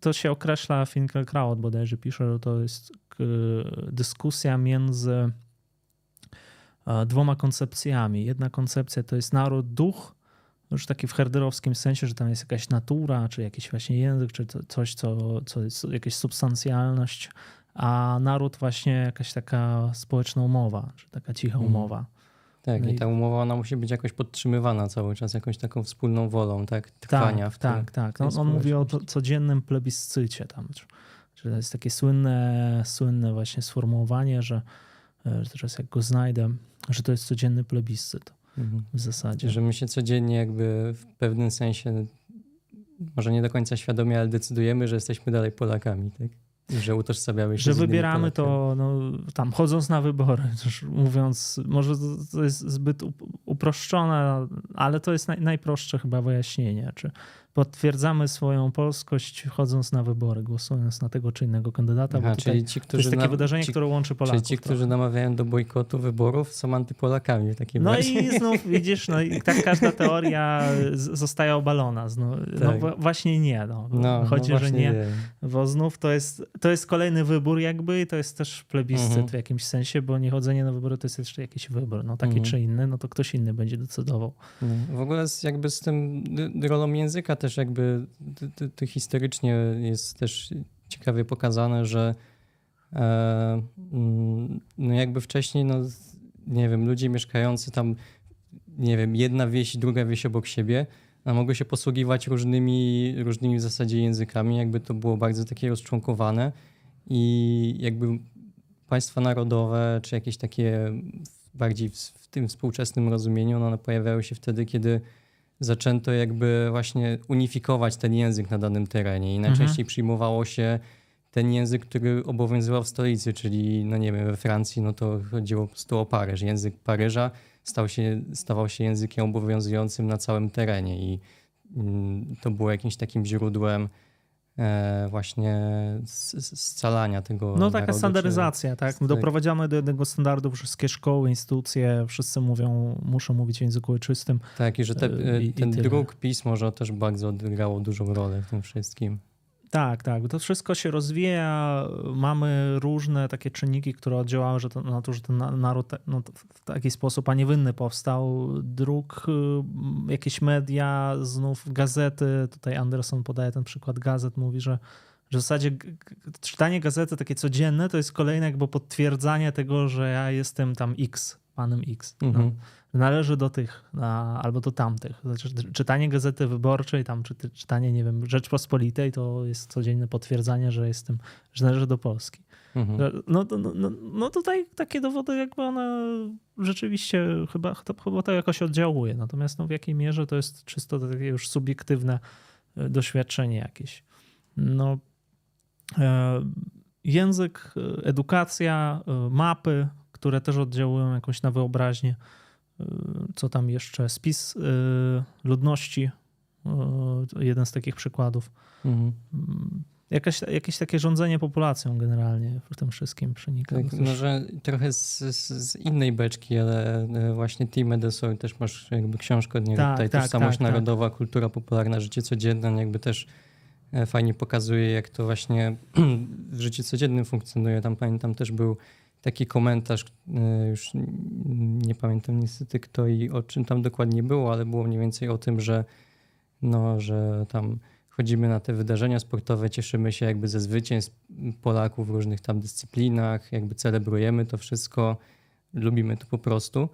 to się określa Finkelkraut bodajże pisze, że to jest dyskusja między dwoma koncepcjami. Jedna koncepcja to jest naród, duch, już taki w herderowskim sensie, że tam jest jakaś natura, czy jakiś właśnie język, czy coś, co, co jest jakaś substancjalność, a naród właśnie jakaś taka społeczna umowa, czy taka cicha Mhm. umowa. Tak, No i ta umowa ona musi być jakoś podtrzymywana cały czas, jakąś taką wspólną wolą, tak? Trwania Tak, w tym. tak, tak. tej On, mówi o codziennym plebiscycie tam. Że to jest takie słynne, słynne właśnie sformułowanie, że e, że teraz jak go znajdę, że to jest codzienny plebiscyt Mhm. w zasadzie. Że my się codziennie jakby w pewnym sensie, może nie do końca świadomie, ale decydujemy, że jesteśmy dalej Polakami, tak? Że utożsamiamy się Że wybieramy to no, tam chodząc na wybory, mówiąc, może to, jest zbyt up- uproszczone, ale to jest naj, najprostsze chyba wyjaśnienie. Czy potwierdzamy swoją polskość chodząc na wybory, głosując na tego czy innego kandydata, Aha, czyli ci, to którzy jest takie nam- wydarzenie, ci, które łączy Polaków. Czyli ci, trochę. którzy namawiają do bojkotu wyborów, są antypolakami w takim No razie. i znów widzisz, no i tak każda teoria zostaje obalona. No, no Tak. wa- właśnie nie. No. No, Chodzi, no że właśnie nie, bo znów to jest, to jest kolejny wybór jakby i to jest też plebiscyt Mhm. w jakimś sensie, bo niechodzenie na wybory to jest jeszcze jakiś wybór. No taki Mhm. czy inny, no to ktoś inny będzie decydował. No, W ogóle z, jakby z tym rolą języka też jakby ty, ty, ty historycznie jest też ciekawie pokazane, że e, mm, no jakby wcześniej, no nie wiem, ludzie mieszkający tam, nie wiem, jedna wieś, druga wieś obok siebie, a mogły się posługiwać różnymi, różnymi w zasadzie językami, jakby to było bardzo takie rozczłonkowane i jakby państwa narodowe, czy jakieś takie bardziej w, w tym współczesnym rozumieniu, no one pojawiały się wtedy, kiedy zaczęto jakby właśnie unifikować ten język na danym terenie i najczęściej przyjmowało się ten język, który obowiązywał w stolicy, czyli no nie wiem, we Francji no to chodziło po prostu o Paryż. Język Paryża stał się, stawał się językiem obowiązującym na całym terenie i mm, to było jakimś takim źródłem właśnie s- s- scalania tego No taka narodu, standaryzacja, tak? Doprowadzamy do jednego standardu, wszystkie szkoły, instytucje, wszyscy mówią, muszą mówić w języku ojczystym. Tak, i że te, E, i- i ten tyle. druk pismo, że też bardzo odegrało dużą rolę w tym wszystkim. Tak, tak. To wszystko się rozwija. Mamy różne takie czynniki, które oddziałały że to, na to, że ten na- naród no, w taki sposób, a nie winny powstał. Druk, y, jakieś media, znów gazety. Tutaj Anderson podaje ten przykład gazet. Mówi, że, w zasadzie czytanie gazety takie codzienne to jest kolejne jakby potwierdzanie tego, że ja jestem tam X, panem X. No Mhm. Należy do tych a, albo do tamtych. Znaczy, czytanie gazety wyborczej, tam, czy czytanie, nie wiem, Rzeczpospolitej to jest codzienne potwierdzanie, że jestem, że należy do Polski. Mhm. No, no, no, no, no tutaj takie dowody jakby one rzeczywiście chyba, to, chyba to jakoś oddziałuje. Natomiast no, w jakiej mierze to jest czysto takie już subiektywne e, doświadczenie jakieś. No, e, język, e, edukacja, mapy, które też oddziałują jakoś na wyobraźnię. E, Co tam jeszcze? Spis e, ludności, e, jeden z takich przykładów. Mhm. Mm, Jakaś, jakieś takie rządzenie populacją generalnie w tym wszystkim przenika. Tak, może trochę z, z, innej beczki, ale e, właśnie Tim Edison też masz jakby książkę od niego Tak, tutaj, tak, Tożsamość tak, tak. Narodowa, Kultura Popularna, Życie Codzienne, jakby też e, fajnie pokazuje, jak to właśnie w życiu codziennym funkcjonuje. Tam pamiętam też był taki komentarz, e, już nie pamiętam niestety kto i o czym tam dokładnie było, ale było mniej więcej o tym, że no, że tam chodzimy na te wydarzenia sportowe, cieszymy się jakby ze zwycięstw Polaków w różnych tam dyscyplinach, jakby celebrujemy to wszystko, lubimy to po prostu.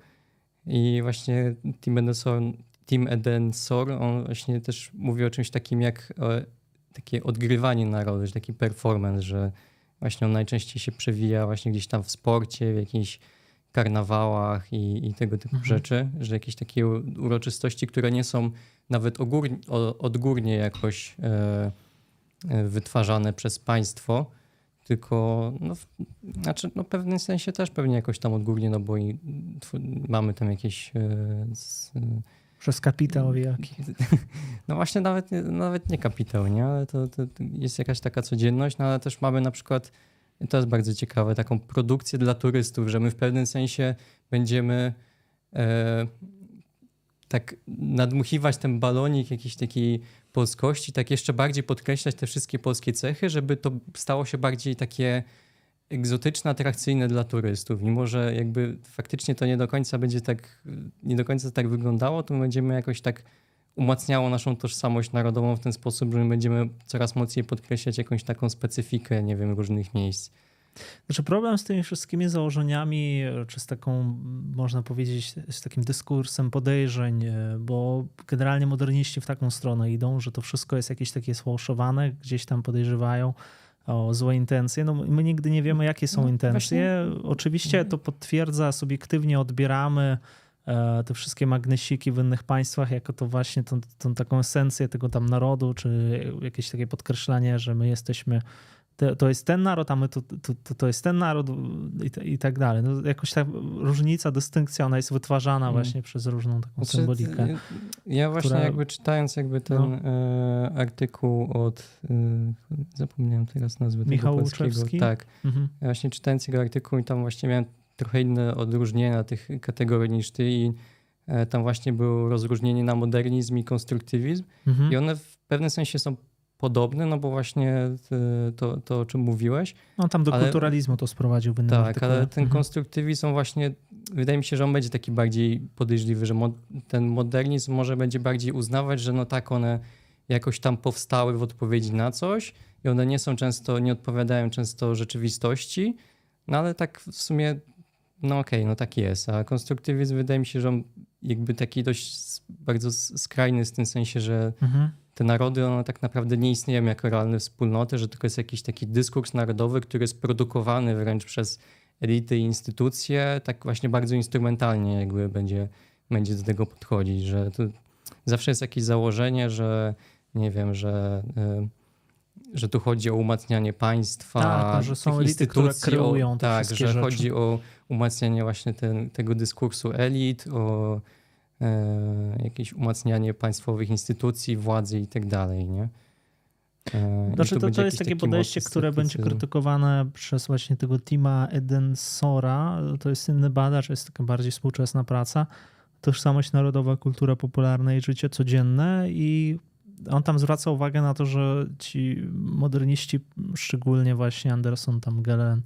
I właśnie Tim Edensor, Tim Edensor on właśnie też mówi o czymś takim jak takie odgrywanie narodu, że taki performance, że właśnie on najczęściej się przewija właśnie gdzieś tam w sporcie, w jakichś karnawałach i, i tego typu Mhm. rzeczy, że jakieś takie uroczystości, które nie są nawet ogórnie, odgórnie jakoś e, e, wytwarzane przez państwo, tylko no, w, znaczy, no w pewnym sensie też pewnie jakoś tam odgórnie, no bo i, mamy tam jakieś e, z, Przez kapitał jaki. no właśnie nawet, nawet nie kapitał, nie? Ale to, to jest jakaś taka codzienność, no ale też mamy na przykład, to jest bardzo ciekawe, taką produkcję dla turystów, że my w pewnym sensie będziemy e, tak nadmuchiwać ten balonik jakiejś takiej polskości, tak jeszcze bardziej podkreślać te wszystkie polskie cechy, żeby to stało się bardziej takie egzotyczne, atrakcyjne dla turystów. Mimo, że jakby faktycznie to nie do końca będzie tak, nie do końca tak wyglądało, to my będziemy jakoś tak umacniało naszą tożsamość narodową w ten sposób, że my będziemy coraz mocniej podkreślać jakąś taką specyfikę, nie wiem, różnych miejsc. Znaczy problem z tymi wszystkimi założeniami, czy z taką, można powiedzieć, z takim dyskursem podejrzeń, bo generalnie moderniści w taką stronę idą, że to wszystko jest jakieś takie sfałszowane, gdzieś tam podejrzewają o złe intencje. No, my nigdy nie wiemy, jakie są no, intencje. Właśnie... Oczywiście to potwierdza, subiektywnie odbieramy e, te wszystkie magnesiki w innych państwach, jako to właśnie tą, tą taką esencję tego tam narodu, czy jakieś takie podkreślanie, że my jesteśmy to, to jest ten naród, a my to, to, to jest ten naród i, i tak dalej. No, jakoś ta różnica, dystynkcja, ona jest wytwarzana hmm. właśnie przez różną taką znaczy, symbolikę. Ja właśnie która... jakby czytając jakby ten no. e, artykuł od, e, zapomniałem teraz nazwy Michał tego polskiego. Tak. Mhm. Ja właśnie czytając jego artykuł i tam właśnie miałem trochę inne odróżnienia tych kategorii niż ty i e, tam właśnie było rozróżnienie na modernizm i konstruktywizm mhm. i one w pewnym sensie są podobny, no bo właśnie to, to o czym mówiłeś. No tam do ale, kulturalizmu to sprowadził Tak, artykule. ale ten mhm. konstruktywizm właśnie, wydaje mi się, że on będzie taki bardziej podejrzliwy, że mo, ten modernizm może będzie bardziej uznawać, że no tak, one jakoś tam powstały w odpowiedzi na coś i one nie są często, nie odpowiadają często rzeczywistości, no ale tak w sumie, no okej, okay, no tak jest. A konstruktywizm wydaje mi się, że on jakby taki dość bardzo skrajny w tym sensie, że mhm te narody, one tak naprawdę nie istnieją jako realne wspólnoty, że tylko jest jakiś taki dyskurs narodowy, który jest produkowany wręcz przez elity i instytucje, tak właśnie bardzo instrumentalnie jakby będzie, będzie do tego podchodzić, że zawsze jest jakieś założenie, że nie wiem, że, y, że tu chodzi o umacnianie państwa, tak, no, że są elity, które kreują o, Tak, że rzeczy. chodzi o umacnianie właśnie ten, tego dyskursu elit, o jakieś umacnianie państwowych instytucji, władzy i tak dalej, nie? E, znaczy to, to jest takie podejście, które będzie krytykowane przez właśnie tego Tima Edensora. To jest inny badacz, jest taka bardziej współczesna praca. Tożsamość narodowa, kultura popularna i życie codzienne i on tam zwraca uwagę na to, że ci moderniści, szczególnie właśnie Anderson, tam Gelen,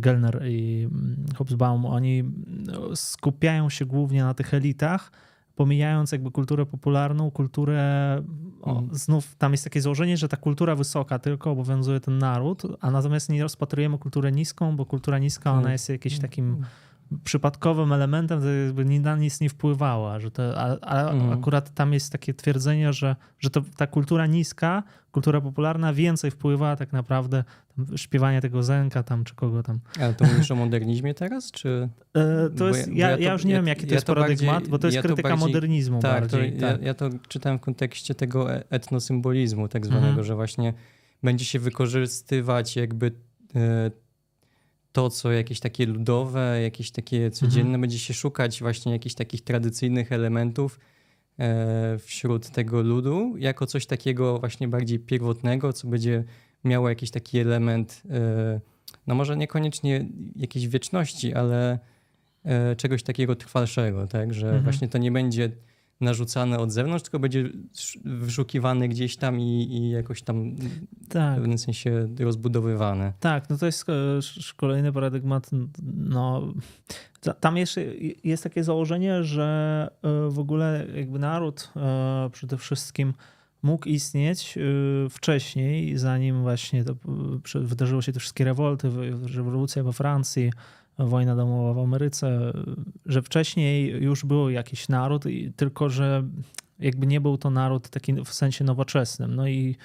Gelner i mm, Hobsbawm, oni no, skupiają się głównie na tych elitach, pomijając jakby kulturę popularną, kulturę, o, mhm. znów tam jest takie założenie, że ta kultura wysoka tylko obowiązuje ten naród, a natomiast nie rozpatrujemy kulturę niską, bo kultura niska ona mhm. jest jakimś mhm. takim przypadkowym elementem, to jakby na nic nie wpływała, że to, a, a mhm. akurat tam jest takie twierdzenie, że, że to, ta kultura niska, kultura popularna więcej wpływała tak naprawdę śpiewanie tego Zenka tam, czy kogo tam. Ale to mówisz o modernizmie teraz, czy? To jest, ja, ja, ja, już nie ja, wiem, jaki to jest paradygmat, bardziej, bo to jest krytyka bardziej, modernizmu tak, bardziej. To, tak. Ja, to czytałem w kontekście tego e, etnosymbolizmu tak zwanego, mhm. że właśnie będzie się wykorzystywać jakby e, to, co jakieś takie ludowe, jakieś takie codzienne, mhm. będzie się szukać właśnie jakichś takich tradycyjnych elementów e, wśród tego ludu, jako coś takiego właśnie bardziej pierwotnego, co będzie miało jakiś taki element, e, no może niekoniecznie jakiejś wieczności, ale e, czegoś takiego trwalszego, tak, że mhm. właśnie to nie będzie narzucane od zewnątrz, tylko będzie wyszukiwane gdzieś tam i, i jakoś tam tak. w pewnym sensie rozbudowywane. Tak, no to jest kolejny paradygmat. No, tam jest, jest takie założenie, że e, w ogóle jakby naród e, przede wszystkim mógł istnieć e, wcześniej, zanim właśnie to, wydarzyły się te wszystkie rewolty, rewolucja we Francji, wojna domowa w Ameryce, że wcześniej już był jakiś naród, tylko że jakby nie był to naród taki w sensie nowoczesnym. No i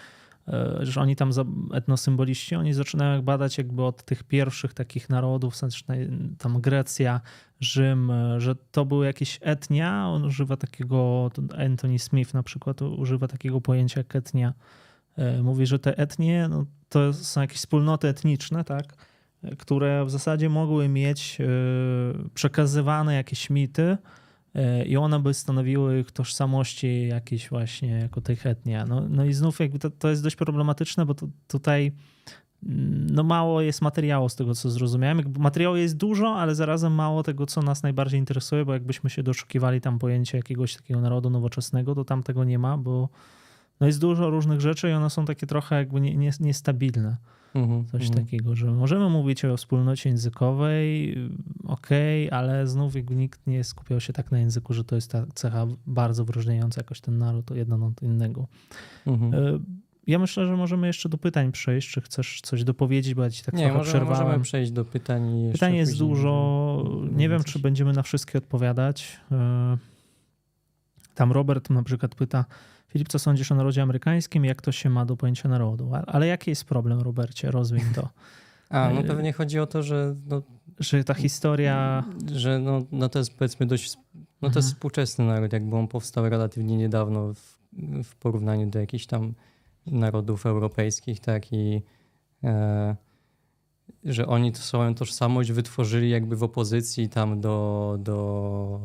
e, że oni tam, etnosymboliści, oni zaczynają badać jakby od tych pierwszych takich narodów, tam Grecja, Rzym, e, że to były jakieś etnia, on używa takiego, Anthony Smith na przykład używa takiego pojęcia jak etnia. E, mówi, że te etnie no, to są jakieś wspólnoty etniczne, tak? Które w zasadzie mogły mieć e, przekazywane jakieś mity e, i one by stanowiły ich tożsamości jakieś właśnie jako tych etnia. No, no i znów jakby to, to jest dość problematyczne, bo to, tutaj no mało jest materiału z tego, co zrozumiałem. Materiału jest dużo, ale zarazem mało tego, co nas najbardziej interesuje, bo jakbyśmy się doszukiwali tam pojęcia jakiegoś takiego narodu nowoczesnego, to tam tego nie ma, bo no jest dużo różnych rzeczy i one są takie trochę jakby nie, nie, niestabilne. Mhm, Coś mhm. takiego, że możemy mówić o wspólnocie językowej, okej, ale znów nikt nie skupiał się tak na języku, że to jest ta cecha bardzo wyróżniająca jakoś ten naród jedno od innego. Mhm. E, Ja myślę, że możemy jeszcze do pytań przejść. Czy chcesz coś dopowiedzieć, bo ja ci tak Nie, trochę możemy, przerwałem. możemy przejść do pytań. Pytań jest dużo. Nie wiem, czy będziemy na wszystkie odpowiadać. E, Tam Robert na przykład pyta, Filip, co sądzisz o narodzie amerykańskim? Jak to się ma do pojęcia narodu? Ale jaki jest problem, Robercie? Rozwiń to. A, no e, pewnie chodzi o to, że, no, Że ta historia... że no, no to jest powiedzmy dość, no to jest Mhm. współczesny naród, jakby on powstał relatywnie niedawno w, w porównaniu do jakichś tam narodów europejskich, tak i e, że oni to swoją tożsamość wytworzyli jakby w opozycji tam do, do,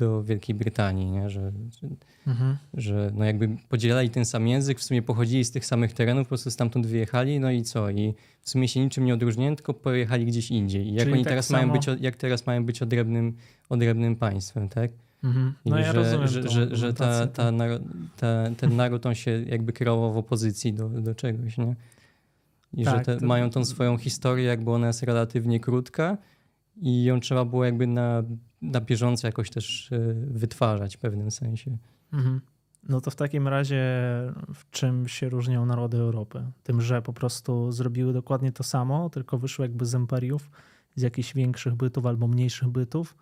do Wielkiej Brytanii, nie? Że, że Mhm. że no jakby podzielali ten sam język, w sumie pochodzili z tych samych terenów, po prostu stamtąd wyjechali, no i co? I w sumie się niczym nie odróżniali, tylko pojechali gdzieś indziej. I jak Czyli oni tak teraz samo- mają być, jak teraz mają być odrębnym, odrębnym państwem, tak? Mhm. I No ja że, rozumiem że, że, że ta, ta, naro- ta, ten naród on się jakby kierował w opozycji do, do czegoś, nie? I Tak, że te, to- mają tą swoją historię, jakby ona jest relatywnie krótka i ją trzeba było jakby na, na bieżąco jakoś też e, wytwarzać w pewnym sensie. Mhm. No to w takim razie w czym się różnią narody Europy? Tym, że po prostu zrobiły dokładnie to samo, tylko wyszły jakby z imperiów, z jakichś większych bytów albo mniejszych bytów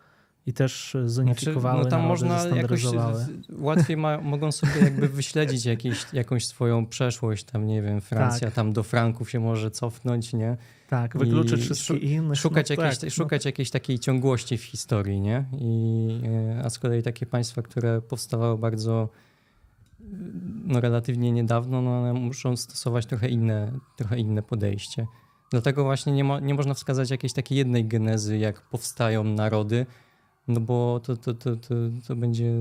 i też zunifikowały Znaczy, no tam można jakoś łatwiej ma, mogą sobie jakby wyśledzić jakieś, jakąś swoją przeszłość, tam nie wiem, Francja, Tak. tam do Franków się może cofnąć, nie? Tak, wykluczyć i wszystkie szu- inne. Szukać, no, jakiejś, tak, no, szukać jakiejś takiej ciągłości w historii, nie? I, e, a z kolei takie państwa, które powstawały bardzo no, relatywnie niedawno, no, one muszą stosować trochę inne, trochę inne podejście. Dlatego właśnie nie, ma, nie można wskazać jakiejś takiej jednej genezy, jak powstają narody, no bo to, to, to, to, to będzie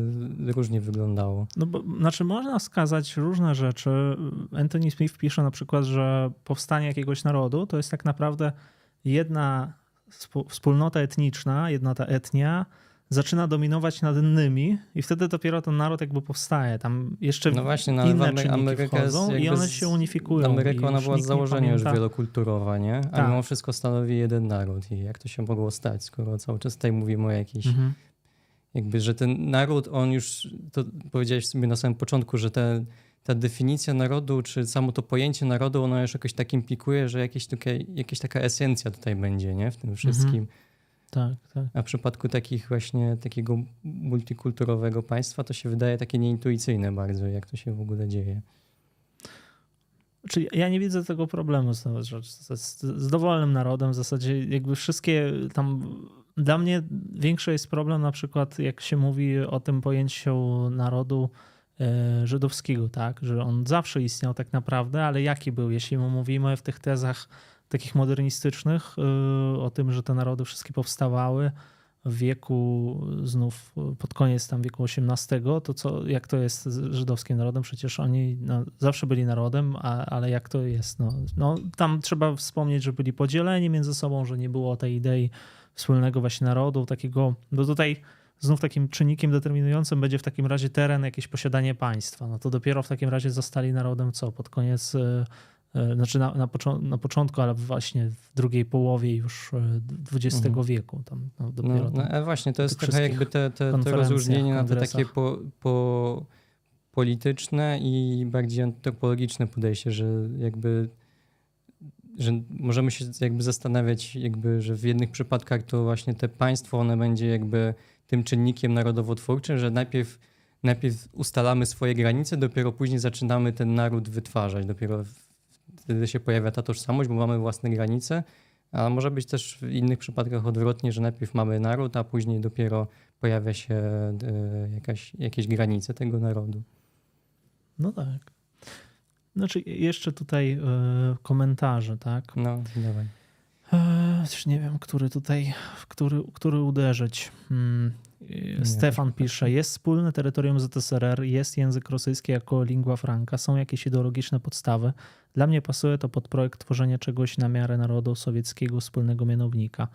różnie wyglądało. No bo, znaczy można wskazać różne rzeczy. Anthony Smith pisze na przykład, że powstanie jakiegoś narodu to jest tak naprawdę jedna wspólnota etniczna, jedna ta etnia zaczyna dominować nad innymi i wtedy dopiero ten naród jakby powstaje. Tam jeszcze No właśnie, no, inne Amery- Ameryka wchodzą i one się unifikują. Ameryka ona była z założenia już wielokulturowa, nie? A Tak. mimo wszystko stanowi jeden naród. I jak to się mogło stać, skoro cały czas tutaj mówimy o jakiejś Mhm. jakby, że ten naród, on już, to powiedziałeś sobie na samym początku, że ta definicja narodu, czy samo to pojęcie narodu, ono już jakoś tak implikuje, że jakieś, takie, jakaś taka esencja tutaj będzie, nie? W tym wszystkim. Tak, tak. A w przypadku takich właśnie, takiego multikulturowego państwa, to się wydaje takie nieintuicyjne bardzo, jak to się w ogóle dzieje. Czyli ja nie widzę tego problemu z, z, z, dowolnym narodem. W zasadzie jakby wszystkie tam. Dla mnie większy jest problem na przykład, jak się mówi o tym pojęciu narodu e, żydowskiego, tak? Że on zawsze istniał tak naprawdę, ale jaki był? Jeśli mówimy w tych tezach takich modernistycznych e, o tym, że te narody wszystkie powstawały w wieku znów pod koniec tam wieku XVIII, to co, jak to jest z żydowskim narodem? Przecież oni no, zawsze byli narodem, a, ale jak to jest? No, no, tam trzeba wspomnieć, że byli podzieleni między sobą, że nie było tej idei wspólnego właśnie narodu, takiego, no tutaj znów takim czynnikiem determinującym będzie w takim razie teren, jakieś posiadanie państwa. No to dopiero w takim razie zostali narodem co? Pod koniec e, znaczy na, na, począ- na początku, ale właśnie w drugiej połowie już e, XX Mhm. wieku. Tam, no, No, dopiero no e, właśnie, to jest trochę jakby te, te, te rozróżnienie na te takie po, po polityczne i bardziej antropologiczne podejście, że jakby że możemy się jakby zastanawiać, jakby, że w jednych przypadkach to właśnie te państwo, one będzie jakby tym czynnikiem narodowotwórczym, że najpierw, najpierw ustalamy swoje granice, dopiero później zaczynamy ten naród wytwarzać, dopiero w- wtedy się pojawia ta tożsamość, bo mamy własne granice, a może być też w innych przypadkach odwrotnie, że najpierw mamy naród, a później dopiero pojawia się e, jakaś, jakieś granice tego narodu. No tak. Znaczy jeszcze tutaj e, komentarze, tak? No, dawaj. E, już nie wiem, który tutaj, w który, który uderzyć. Stefan pisze, jest wspólne terytorium ZSRR, jest język rosyjski jako lingua franca, są jakieś ideologiczne podstawy. Dla mnie pasuje to pod projekt tworzenia czegoś na miarę narodu sowieckiego wspólnego mianownika.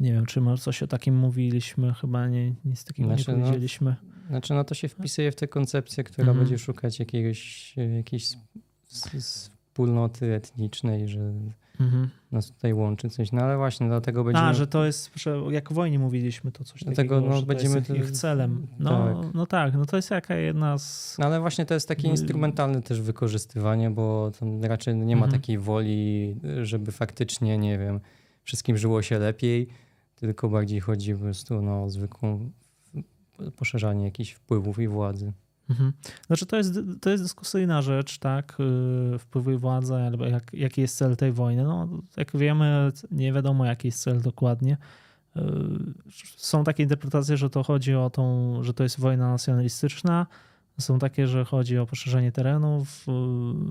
Nie wiem, czy może coś o takim mówiliśmy, chyba nie, nic takiego Znaczy, nie no, powiedzieliśmy. Znaczy, no to się wpisuje w tę koncepcję, która Mhm. będzie szukać jakiegoś, e, jakiejś wspólnoty etnicznej, że Mhm. nas tutaj łączy coś. No ale właśnie, dlatego będziemy... A, że to jest, że jak o wojnie mówiliśmy, to coś Dlatego, takiego, no, będziemy to ich celem. No tak. no tak, no to jest jaka jedna z... No ale właśnie to jest takie Y- instrumentalne też wykorzystywanie, bo tam raczej nie ma Mhm. takiej woli, żeby faktycznie, nie wiem, wszystkim żyło się lepiej, tylko bardziej chodzi po prostu no, o zwykłą poszerzanie jakichś wpływów i władzy. Mhm. Znaczy to jest, to jest dyskusyjna rzecz, tak, yy, wpływy władzy, albo jak, jaki jest cel tej wojny. No, jak wiemy, nie wiadomo jaki jest cel dokładnie. Yy, Są takie interpretacje, że to chodzi o tą, że to jest wojna nacjonalistyczna, są takie, że chodzi o poszerzenie terenów,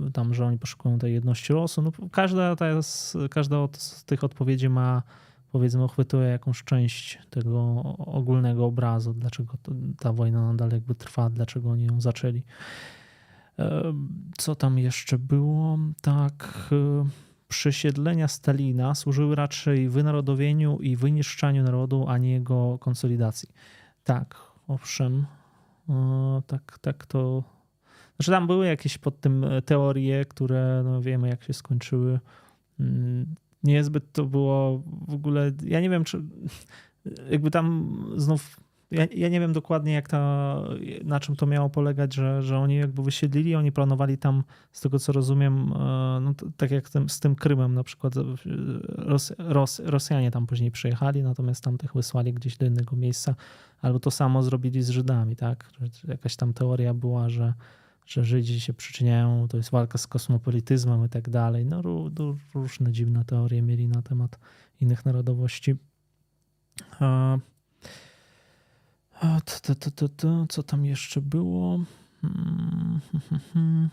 yy, tam, że oni poszukują tej jedności losu. No, każda, ta jest, każda od tych odpowiedzi ma, powiedzmy, uchwytuje jakąś część tego ogólnego obrazu, dlaczego ta wojna nadal jakby trwa, dlaczego oni ją zaczęli. E, Co tam jeszcze było? Tak, e, przesiedlenia Stalina służyły raczej wynarodowieniu i wyniszczaniu narodu, a nie jego konsolidacji. Tak, owszem, E, tak, tak to. Znaczy tam były jakieś pod tym teorie, które no wiemy jak się skończyły. Niezbyt to było w ogóle. Ja nie wiem, czy jakby tam znów. Ja, ja nie wiem dokładnie, jak ta, na czym to miało polegać, że, że oni jakby wysiedlili, oni planowali tam, z tego co rozumiem, e, no, to, tak jak tym, z tym Krymem na przykład, Ros, Ros, Rosjanie tam później przyjechali, natomiast tamtych wysłali gdzieś do innego miejsca, albo to samo zrobili z Żydami, tak? Jakaś tam teoria była, że, że Żydzi się przyczyniają, to jest walka z kosmopolityzmem i tak dalej. No ró- ró- różne dziwne teorie mieli na temat innych narodowości. A, a, t- t- t- t- t- co tam jeszcze było? Hmm,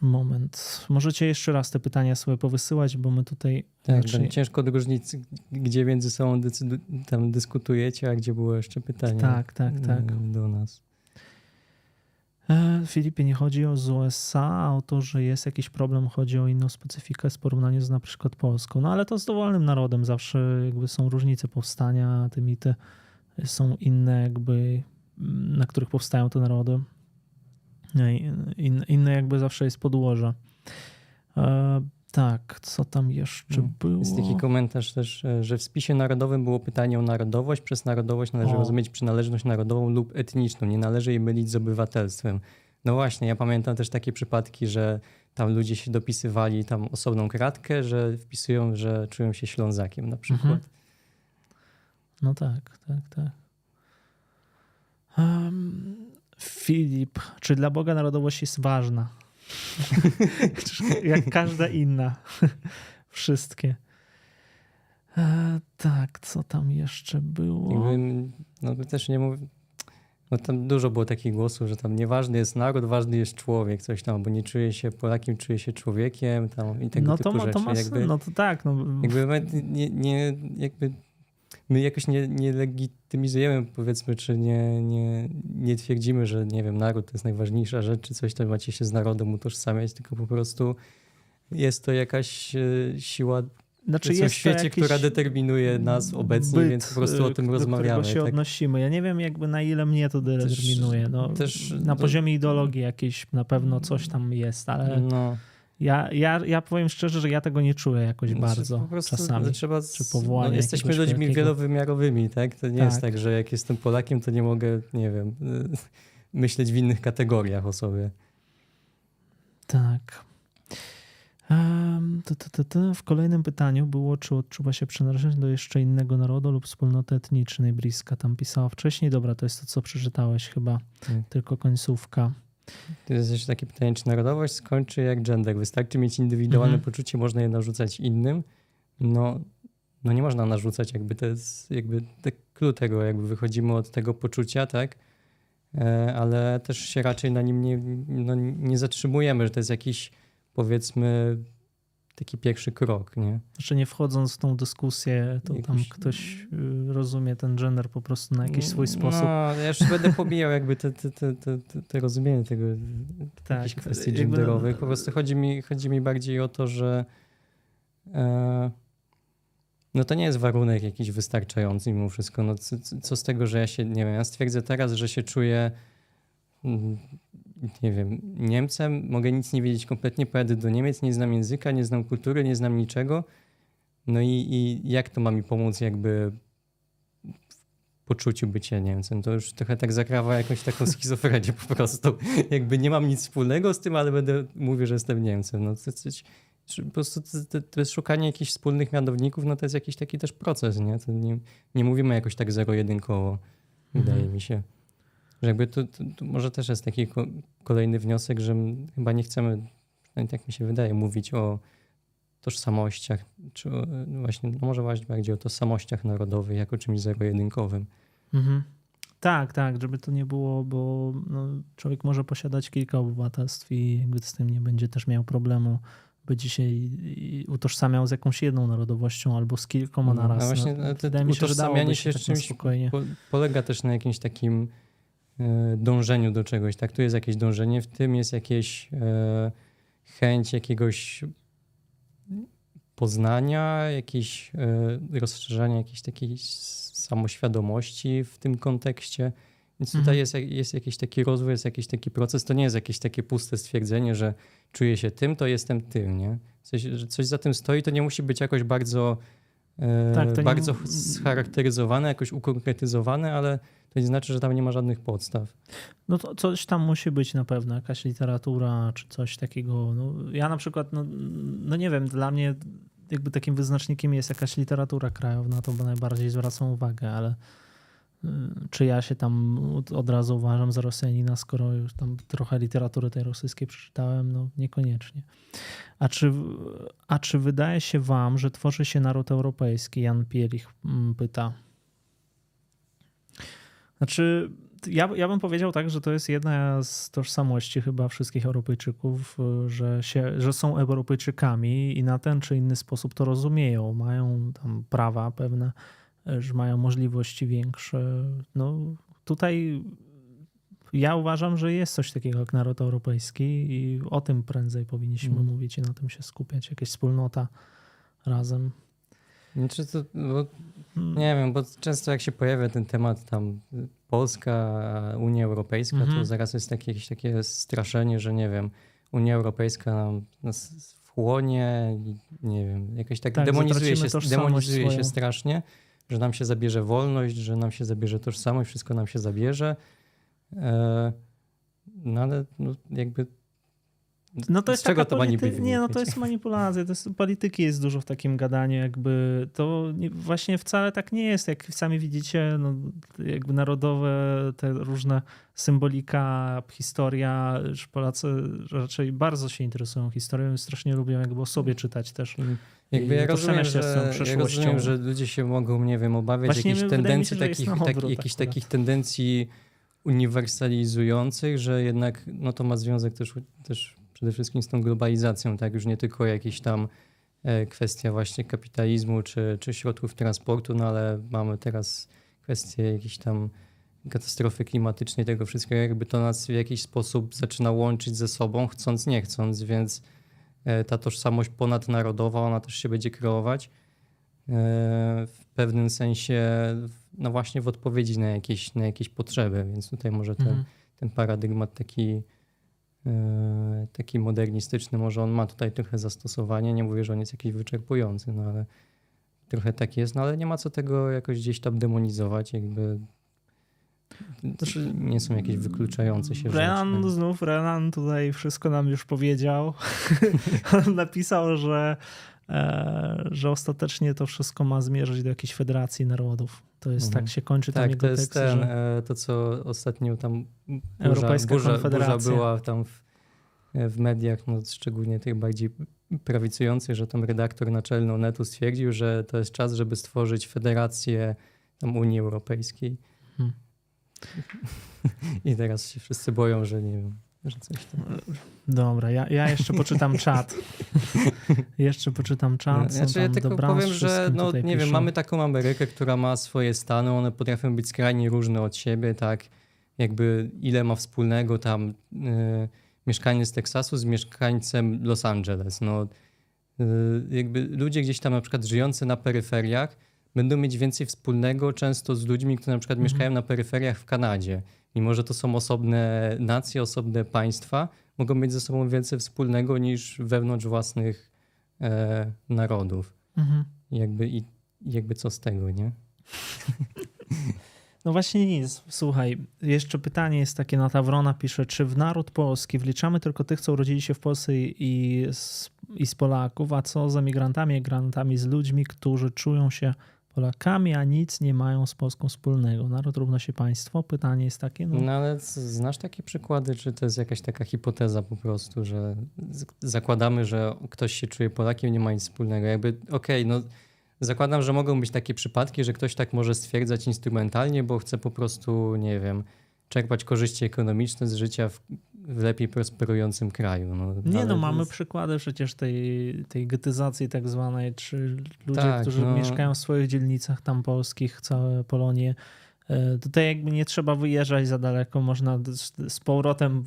Moment. Możecie jeszcze raz te pytania sobie powysyłać, bo my tutaj Tak, raczej- ciężko odróżnić, gdzie między sobą decydu- tam dyskutujecie, a gdzie było jeszcze pytanie Tak, tak, tak. do nas. E, Filipie, nie chodzi o z USA, a o to, że jest jakiś problem, chodzi o inną specyfikę w porównaniu z na przykład Polską. No ale to z dowolnym narodem zawsze jakby są różnice powstania, te mity są inne jakby, mm, na których powstają te narody. In, inne jakby zawsze jest podłoże. Tak, co tam jeszcze Mm. było? Jest taki komentarz też, e, że w spisie narodowym było pytanie o narodowość. Przez narodowość należy O. rozumieć przynależność narodową lub etniczną. Nie należy jej mylić z obywatelstwem. No właśnie, ja pamiętam też takie przypadki, że tam ludzie się dopisywali tam osobną kratkę, że wpisują, że czują się Ślązakiem na przykład. Mhm. No tak, tak, tak. Em, Filip, czy dla Boga narodowość jest ważna? Jak każda inna. Wszystkie. E, tak, co tam jeszcze było? Jakby, no też nie mówię, no tam dużo było takich głosów, że tam nieważny jest naród, ważny jest człowiek, coś tam, bo nie czuje się Polakiem, czuje się człowiekiem tam i tego no typu to, ma- rzeczy. to ma jakby, sens, no to tak. No, jakby nie, nie, jakby my jakoś nie, nie legitymizujemy powiedzmy, czy nie, nie, nie twierdzimy, że nie wiem, naród to jest najważniejsza rzecz, czy coś tam macie się z narodem utożsamiać, tylko po prostu jest to jakaś e, siła znaczy w jest to świecie, która determinuje nas obecnie, byt, więc po prostu o y, tym do rozmawiamy. którego się tak? odnosimy. Ja nie wiem jakby na ile mnie to determinuje. No, też na do- poziomie ideologii jakiejś na pewno coś tam jest, ale No, Ja, ja, ja powiem szczerze, że ja tego nie czuję jakoś znaczy bardzo po prostu czasami. Trzeba, czy powołanie no, jesteśmy ludźmi wielkiego- wielowymiarowymi, tak? To nie jest Tak. tak, że jak jestem Polakiem, to nie mogę, nie wiem, myśleć w innych kategoriach o sobie. Tak. To, to, to. W kolejnym pytaniu było, czy odczuwa się przynależność do jeszcze innego narodu lub wspólnoty etnicznej. Bliska tam pisała wcześniej. Dobra, to jest to, co przeczytałeś chyba. Tak. Tylko końcówka. To jest jeszcze takie pytanie, czy narodowość skończy jak gender? Wystarczy mieć indywidualne Mhm. poczucie, można je narzucać innym. No, no nie można narzucać, jakby to jest jakby te clue tego, jakby wychodzimy od tego poczucia, tak? E, Ale też się raczej na nim nie, no, nie zatrzymujemy, że to jest jakiś powiedzmy taki pierwszy krok, nie? Znaczy nie wchodząc w tą dyskusję, to tam ktoś y, rozumie ten gender po prostu na jakiś swój sposób. No, ja już będę pobijał jakby te, te, te, te, te, rozumienie tego, tak, jakichś kwestii jakby, no, genderowych. Po prostu chodzi mi, chodzi mi bardziej o to, że e, no to nie jest warunek jakiś wystarczający mimo wszystko. No, co, co z tego, że ja się, nie wiem, ja stwierdzę teraz, że się czuję mm, nie wiem, Niemcem, mogę nic nie wiedzieć kompletnie, pojadę do Niemiec, nie znam języka, nie znam kultury, nie znam niczego. No i, i jak to ma mi pomóc jakby w poczuciu bycia Niemcem? To już trochę tak zakrawa jakąś taką schizofrenię po prostu. Jakby nie mam nic wspólnego z tym, ale będę mówię, że jestem Niemcem. No to, to, po prostu to, to, jest szukanie jakichś wspólnych mianowników, no to jest jakiś taki też proces, nie? To nie, nie mówimy jakoś tak zero-jedynkowo, wydaje Mhm. mi się. Że jakby to, to, to może też jest taki ko- kolejny wniosek, że chyba nie chcemy, przynajmniej tak mi się wydaje, mówić o tożsamościach, czy o, no właśnie, no może właśnie bardziej o tożsamościach narodowych jako czymś zero-jedynkowym. Mhm. Tak, tak, żeby to nie było, bo no, człowiek może posiadać kilka obywatelstw i jakby z tym nie będzie też miał problemu, by dzisiaj utożsamiał z jakąś jedną narodowością albo z kilkoma No, naraz. a właśnie no, to- to utożsamianie się się tak czymś polega też na jakimś takim dążeniu do czegoś, tak? Tu jest jakieś dążenie, w tym jest jakieś e, chęć jakiegoś poznania, jakieś e, rozszerzania jakiejś takiej samoświadomości w tym kontekście. Więc tutaj Mhm. jest, jest jakiś taki rozwój, jest jakiś taki proces. To nie jest jakieś takie puste stwierdzenie, że czuję się tym, to jestem tym, nie? Coś, że coś za tym stoi, to nie musi być jakoś bardzo, e, Tak, to nie- bardzo scharakteryzowane, jakoś ukonkretyzowane, ale to nie znaczy, że tam nie ma żadnych podstaw. No to coś tam musi być na pewno, jakaś literatura czy coś takiego. No, ja na przykład, no, no nie wiem, dla mnie jakby takim wyznacznikiem jest jakaś literatura krajowa, na to bo najbardziej zwracam uwagę, ale czy ja się tam od- razu uważam za Rosjanina, skoro już tam trochę literatury tej rosyjskiej przeczytałem? No niekoniecznie. A czy, a czy wydaje się wam, że tworzy się naród europejski? Jan Pielich mm, pyta. Znaczy, ja, ja bym powiedział tak, że to jest jedna z tożsamości chyba wszystkich Europejczyków, y, że, się, że są Europejczykami i na ten czy inny sposób to rozumieją. Mają tam prawa pewne, y, że mają możliwości większe. No tutaj ja uważam, że jest coś takiego jak naród europejski i o tym prędzej powinniśmy Mm. mówić i na tym się skupiać. Jakaś wspólnota razem. Znaczy to, bo, Mm. nie wiem, bo często jak się pojawia ten temat tam Polska, Unia Europejska, Mhm. to zaraz jest takie, jakieś takie straszenie, że nie wiem, Unia Europejska nam nas wchłonie nie wiem, jakoś tak, Tak, demonizuje, się, demonizuje się strasznie, że nam się zabierze wolność, że nam się zabierze tożsamość, wszystko nam się zabierze. E, no ale no, jakby No to z jest czego to ma niby polity- Nie, no to jest manipulacja. To jest, polityki jest dużo w takim gadaniu, jakby to nie, właśnie wcale tak nie jest, jak sami widzicie, no, jakby narodowe, te różne symbolika, historia, że Polacy raczej bardzo się interesują historią i strasznie lubią jakby o sobie czytać też. Jakby I ja rozumiem, się z tą że, ja rozumiem, że ludzie się mogą, nie wiem, obawiać Właśnie jakichś tendencji, się, takich, tak, jakichś akurat. takich tendencji uniwersalizujących, że jednak no to ma związek też, też przede wszystkim z tą globalizacją, tak? Już nie tylko jakieś tam e, kwestia właśnie kapitalizmu czy, czy środków transportu, no ale mamy teraz kwestię jakiejś tam katastrofy klimatycznej, tego wszystkiego, jakby to nas w jakiś sposób zaczyna łączyć ze sobą, chcąc, nie chcąc, więc e, ta tożsamość ponadnarodowa, ona też się będzie kreować e, w pewnym sensie, no właśnie w odpowiedzi na jakieś, na jakieś potrzeby, więc tutaj może ten, Mhm. ten paradygmat taki, taki modernistyczny, może on ma tutaj trochę zastosowanie, nie mówię, że on jest jakiś wyczerpujący, no ale trochę tak jest, no ale nie ma co tego jakoś gdzieś tam demonizować, jakby Znaczy, nie są jakieś wykluczające się Renan, rzeczy. znów Renan tutaj wszystko nam już powiedział. On napisał, że, e, że ostatecznie to wszystko ma zmierzać do jakiejś federacji narodów. To jest Mhm. tak się kończy Tak, jego to jest tekst, ten, że e, to co ostatnio tam burza, Europejska burza, burza Konfederacja. była tam w, e, w mediach, no szczególnie tych bardziej prawicujących, że tam redaktor naczelny Onetu stwierdził, że to jest czas, żeby stworzyć federację tam Unii Europejskiej. Hmm. I teraz się wszyscy boją, że nie wiem, że coś tam. Dobra, ja, ja jeszcze poczytam czat. jeszcze poczytam czat. Znaczy, ja tylko powiem, że no, nie wiem, piszą. mamy taką Amerykę, która ma swoje stany, one potrafią być skrajnie różne od siebie, tak? Jakby ile ma wspólnego tam y, mieszkaniec Teksasu z mieszkańcem Los Angeles. No, y, jakby ludzie gdzieś tam na przykład żyjący na peryferiach będą mieć więcej wspólnego często z ludźmi, którzy na przykład Mhm. mieszkają na peryferiach w Kanadzie. Mimo, że to są osobne nacje, osobne państwa, mogą mieć ze sobą więcej wspólnego niż wewnątrz własnych e, narodów. Mhm. Jakby, i, jakby co z tego, nie? No właśnie nic. Słuchaj, jeszcze pytanie jest takie, Natawrona pisze, czy w naród polski wliczamy tylko tych, co urodzili się w Polsce i z, i z Polaków, a co z emigrantami, emigrantami, z ludźmi, którzy czują się Polakami, a nic nie mają z Polską wspólnego? Naród równa się państwo? Pytanie jest takie, no, No ale znasz takie przykłady, czy to jest jakaś taka hipoteza po prostu, że zakładamy, że ktoś się czuje Polakiem, nie ma nic wspólnego. Jakby, okej, no zakładam, że mogą być takie przypadki, że ktoś tak może stwierdzać instrumentalnie, bo chce po prostu, nie wiem, czerpać korzyści ekonomiczne z życia w lepiej prosperującym kraju. No, Nie no, mamy jest- przykłady przecież tej, tej getyzacji tak zwanej, czy ludzie, Tak, którzy no. mieszkają w swoich dzielnicach tam polskich, całe Polonie. E, Tutaj jakby nie trzeba wyjeżdżać za daleko, można z, z powrotem,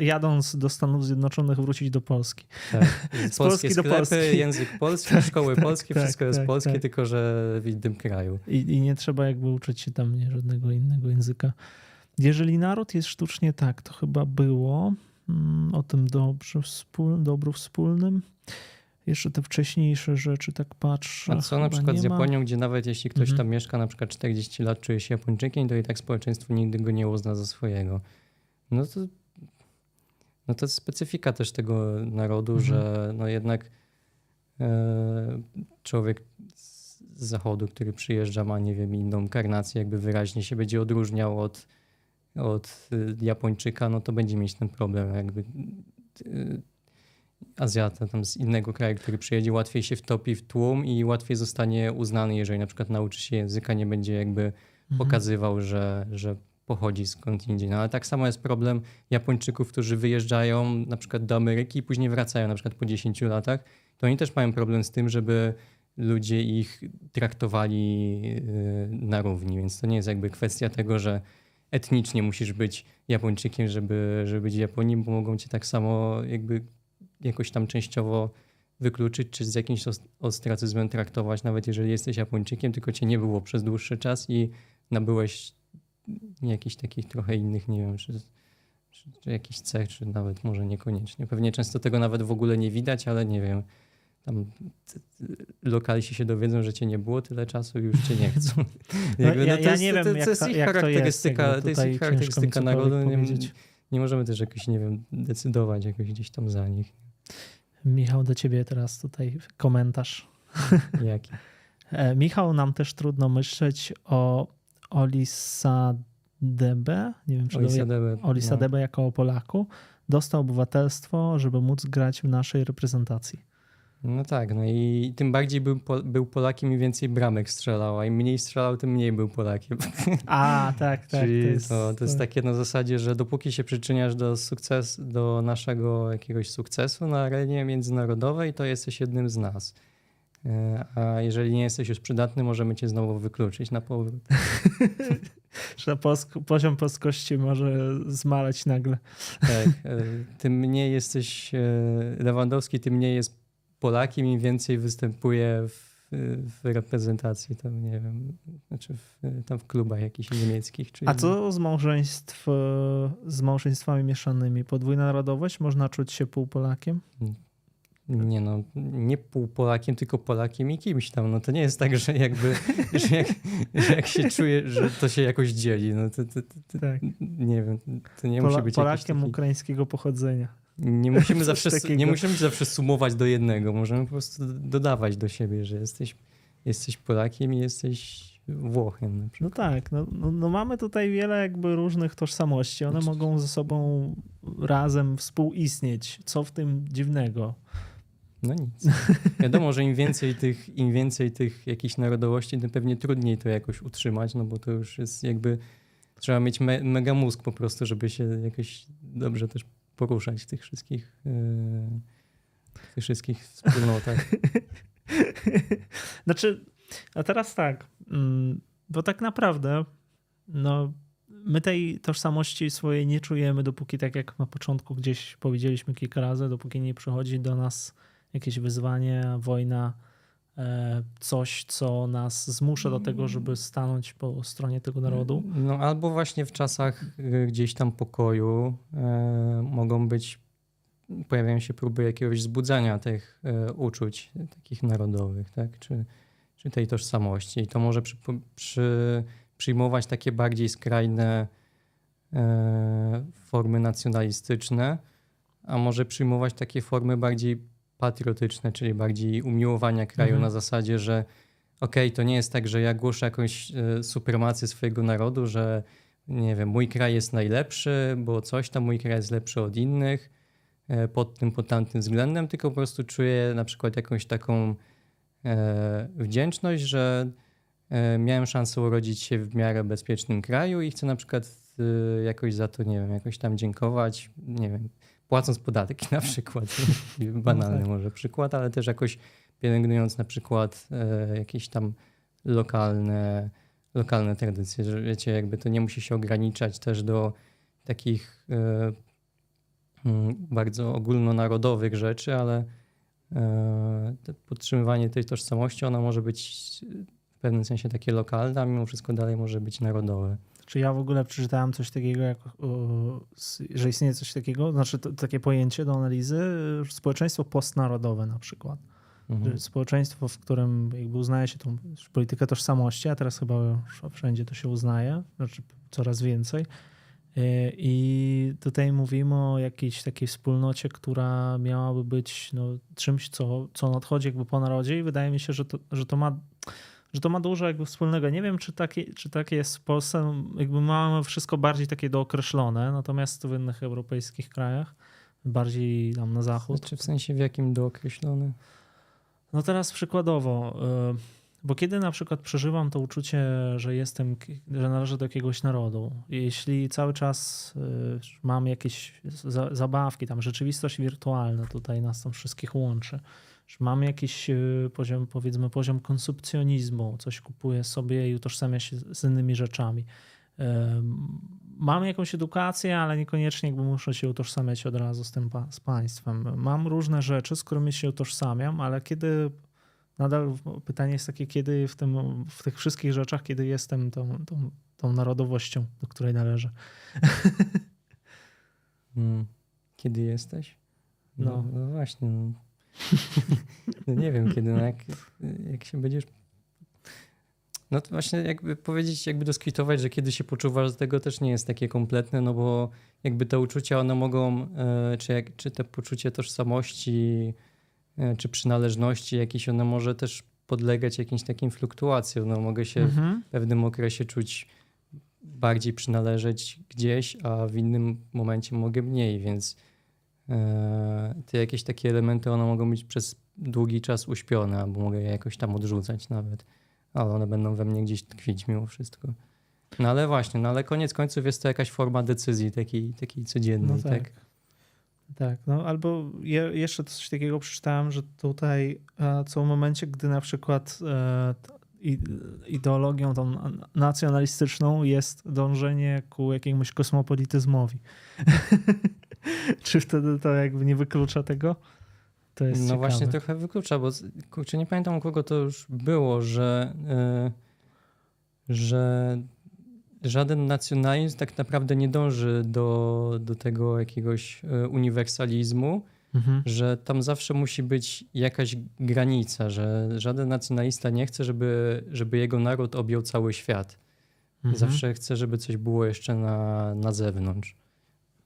jadąc do Stanów Zjednoczonych, wrócić do Polski. Tak. Z Polskie Polski do sklepy, Polski. język polski, Tak, szkoły tak, polskie, tak, wszystko jest tak, polskie, tak. tylko że w innym kraju. I, I nie trzeba jakby uczyć się tam nie, żadnego innego języka. Jeżeli naród jest sztucznie tak, to chyba było mm, o tym dobrze wspól, dobru wspólnym. Jeszcze te wcześniejsze rzeczy tak patrzę. A co na przykład z nie ma. Japonią, gdzie nawet jeśli ktoś Mhm. tam mieszka na przykład 40 lat, czuje się Japończykiem, to i tak społeczeństwo nigdy go nie uzna za swojego. No to, no to jest specyfika też tego narodu, Mhm. że no jednak e, człowiek z zachodu, który przyjeżdża, ma nie wiem, inną karnację, jakby wyraźnie się będzie odróżniał od, od y, Japończyka, no to będzie mieć ten problem. Jakby y, Azjata tam z innego kraju, który przyjedzie, łatwiej się wtopi w tłum i łatwiej zostanie uznany, jeżeli na przykład nauczy się języka, nie będzie jakby Mhm. pokazywał, że, że pochodzi skąd indziej. No ale tak samo jest problem Japończyków, którzy wyjeżdżają na przykład do Ameryki i później wracają na przykład po 10 latach, to oni też mają problem z tym, żeby ludzie ich traktowali y, na równi, więc to nie jest jakby kwestia tego, że etnicznie musisz być Japończykiem, żeby, żeby być w Japonii, bo mogą cię tak samo jakby jakoś tam częściowo wykluczyć, czy z jakimś os- ostracyzmem traktować, nawet jeżeli jesteś Japończykiem, tylko cię nie było przez dłuższy czas i nabyłeś jakichś takich trochę innych, nie wiem, czy, czy, czy jakichś cech, czy nawet może niekoniecznie. Pewnie często tego nawet w ogóle nie widać, ale nie wiem, tam lokalsi się dowiedzą, że cię nie było tyle czasu i już cię nie chcą. No, Jakby, ja- to ja jest- nie to- wiem, to jak jest to- ich to charakterystyka, to jest ich charakterystyka narodu. Nie, nie możemy też jakoś, nie wiem, decydować jakoś gdzieś tam za nich. Michał, do ciebie teraz tutaj komentarz. Jaki? E, Michał, nam też trudno myśleć o Olisadebe, nie wiem czy to Olisadebe. Olisadebe jako o Polaku. Dostał obywatelstwo, żeby móc grać w naszej reprezentacji. No tak, no i tym bardziej był, po, był Polakiem i więcej bramek strzelał, a im mniej strzelał, tym mniej był Polakiem. A, tak, tak. Czyli to to jest, to, jest takie na zasadzie, że dopóki się przyczyniasz do sukcesu, do naszego jakiegoś sukcesu na arenie międzynarodowej, to jesteś jednym z nas. E, A jeżeli nie jesteś już przydatny, możemy cię znowu wykluczyć na powrót. że poziom polskości może zmaleć nagle. Tak, e, tym mniej jesteś e, Lewandowski, tym mniej jest Polakiem, im więcej występuje w, w reprezentacji, tam nie wiem, znaczy w, tam w klubach jakichś niemieckich. A co z małżeństw, z małżeństwami mieszanymi? Podwójna narodowość? Można czuć się półpolakiem? Nie no, nie pół Polakiem, tylko Polakiem i kimś tam. No to nie jest tak, że jakby, że jak, że jak się czuje, że to się jakoś dzieli. No to, to, to, to Tak. nie wiem, to nie Pola- musi być Polakiem taki... ukraińskiego pochodzenia. Nie musimy, zawsze, takiego. nie musimy zawsze sumować do jednego. Możemy po prostu dodawać do siebie, że jesteś, jesteś Polakiem i jesteś Włochem. No tak, no, no, no mamy tutaj wiele jakby różnych tożsamości. One mogą ze sobą razem współistnieć. Co w tym dziwnego? No nic. Wiadomo, że im więcej tych, im więcej tych jakichś narodowości, tym pewnie trudniej to jakoś utrzymać, no bo to już jest jakby trzeba mieć me, mega mózg po prostu, żeby się jakoś dobrze też poruszać w tych wszystkich, yy, w tych wszystkich wspólnotach. znaczy, a teraz tak, mm, bo tak naprawdę no, my tej tożsamości swojej nie czujemy, dopóki tak jak na początku gdzieś powiedzieliśmy kilka razy, dopóki nie przychodzi do nas jakieś wyzwanie, wojna, e, coś, co nas zmusza do tego, żeby stanąć po stronie tego narodu. No albo właśnie w czasach y, gdzieś tam pokoju e, mogą być, pojawiają się próby jakiegoś wzbudzania tych e, uczuć takich narodowych, tak? Czy, czy tej tożsamości. I to może przy, przy przyjmować takie bardziej skrajne e, formy nacjonalistyczne, a może przyjmować takie formy bardziej patriotyczne, czyli bardziej umiłowania kraju mhm. na zasadzie, że okej, okay, to nie jest tak, że ja głoszę jakąś e, supremację swojego narodu, że nie wiem, mój kraj jest najlepszy, bo coś tam, mój kraj jest lepszy od innych e, pod tym, pod tamtym względem, tylko po prostu czuję na przykład jakąś taką e, wdzięczność, że miałem szansę urodzić się w miarę bezpiecznym kraju i chcę na przykład jakoś za to, nie wiem, jakoś tam dziękować, nie wiem, płacąc podatki na przykład. Banalny no tak. może przykład, ale też jakoś pielęgnując na przykład e, jakieś tam lokalne, lokalne tradycje, że wiecie, jakby to nie musi się ograniczać też do takich mm, bardzo ogólnonarodowych rzeczy, ale podtrzymywanie tej tożsamości, ona może być w pewnym sensie takie lokalne, a mimo wszystko dalej może być narodowe. Czy ja w ogóle przeczytałem coś takiego, jak, że istnieje coś takiego, znaczy to, takie pojęcie do analizy, społeczeństwo postnarodowe na przykład. Mhm. Społeczeństwo, w którym jakby uznaje się tą politykę tożsamości, a teraz chyba wszędzie to się uznaje, znaczy coraz więcej. E, I tutaj mówimy o jakiejś takiej wspólnocie, która miałaby być no, czymś, co, co nadchodzi jakby po narodzie i wydaje mi się, że to, że to ma że to ma dużo jakby wspólnego. Nie wiem, czy takie, czy takie jest w Polsce. Jakby mamy wszystko bardziej takie dookreślone, natomiast w innych europejskich krajach bardziej tam na zachód. Czy w sensie w jakim dookreślone? No teraz przykładowo, y, bo kiedy na przykład przeżywam to uczucie, że jestem, że należę do jakiegoś narodu, jeśli cały czas y, mam jakieś zabawki, tam rzeczywistość wirtualna tutaj nas tam wszystkich łączy, że mam jakiś e, poziom, powiedzmy, poziom konsumpcjonizmu, coś kupuję sobie i utożsamia się z innymi rzeczami. Mam jakąś edukację, ale niekoniecznie jakby muszę się utożsamiać od razu z tym z państwem. Mam różne rzeczy, z którymi się utożsamiam, ale kiedy nadal pytanie jest takie, kiedy w, tym, w tych wszystkich rzeczach, kiedy jestem tą, tą, tą narodowością, do której należę. Hmm. Kiedy jesteś? No, no, no właśnie. No. No nie wiem kiedy, no jak, jak się będziesz... No to właśnie jakby powiedzieć, jakby doskwitować, że kiedy się poczuwasz z tego też nie jest takie kompletne, no bo jakby te uczucia one mogą, e, czy, jak, czy te poczucie tożsamości, e, czy przynależności jakieś, one może też podlegać jakimś takim fluktuacjom. No mogę się mhm. w pewnym okresie czuć bardziej przynależeć gdzieś, a w innym momencie mogę mniej, więc te jakieś takie elementy, one mogą być przez długi czas uśpione, albo mogę je jakoś tam odrzucać nawet, ale one będą we mnie gdzieś tkwić mimo wszystko. No ale właśnie, no ale koniec końców jest to jakaś forma decyzji takiej, takiej codziennej, no tak. tak? Tak, no albo je, jeszcze coś takiego przeczytałem, że tutaj e, co w momencie, gdy na przykład e, ideologią tą nacjonalistyczną jest dążenie ku jakiemuś kosmopolityzmowi. Czy wtedy to jakby nie wyklucza tego? To jest no ciekawe. właśnie trochę wyklucza, bo kurczę, nie pamiętam u kogo to już było, że, yy, że żaden nacjonalizm tak naprawdę nie dąży do, do tego jakiegoś e, uniwersalizmu, mhm. że tam zawsze musi być jakaś granica, że żaden nacjonalista nie chce, żeby, żeby jego naród objął cały świat. Mhm. Zawsze chce, żeby coś było jeszcze na, na zewnątrz.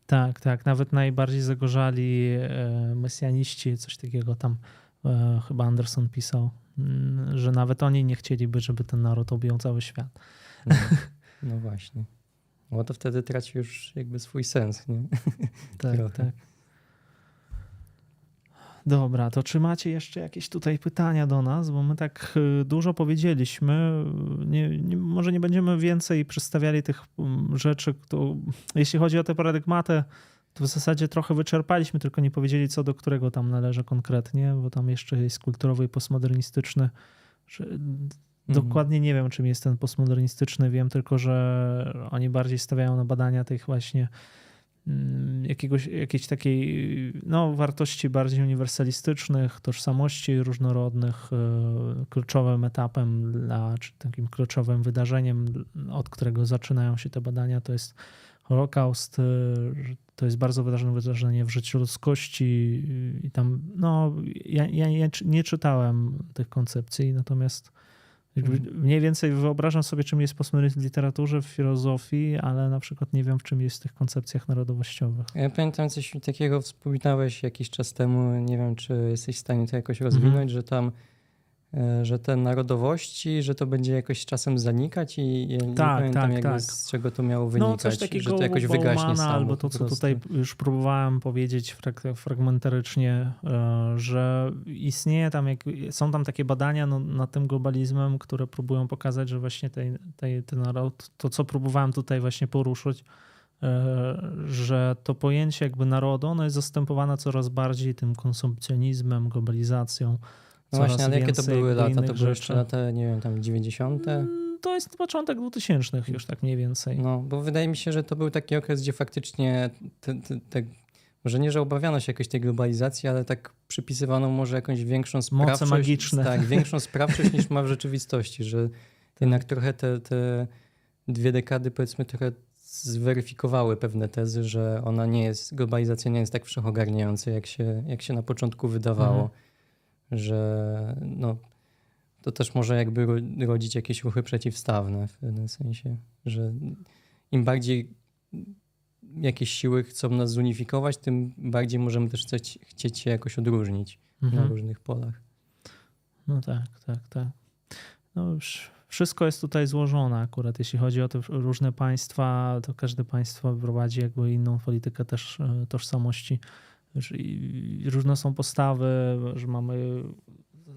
Tak, tak. Nawet najbardziej zagorzali e, mesjaniści, coś takiego tam e, chyba Anderson pisał, mm, że nawet oni nie chcieliby, żeby ten naród objął cały świat. No, no właśnie. No to wtedy traci już jakby swój sens, nie? Tak, tak. Dobra, to czy macie jeszcze jakieś tutaj pytania do nas? Bo my tak y, dużo powiedzieliśmy. Nie, nie, może nie będziemy więcej przedstawiali tych mm, rzeczy. To, jeśli chodzi o tę paradygmatę, to w zasadzie trochę wyczerpaliśmy, tylko nie powiedzieli, co do którego tam należy konkretnie, bo tam jeszcze jest kulturowy i postmodernistyczny. Że Dokładnie nie wiem, czym jest ten postmodernistyczny. Wiem tylko, że oni bardziej stawiają na badania tych właśnie jakiegoś, jakiejś takiej no, wartości bardziej uniwersalistycznych, tożsamości różnorodnych. e, Kluczowym etapem dla, czy takim kluczowym wydarzeniem, od którego zaczynają się te badania, to jest Holokaust. e, To jest bardzo ważne wydarzenie w życiu ludzkości i tam, no, ja, ja nie- czytałem tych koncepcji, natomiast Mhm. Mniej więcej wyobrażam sobie, czym jest postmodernizm w literaturze, w filozofii, ale na przykład nie wiem, w czym jest w tych koncepcjach narodowościowych. Ja pamiętam coś takiego wspominałeś jakiś czas temu, nie wiem czy jesteś w stanie to jakoś Mhm. rozwinąć, że tam że te narodowości, że to będzie jakoś czasem zanikać i ja nie Tak, pamiętam tak, jakby tak. z czego to miało wynikać, No coś takiego że to jakoś wygaśnie Bauman'a, samo albo to, co tutaj już próbowałem powiedzieć frag- fragmentarycznie, e, że istnieje tam, jak, są tam takie badania no, nad tym globalizmem, które próbują pokazać, że właśnie tej, tej, ten naród, to co próbowałem tutaj właśnie poruszyć, e, że to pojęcie jakby narodu, ono jest zastępowane coraz bardziej tym konsumpcjonizmem, globalizacją. No właśnie, ale jakie to były lata? To były jeszcze lata, nie wiem, tam 90. Mm, To jest początek 2000 już tak mniej więcej. No, bo wydaje mi się, że to był taki okres, gdzie faktycznie te, te, te, może nie, że obawiano się jakoś tej globalizacji, ale tak przypisywano może jakąś większą sprawczość. magiczne. Tak, większą sprawczość niż ma w rzeczywistości, że jednak trochę te, te dwie dekady powiedzmy trochę zweryfikowały pewne tezy, że ona nie jest, globalizacja nie jest tak wszechogarniająca, jak się, jak się na początku wydawało. Mhm. Że no, to też może jakby ro- rodzić jakieś ruchy przeciwstawne w pewnym sensie, że im bardziej jakieś siły chcą nas zunifikować, tym bardziej możemy też chcieć, chcieć się jakoś odróżnić na Mhm. różnych polach. No tak, tak, tak. No już wszystko jest tutaj złożone akurat. Jeśli chodzi o te różne państwa, to każde państwo prowadzi jakby inną politykę też e, tożsamości. Różne są postawy, że mamy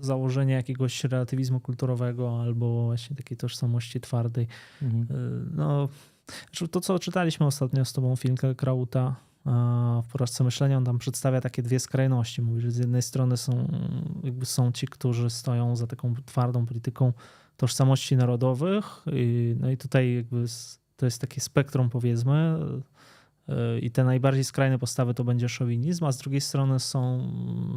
założenie jakiegoś relatywizmu kulturowego albo właśnie takiej tożsamości twardej. Mhm. Y, No, znaczy to, co czytaliśmy ostatnio z tobą, Finkel Krauta w porażce myślenia, on tam przedstawia takie dwie skrajności. Mówi, że z jednej strony są, jakby są ci, którzy stoją za taką twardą polityką tożsamości narodowych i, no i tutaj jakby to jest takie spektrum powiedzmy i te najbardziej skrajne postawy to będzie szowinizm, a z drugiej strony są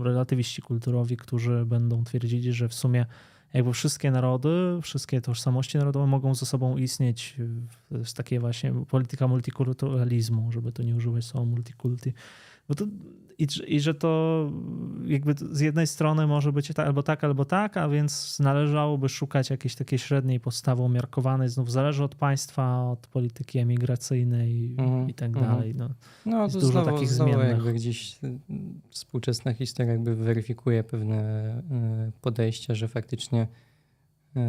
relatywiści kulturowi, którzy będą twierdzili, że w sumie jakby wszystkie narody, wszystkie tożsamości narodowe mogą ze sobą istnieć w takie właśnie polityka multikulturalizmu, żeby to nie używać słowa multikulti. Bo to, i, I że to jakby z jednej strony może być tak, albo tak, albo tak, a więc należałoby szukać jakiejś takiej średniej postawy umiarkowanej. Znów zależy od państwa, od polityki emigracyjnej Mhm, i tak mhm. dalej. No. No Jest to dużo znowu, takich znowu zmiennych. jakby gdzieś y, współczesna historia jakby weryfikuje pewne y, podejścia, że faktycznie y,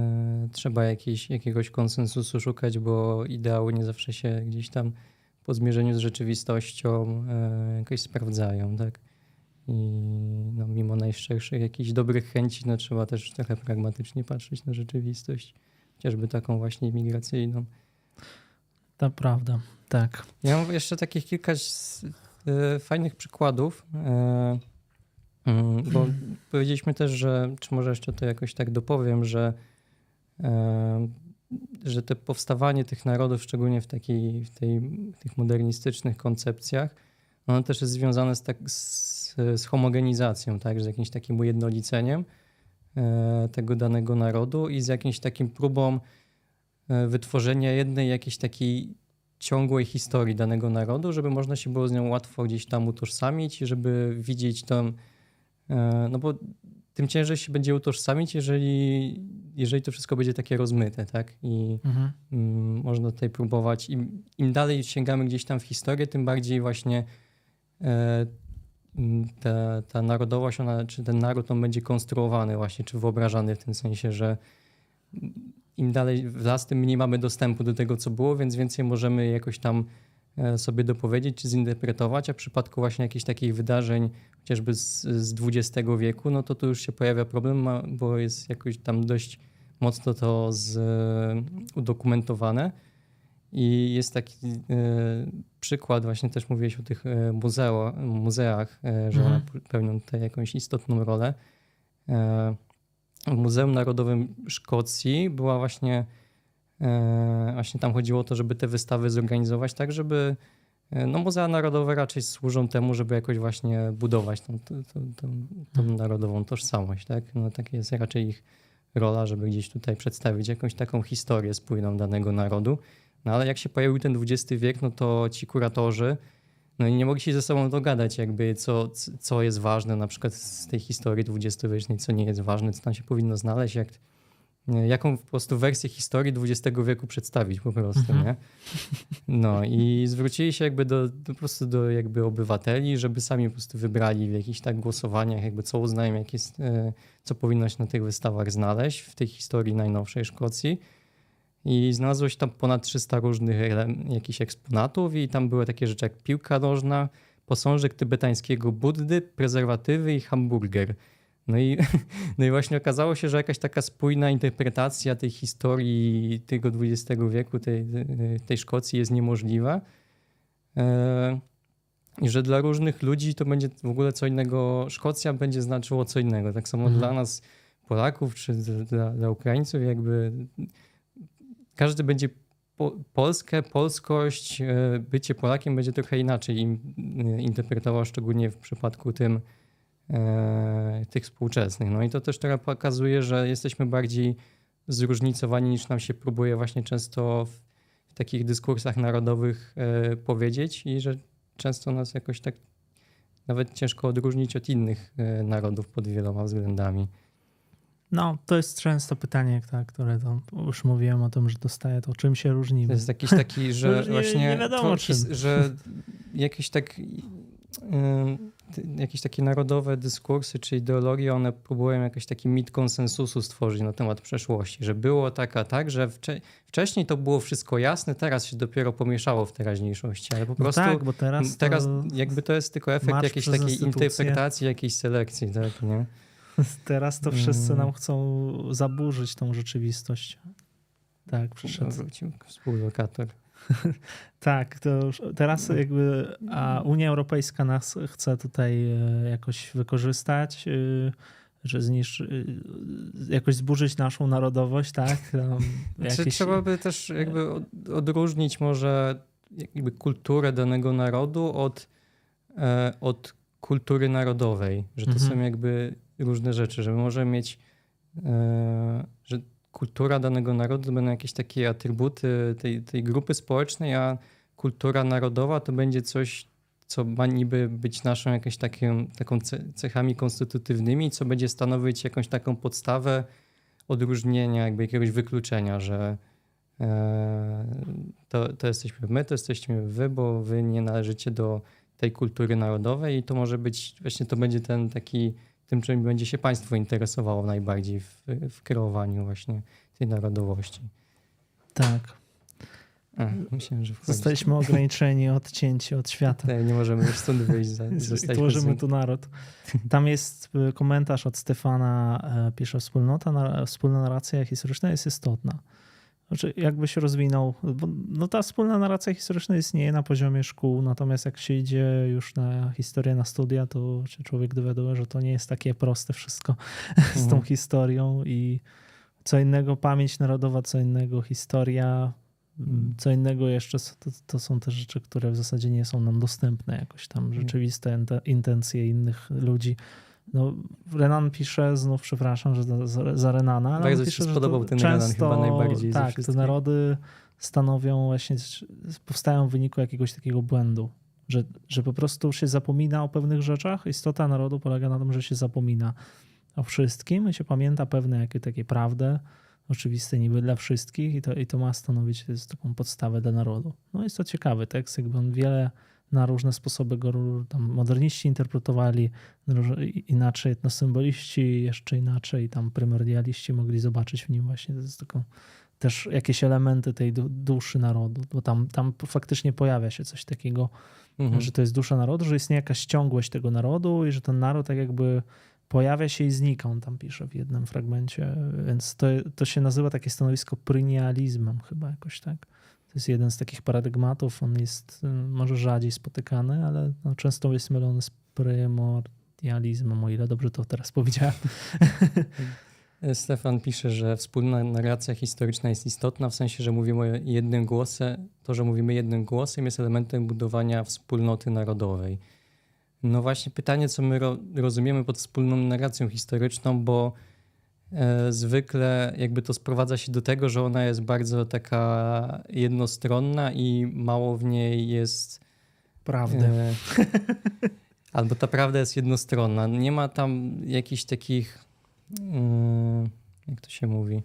trzeba jakiejś, jakiegoś konsensusu szukać, bo ideały nie zawsze się gdzieś tam po zmierzeniu z rzeczywistością y, jakoś sprawdzają, tak? I no, mimo najszczerszych jakichś dobrych chęci, no trzeba też trochę pragmatycznie patrzeć na rzeczywistość, chociażby taką właśnie migracyjną. To prawda, tak. Ja mam jeszcze takich kilka z, e, fajnych przykładów, e, mm, bo powiedzieliśmy też, że, czy może jeszcze to jakoś tak dopowiem, że, e, że te powstawanie tych narodów, szczególnie w, takiej, w tej, w tych modernistycznych koncepcjach, ono też jest związane z, tak, z, z homogenizacją, tak, z jakimś takim ujednoliceniem e, tego danego narodu i z jakimś takim próbą e, wytworzenia jednej jakiejś takiej ciągłej historii danego narodu, żeby można się było z nią łatwo gdzieś tam utożsamić, żeby widzieć tam, e, no bo tym ciężej się będzie utożsamić, jeżeli, jeżeli to wszystko będzie takie rozmyte, tak? I Mhm. mm, można tutaj próbować, im, im dalej sięgamy gdzieś tam w historię, tym bardziej właśnie e, mm, ta, ta narodowość, ona, czy ten naród, on będzie konstruowany właśnie, czy wyobrażany w tym sensie, że im dalej w las, tym mniej mamy dostępu do tego, co było, więc więcej możemy jakoś tam e, sobie dopowiedzieć czy zinterpretować, a w przypadku właśnie jakichś takich wydarzeń, chociażby z, z XX wieku, no to tu już się pojawia problem, bo jest jakoś tam dość mocno to z, udokumentowane. I jest taki e, przykład, właśnie też mówiłeś o tych e, muzeo, muzeach, e, że mhm. one pełnią tutaj jakąś istotną rolę. E, w Muzeum Narodowym Szkocji była właśnie, e, właśnie tam chodziło o to, żeby te wystawy zorganizować tak, żeby e, no Muzea Narodowe raczej służą temu, żeby jakoś właśnie budować tą, tą, tą, tą mhm. narodową tożsamość, tak? No takie jest raczej ich rola, żeby gdzieś tutaj przedstawić jakąś taką historię spójną danego narodu. No ale jak się pojawił ten XX wiek, no to ci kuratorzy no nie mogli się ze sobą dogadać, jakby co, co jest ważne na przykład z tej historii dwudziestowiecznej, co nie jest ważne, co tam się powinno znaleźć, jak, jaką po prostu wersję historii XX wieku przedstawić po prostu, mhm. nie? No i zwrócili się jakby do, do, po prostu do jakby obywateli, żeby sami po prostu wybrali w jakichś tak głosowaniach, jakby co uznają, jak jest, e, co powinno się na tych wystawach znaleźć w tej historii najnowszej Szkocji i znalazło się tam ponad 300 różnych jakichś eksponatów i tam były takie rzeczy jak piłka nożna, posążek tybetańskiego Buddy, prezerwatywy i hamburger. No i, no i właśnie okazało się, że jakaś taka spójna interpretacja tej historii tego XX wieku, tej, tej Szkocji jest niemożliwa. E, I że dla różnych ludzi to będzie w ogóle co innego. Szkocja będzie znaczyło co innego. Tak samo mhm. dla nas, Polaków, czy dla, dla Ukraińców, jakby każdy będzie po, Polskę, polskość, e, bycie Polakiem będzie trochę inaczej e, interpretował, szczególnie w przypadku tym tych współczesnych. No i to też trochę pokazuje, że jesteśmy bardziej zróżnicowani niż nam się próbuje właśnie często w, w takich dyskursach narodowych e, powiedzieć i że często nas jakoś tak nawet ciężko odróżnić od innych e, narodów pod wieloma względami. No, to jest często pytanie, które to już mówiłem o tym, że dostaję to, czym się różnimy. To jest jakiś taki, że nie, właśnie nie wiadomo, czym. że jakieś tak y, jakieś takie narodowe dyskursy czy ideologie, one próbują jakiś taki mit konsensusu stworzyć na temat przeszłości, że było tak, a tak, że wcze wcześniej to było wszystko jasne, teraz się dopiero pomieszało w teraźniejszości, ale po no prostu tak, bo teraz, teraz jakby to jest tylko efekt jakiejś takiej interpretacji, jakiejś selekcji, tak, nie? Teraz to wszyscy nam mm. chcą zaburzyć tą rzeczywistość. Tak, przyszedł. Wrócił współlokator. tak, to już teraz jakby a Unia Europejska nas chce tutaj e, jakoś wykorzystać, e, że zniszczy, e, jakoś zburzyć naszą narodowość, tak? jakieś... Trzeba by też jakby odróżnić może jakby kulturę danego narodu od, od kultury narodowej, że to mhm. są jakby różne rzeczy, że możemy mieć, że kultura danego narodu to będą jakieś takie atrybuty tej, tej grupy społecznej, a kultura narodowa to będzie coś, co ma niby być naszą jakąś taką, taką cechami konstytutywnymi, co będzie stanowić jakąś taką podstawę odróżnienia, jakby jakiegoś wykluczenia, że e, to, to jesteśmy my, to jesteśmy wy, bo wy nie należycie do tej kultury narodowej i to może być, właśnie to będzie ten taki tym, czym będzie się państwo interesowało najbardziej w, w kreowaniu właśnie tej narodowości. Tak. A, myślałem, że Zostaliśmy ograniczeni, odcięci od świata. Tak, nie możemy już stąd wyjść. Za, Tworzymy tu naród. Tam jest y, komentarz od Stefana, e, pisze wspólnota, wspólna narracja historyczna jest istotna. Znaczy, jakby się rozwinął, bo no ta wspólna narracja historyczna istnieje na poziomie szkół, natomiast jak się idzie już na historię, na studia, to się człowiek dowiaduje, że to nie jest takie proste wszystko mhm. z tą mhm. historią i co innego pamięć narodowa, co innego historia, mhm. co innego jeszcze to, to, są te rzeczy, które w zasadzie nie są nam dostępne, jakoś tam mhm. rzeczywiste intencje innych ludzi. No, Renan pisze, znów przepraszam, że za, za Renana, ale Bardzo pisze, się spodobał ten często, Renan chyba najbardziej Tak, te narody stanowią właśnie, powstają w wyniku jakiegoś takiego błędu, że, że po prostu się zapomina o pewnych rzeczach. Istota narodu polega na tym, że się zapomina o wszystkim i się pamięta pewne jakie takie prawdy, oczywiste niby dla wszystkich i to, i to ma stanowić taką podstawę dla narodu. No jest to ciekawy tekst, jakby on wiele na różne sposoby go tam moderniści interpretowali, inaczej etnosymboliści, jeszcze inaczej tam prymordialiści mogli zobaczyć w nim właśnie taką też jakieś elementy tej du- duszy narodu, bo tam, tam faktycznie pojawia się coś takiego, Mhm. że to jest dusza narodu, że istnieje jakaś ciągłość tego narodu i że ten naród tak jakby pojawia się i znika, on tam pisze w jednym fragmencie, więc to, to się nazywa takie stanowisko prynializmem chyba jakoś tak. To jest jeden z takich paradygmatów, on jest y, może rzadziej spotykany, ale no, często jest mylony z prymordializmem, o ile dobrze to teraz powiedziałem. Stefan pisze, że wspólna narracja historyczna jest istotna, w sensie, że mówimy jednym głosem. To, że mówimy jednym głosem, jest elementem budowania wspólnoty narodowej. No właśnie pytanie, co my ro rozumiemy pod wspólną narracją historyczną, bo zwykle jakby to sprowadza się do tego, że ona jest bardzo taka jednostronna i mało w niej jest Prawdy. E, albo ta prawda jest jednostronna. Nie ma tam jakichś takich, mm, jak to się mówi,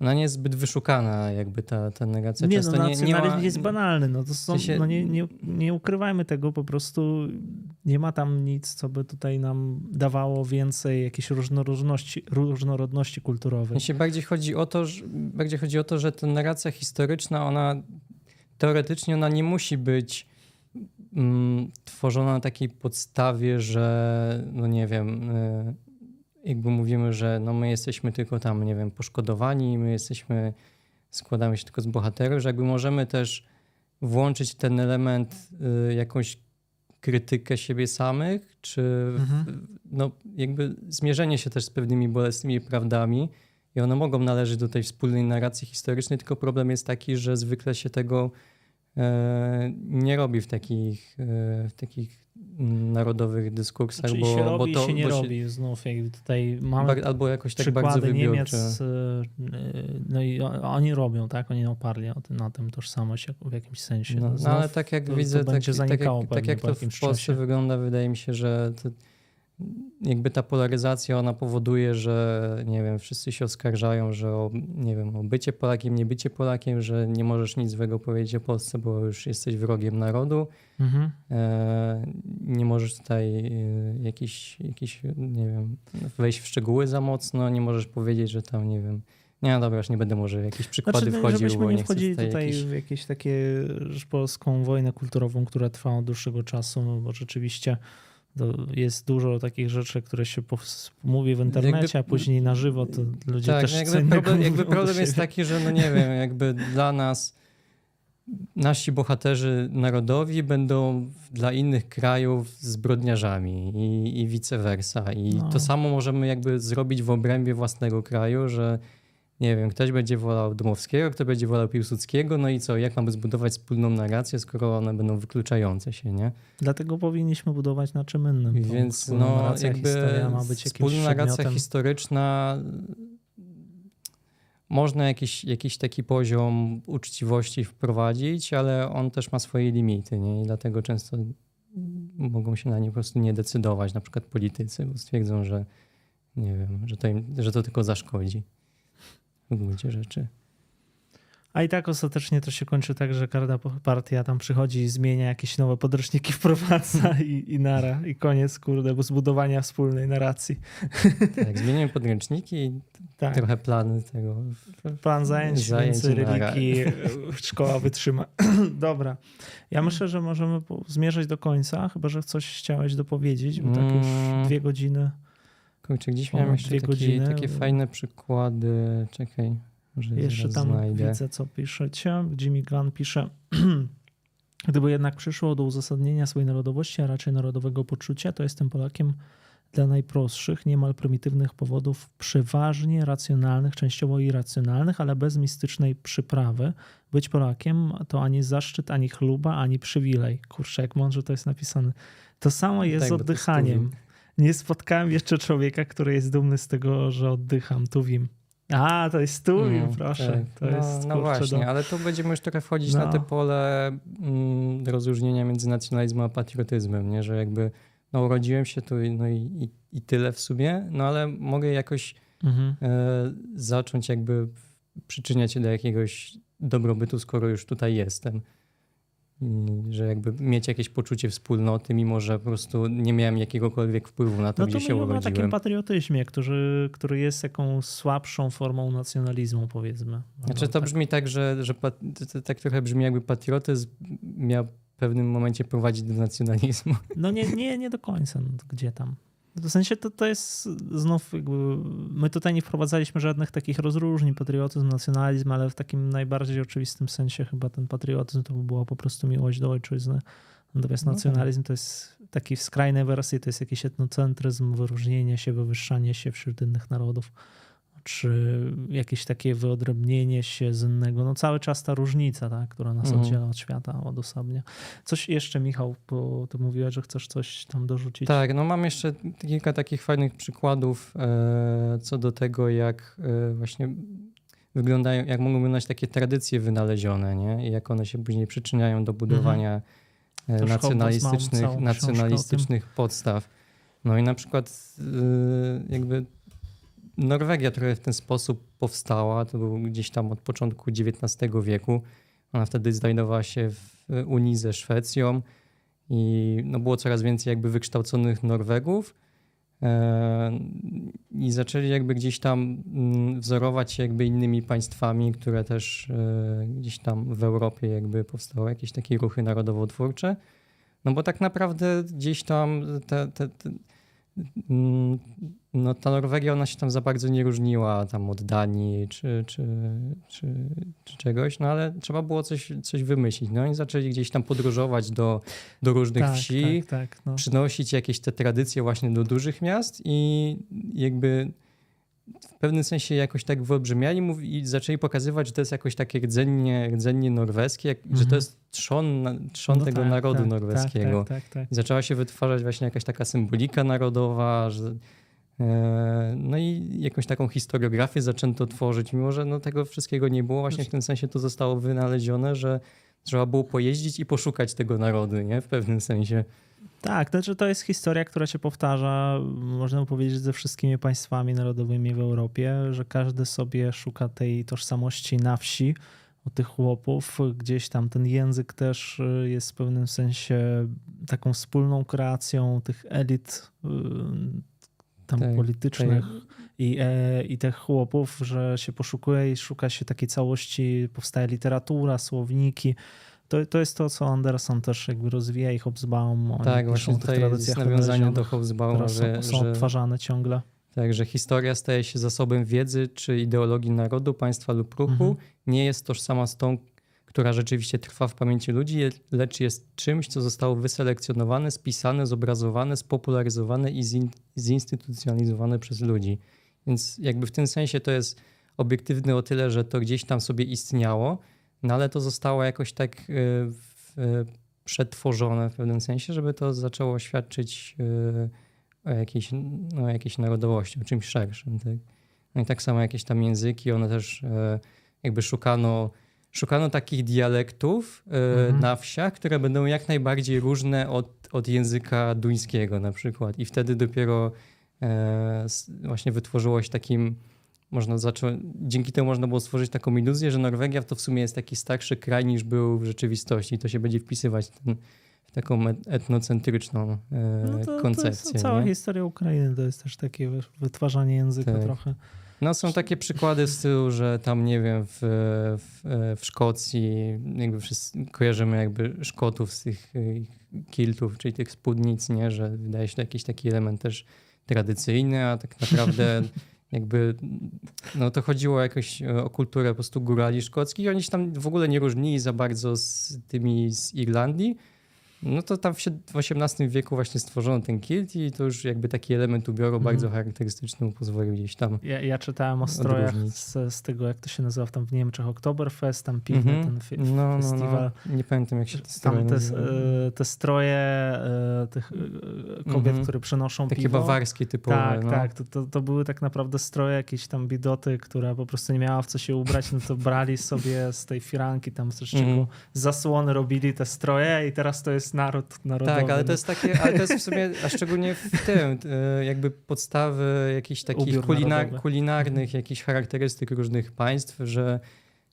ona nie jest zbyt wyszukana jakby ta, ta negacja. Nie, Często no nie, nie ma, jest banalny, no to są, sensie- no nie, nie, nie ukrywajmy tego, po prostu nie ma tam nic, co by tutaj nam dawało więcej jakiejś różnorodności, różnorodności kulturowej. sensie bardziej chodzi o to, że, bardziej chodzi o to, że ta narracja historyczna, ona teoretycznie ona nie musi być mm, tworzona na takiej podstawie, że no nie wiem, y, jakby mówimy, że no my jesteśmy tylko tam, nie wiem, poszkodowani, my jesteśmy, składamy się tylko z bohaterów, że jakby możemy też włączyć ten element, y, jakąś krytykę siebie samych, czy Mhm. no jakby zmierzenie się też z pewnymi bolesnymi prawdami i one mogą należeć do tej wspólnej narracji historycznej, tylko problem jest taki, że zwykle się tego e, nie robi w takich, e, w takich narodowych dyskursach, Czyli bo, się robi, bo to się nie bo robi. Znów jakby tutaj mamy albo jakoś tak bardzo wybiórcze. Niemiec, y, no i oni robią, tak? Oni oparli o tym, na tym tożsamość w jakimś sensie. No, Znów no ale tak jak to- to widzę, tak, będzie tak, jak, tak jak po to w Polsce czasie. wygląda, wydaje mi się, że to, jakby ta polaryzacja ona powoduje, że nie wiem, wszyscy się oskarżają, że o, nie wiem, o bycie Polakiem, nie bycie Polakiem, że nie możesz nic złego powiedzieć o Polsce, bo już jesteś wrogiem narodu. Mhm. E, nie możesz tutaj e, jakiś, jakiś, nie wiem, wejść w szczegóły za mocno, nie możesz powiedzieć, że tam, nie wiem, nie, no dobra, już nie będę może w jakieś przykłady Znaczy, wchodził, żebyśmy bo nie nie chcę wchodzili tutaj, tutaj jakiś... w jakieś takie polską wojnę kulturową, która trwa od dłuższego czasu, no bo rzeczywiście jest dużo takich rzeczy, które się mówi w internecie, Jakby- a później na żywo to ludzie Tak, też co jakby problem, jakby problem jest taki, że no nie wiem, jakby dla nas nasi bohaterzy narodowi będą dla innych krajów zbrodniarzami i, i vice versa. I No. to samo możemy jakby zrobić w obrębie własnego kraju, że nie wiem, ktoś będzie wolał Dmowskiego, kto będzie wolał Piłsudskiego, no i co, jak mamy zbudować wspólną narrację, skoro one będą wykluczające się, nie? Dlatego powinniśmy budować na czym innym. Więc no narracja, jakby ma być wspólna narracja historyczna można jakiś, jakiś taki poziom uczciwości wprowadzić, ale on też ma swoje limity, nie? I dlatego często mogą się na nie po prostu nie decydować, na przykład politycy, bo stwierdzą, że nie wiem, że to, im, że to tylko zaszkodzi w gruncie rzeczy. A i tak ostatecznie to się kończy tak, że każda partia tam przychodzi i zmienia jakieś nowe podręczniki, wprowadza i, i nara. I koniec, kurde, bo zbudowania wspólnej narracji. Tak, zmieniłem podręczniki i Tak. trochę plany tego. Plan zajęć, Zajęć religii, szkoła wytrzyma. Dobra. Ja myślę, że możemy zmierzać do końca, chyba że coś chciałeś dopowiedzieć, bo tak już Mm. dwie godziny. Kurczę, gdzieś miałem jeszcze dwie taki, godziny. takie fajne przykłady. Czekaj, może je Jeszcze tam znajdę. widzę, co piszecie. Jimmy Gunn pisze, gdyby jednak przyszło do uzasadnienia swojej narodowości, a raczej narodowego poczucia, to jestem Polakiem dla najprostszych, niemal prymitywnych powodów, przeważnie racjonalnych, częściowo irracjonalnych, ale bez mistycznej przyprawy. Być Polakiem to ani zaszczyt, ani chluba, ani przywilej. Kurczę, jak mądrze to jest napisane. To samo jest Tak, z oddychaniem. Nie spotkałem jeszcze człowieka, który jest dumny z tego, że oddycham. Tuwim. A, to jest Tuwim, No, proszę. tak. To no, jest no właśnie, do- ale to będziemy już trochę wchodzić No. na te pole mm, rozróżnienia między nacjonalizmem a patriotyzmem, nie? że jakby no, urodziłem się tu i- no i, i, i tyle w sumie, no ale mogę jakoś Mhm. e, zacząć jakby przyczyniać się do jakiegoś dobrobytu, skoro już tutaj jestem. I że jakby mieć jakieś poczucie wspólnoty, mimo że po prostu nie miałem jakiegokolwiek wpływu na to, No gdzie to się mówimy o urodziłem. takim patriotyzmie, który, który jest jakąś słabszą formą nacjonalizmu, powiedzmy. Znaczy to tak. brzmi tak, że, że to, to tak trochę brzmi jakby patriotyzm miał w pewnym momencie prowadzić do nacjonalizmu. No nie, nie, nie do końca. No, to gdzie tam? W sensie to, to jest znów jakby, my tutaj nie wprowadzaliśmy żadnych takich rozróżnień, patriotyzm, nacjonalizm, ale w takim najbardziej oczywistym sensie chyba ten patriotyzm to by była po prostu miłość do ojczyzny. Natomiast No tak. nacjonalizm to jest taki w skrajnej wersji, to jest jakiś etnocentryzm, wyróżnienie się, wywyższanie się wśród innych narodów, czy jakieś takie wyodrębnienie się z innego. No cały czas ta różnica, tak, która nas Mhm. oddziela od świata, odosobnia. Coś jeszcze, Michał, bo ty mówiłeś, że chcesz coś tam dorzucić. Tak, no mam jeszcze kilka takich fajnych przykładów e, co do tego, jak e, właśnie wyglądają, jak mogą wyglądać takie tradycje wynalezione, nie? I jak one się później przyczyniają do budowania Mhm. Hobbes mam nacjonalistycznych, nacjonalistycznych podstaw. No i na przykład e, jakby Norwegia trochę w ten sposób powstała. To był gdzieś tam od początku XIX wieku. Ona wtedy znajdowała się w Unii ze Szwecją i no było coraz więcej jakby wykształconych Norwegów. E, I zaczęli jakby gdzieś tam mm, wzorować się jakby innymi państwami, które też e, gdzieś tam w Europie jakby powstały jakieś takie ruchy narodowo-twórcze. No bo tak naprawdę gdzieś tam te, te, te, mm, no ta Norwegia ona się tam za bardzo nie różniła tam od Danii czy, czy, czy, czy czegoś, no ale trzeba było coś, coś wymyślić. No i zaczęli gdzieś tam podróżować do, do różnych tak, wsi, Tak, tak, no. przynosić jakieś te tradycje właśnie do dużych miast i jakby w pewnym sensie jakoś tak wyolbrzymiali mów- i zaczęli pokazywać, że to jest jakoś takie rdzennie, rdzennie norweskie, jak, że Mhm. to jest trzon, trzon No tego tak, narodu tak, norweskiego. Tak, tak, tak, tak. I zaczęła się wytwarzać właśnie jakaś taka symbolika narodowa, że, no i jakąś taką historiografię zaczęto tworzyć, mimo że no, tego wszystkiego nie było. Właśnie w tym sensie to zostało wynalezione, że trzeba było pojeździć i poszukać tego narodu, nie? W pewnym sensie. Tak, to znaczy to jest historia, która się powtarza, można powiedzieć, ze wszystkimi państwami narodowymi w Europie, że każdy sobie szuka tej tożsamości na wsi, od tych chłopów. Gdzieś tam ten język też y, jest w pewnym sensie taką wspólną kreacją tych elit y, tam Tak, politycznych i, e, i tych chłopów, że się poszukuje i szuka się takiej całości, powstaje literatura, słowniki. To, to jest to, co Anderson też jakby rozwija i Hobsbawm. tak, właśnie o tych tutaj jest nawiązanie do Hobsbawma, że, są, są że, odtwarzane ciągle. tak, że historia staje się zasobem wiedzy czy ideologii narodu, państwa lub ruchu. Mhm. Nie jest tożsama z tą, która rzeczywiście trwa w pamięci ludzi, lecz jest czymś, co zostało wyselekcjonowane, spisane, zobrazowane, spopularyzowane i zin, zinstytucjonalizowane przez ludzi. Więc jakby w tym sensie to jest obiektywne o tyle, że to gdzieś tam sobie istniało, no ale to zostało jakoś tak y, w, y, przetworzone w pewnym sensie, żeby to zaczęło świadczyć y, o jakiejś, no, jakiejś narodowości, o czymś szerszym. Tak? No i tak samo jakieś tam języki, one też jakby szukano, szukano takich dialektów e, Mhm. na wsiach, które będą jak najbardziej różne od, od języka duńskiego na przykład. I wtedy dopiero e, właśnie wytworzyło się takim, można zacząć, dzięki temu można było stworzyć taką iluzję, że Norwegia to w sumie jest taki starszy kraj niż był w rzeczywistości. I to się będzie wpisywać w, ten, w taką et- etnocentryczną e, No to, to koncepcję. jest cała historia Ukrainy, to jest też takie wytwarzanie języka Tak. trochę. No są takie przykłady z tyłu, że tam nie wiem, w, w, w Szkocji jakby wszyscy kojarzymy jakby Szkotów z tych kiltów, czyli tych spódnic, nie? że wydaje się to jakiś taki element też tradycyjny, a tak naprawdę jakby no to chodziło jakoś o kulturę po prostu górali szkockich i oni się tam w ogóle nie różnili za bardzo z tymi z Irlandii. No to tam w XVIII wieku właśnie stworzono ten kilt i to już jakby taki element ubioru Mhm. bardzo charakterystyczny mu pozwolił gdzieś tam Ja, ja czytałem o strojach z, z tego, jak to się nazywa tam w Niemczech, Oktoberfest, tam piwny Mhm. ten fi- no, no, no. festiwal. Nie pamiętam jak się to stroje Tam te, e, te stroje e, tych e, kobiet, Mhm. które przynoszą Takie piwo. bawarskie typowe. Tak, no. tak. To, to, to były tak naprawdę stroje jakieś tam bidoty, która po prostu nie miała w co się ubrać, no to brali sobie z tej firanki tam z czego Mhm. zasłony robili te stroje i teraz to jest naród narodowy. Tak, ale to no. jest takie, ale to jest w sumie, a szczególnie w tym, e, jakby podstawy jakichś takich narodowy. kulinarnych, jakichś charakterystyk różnych państw, że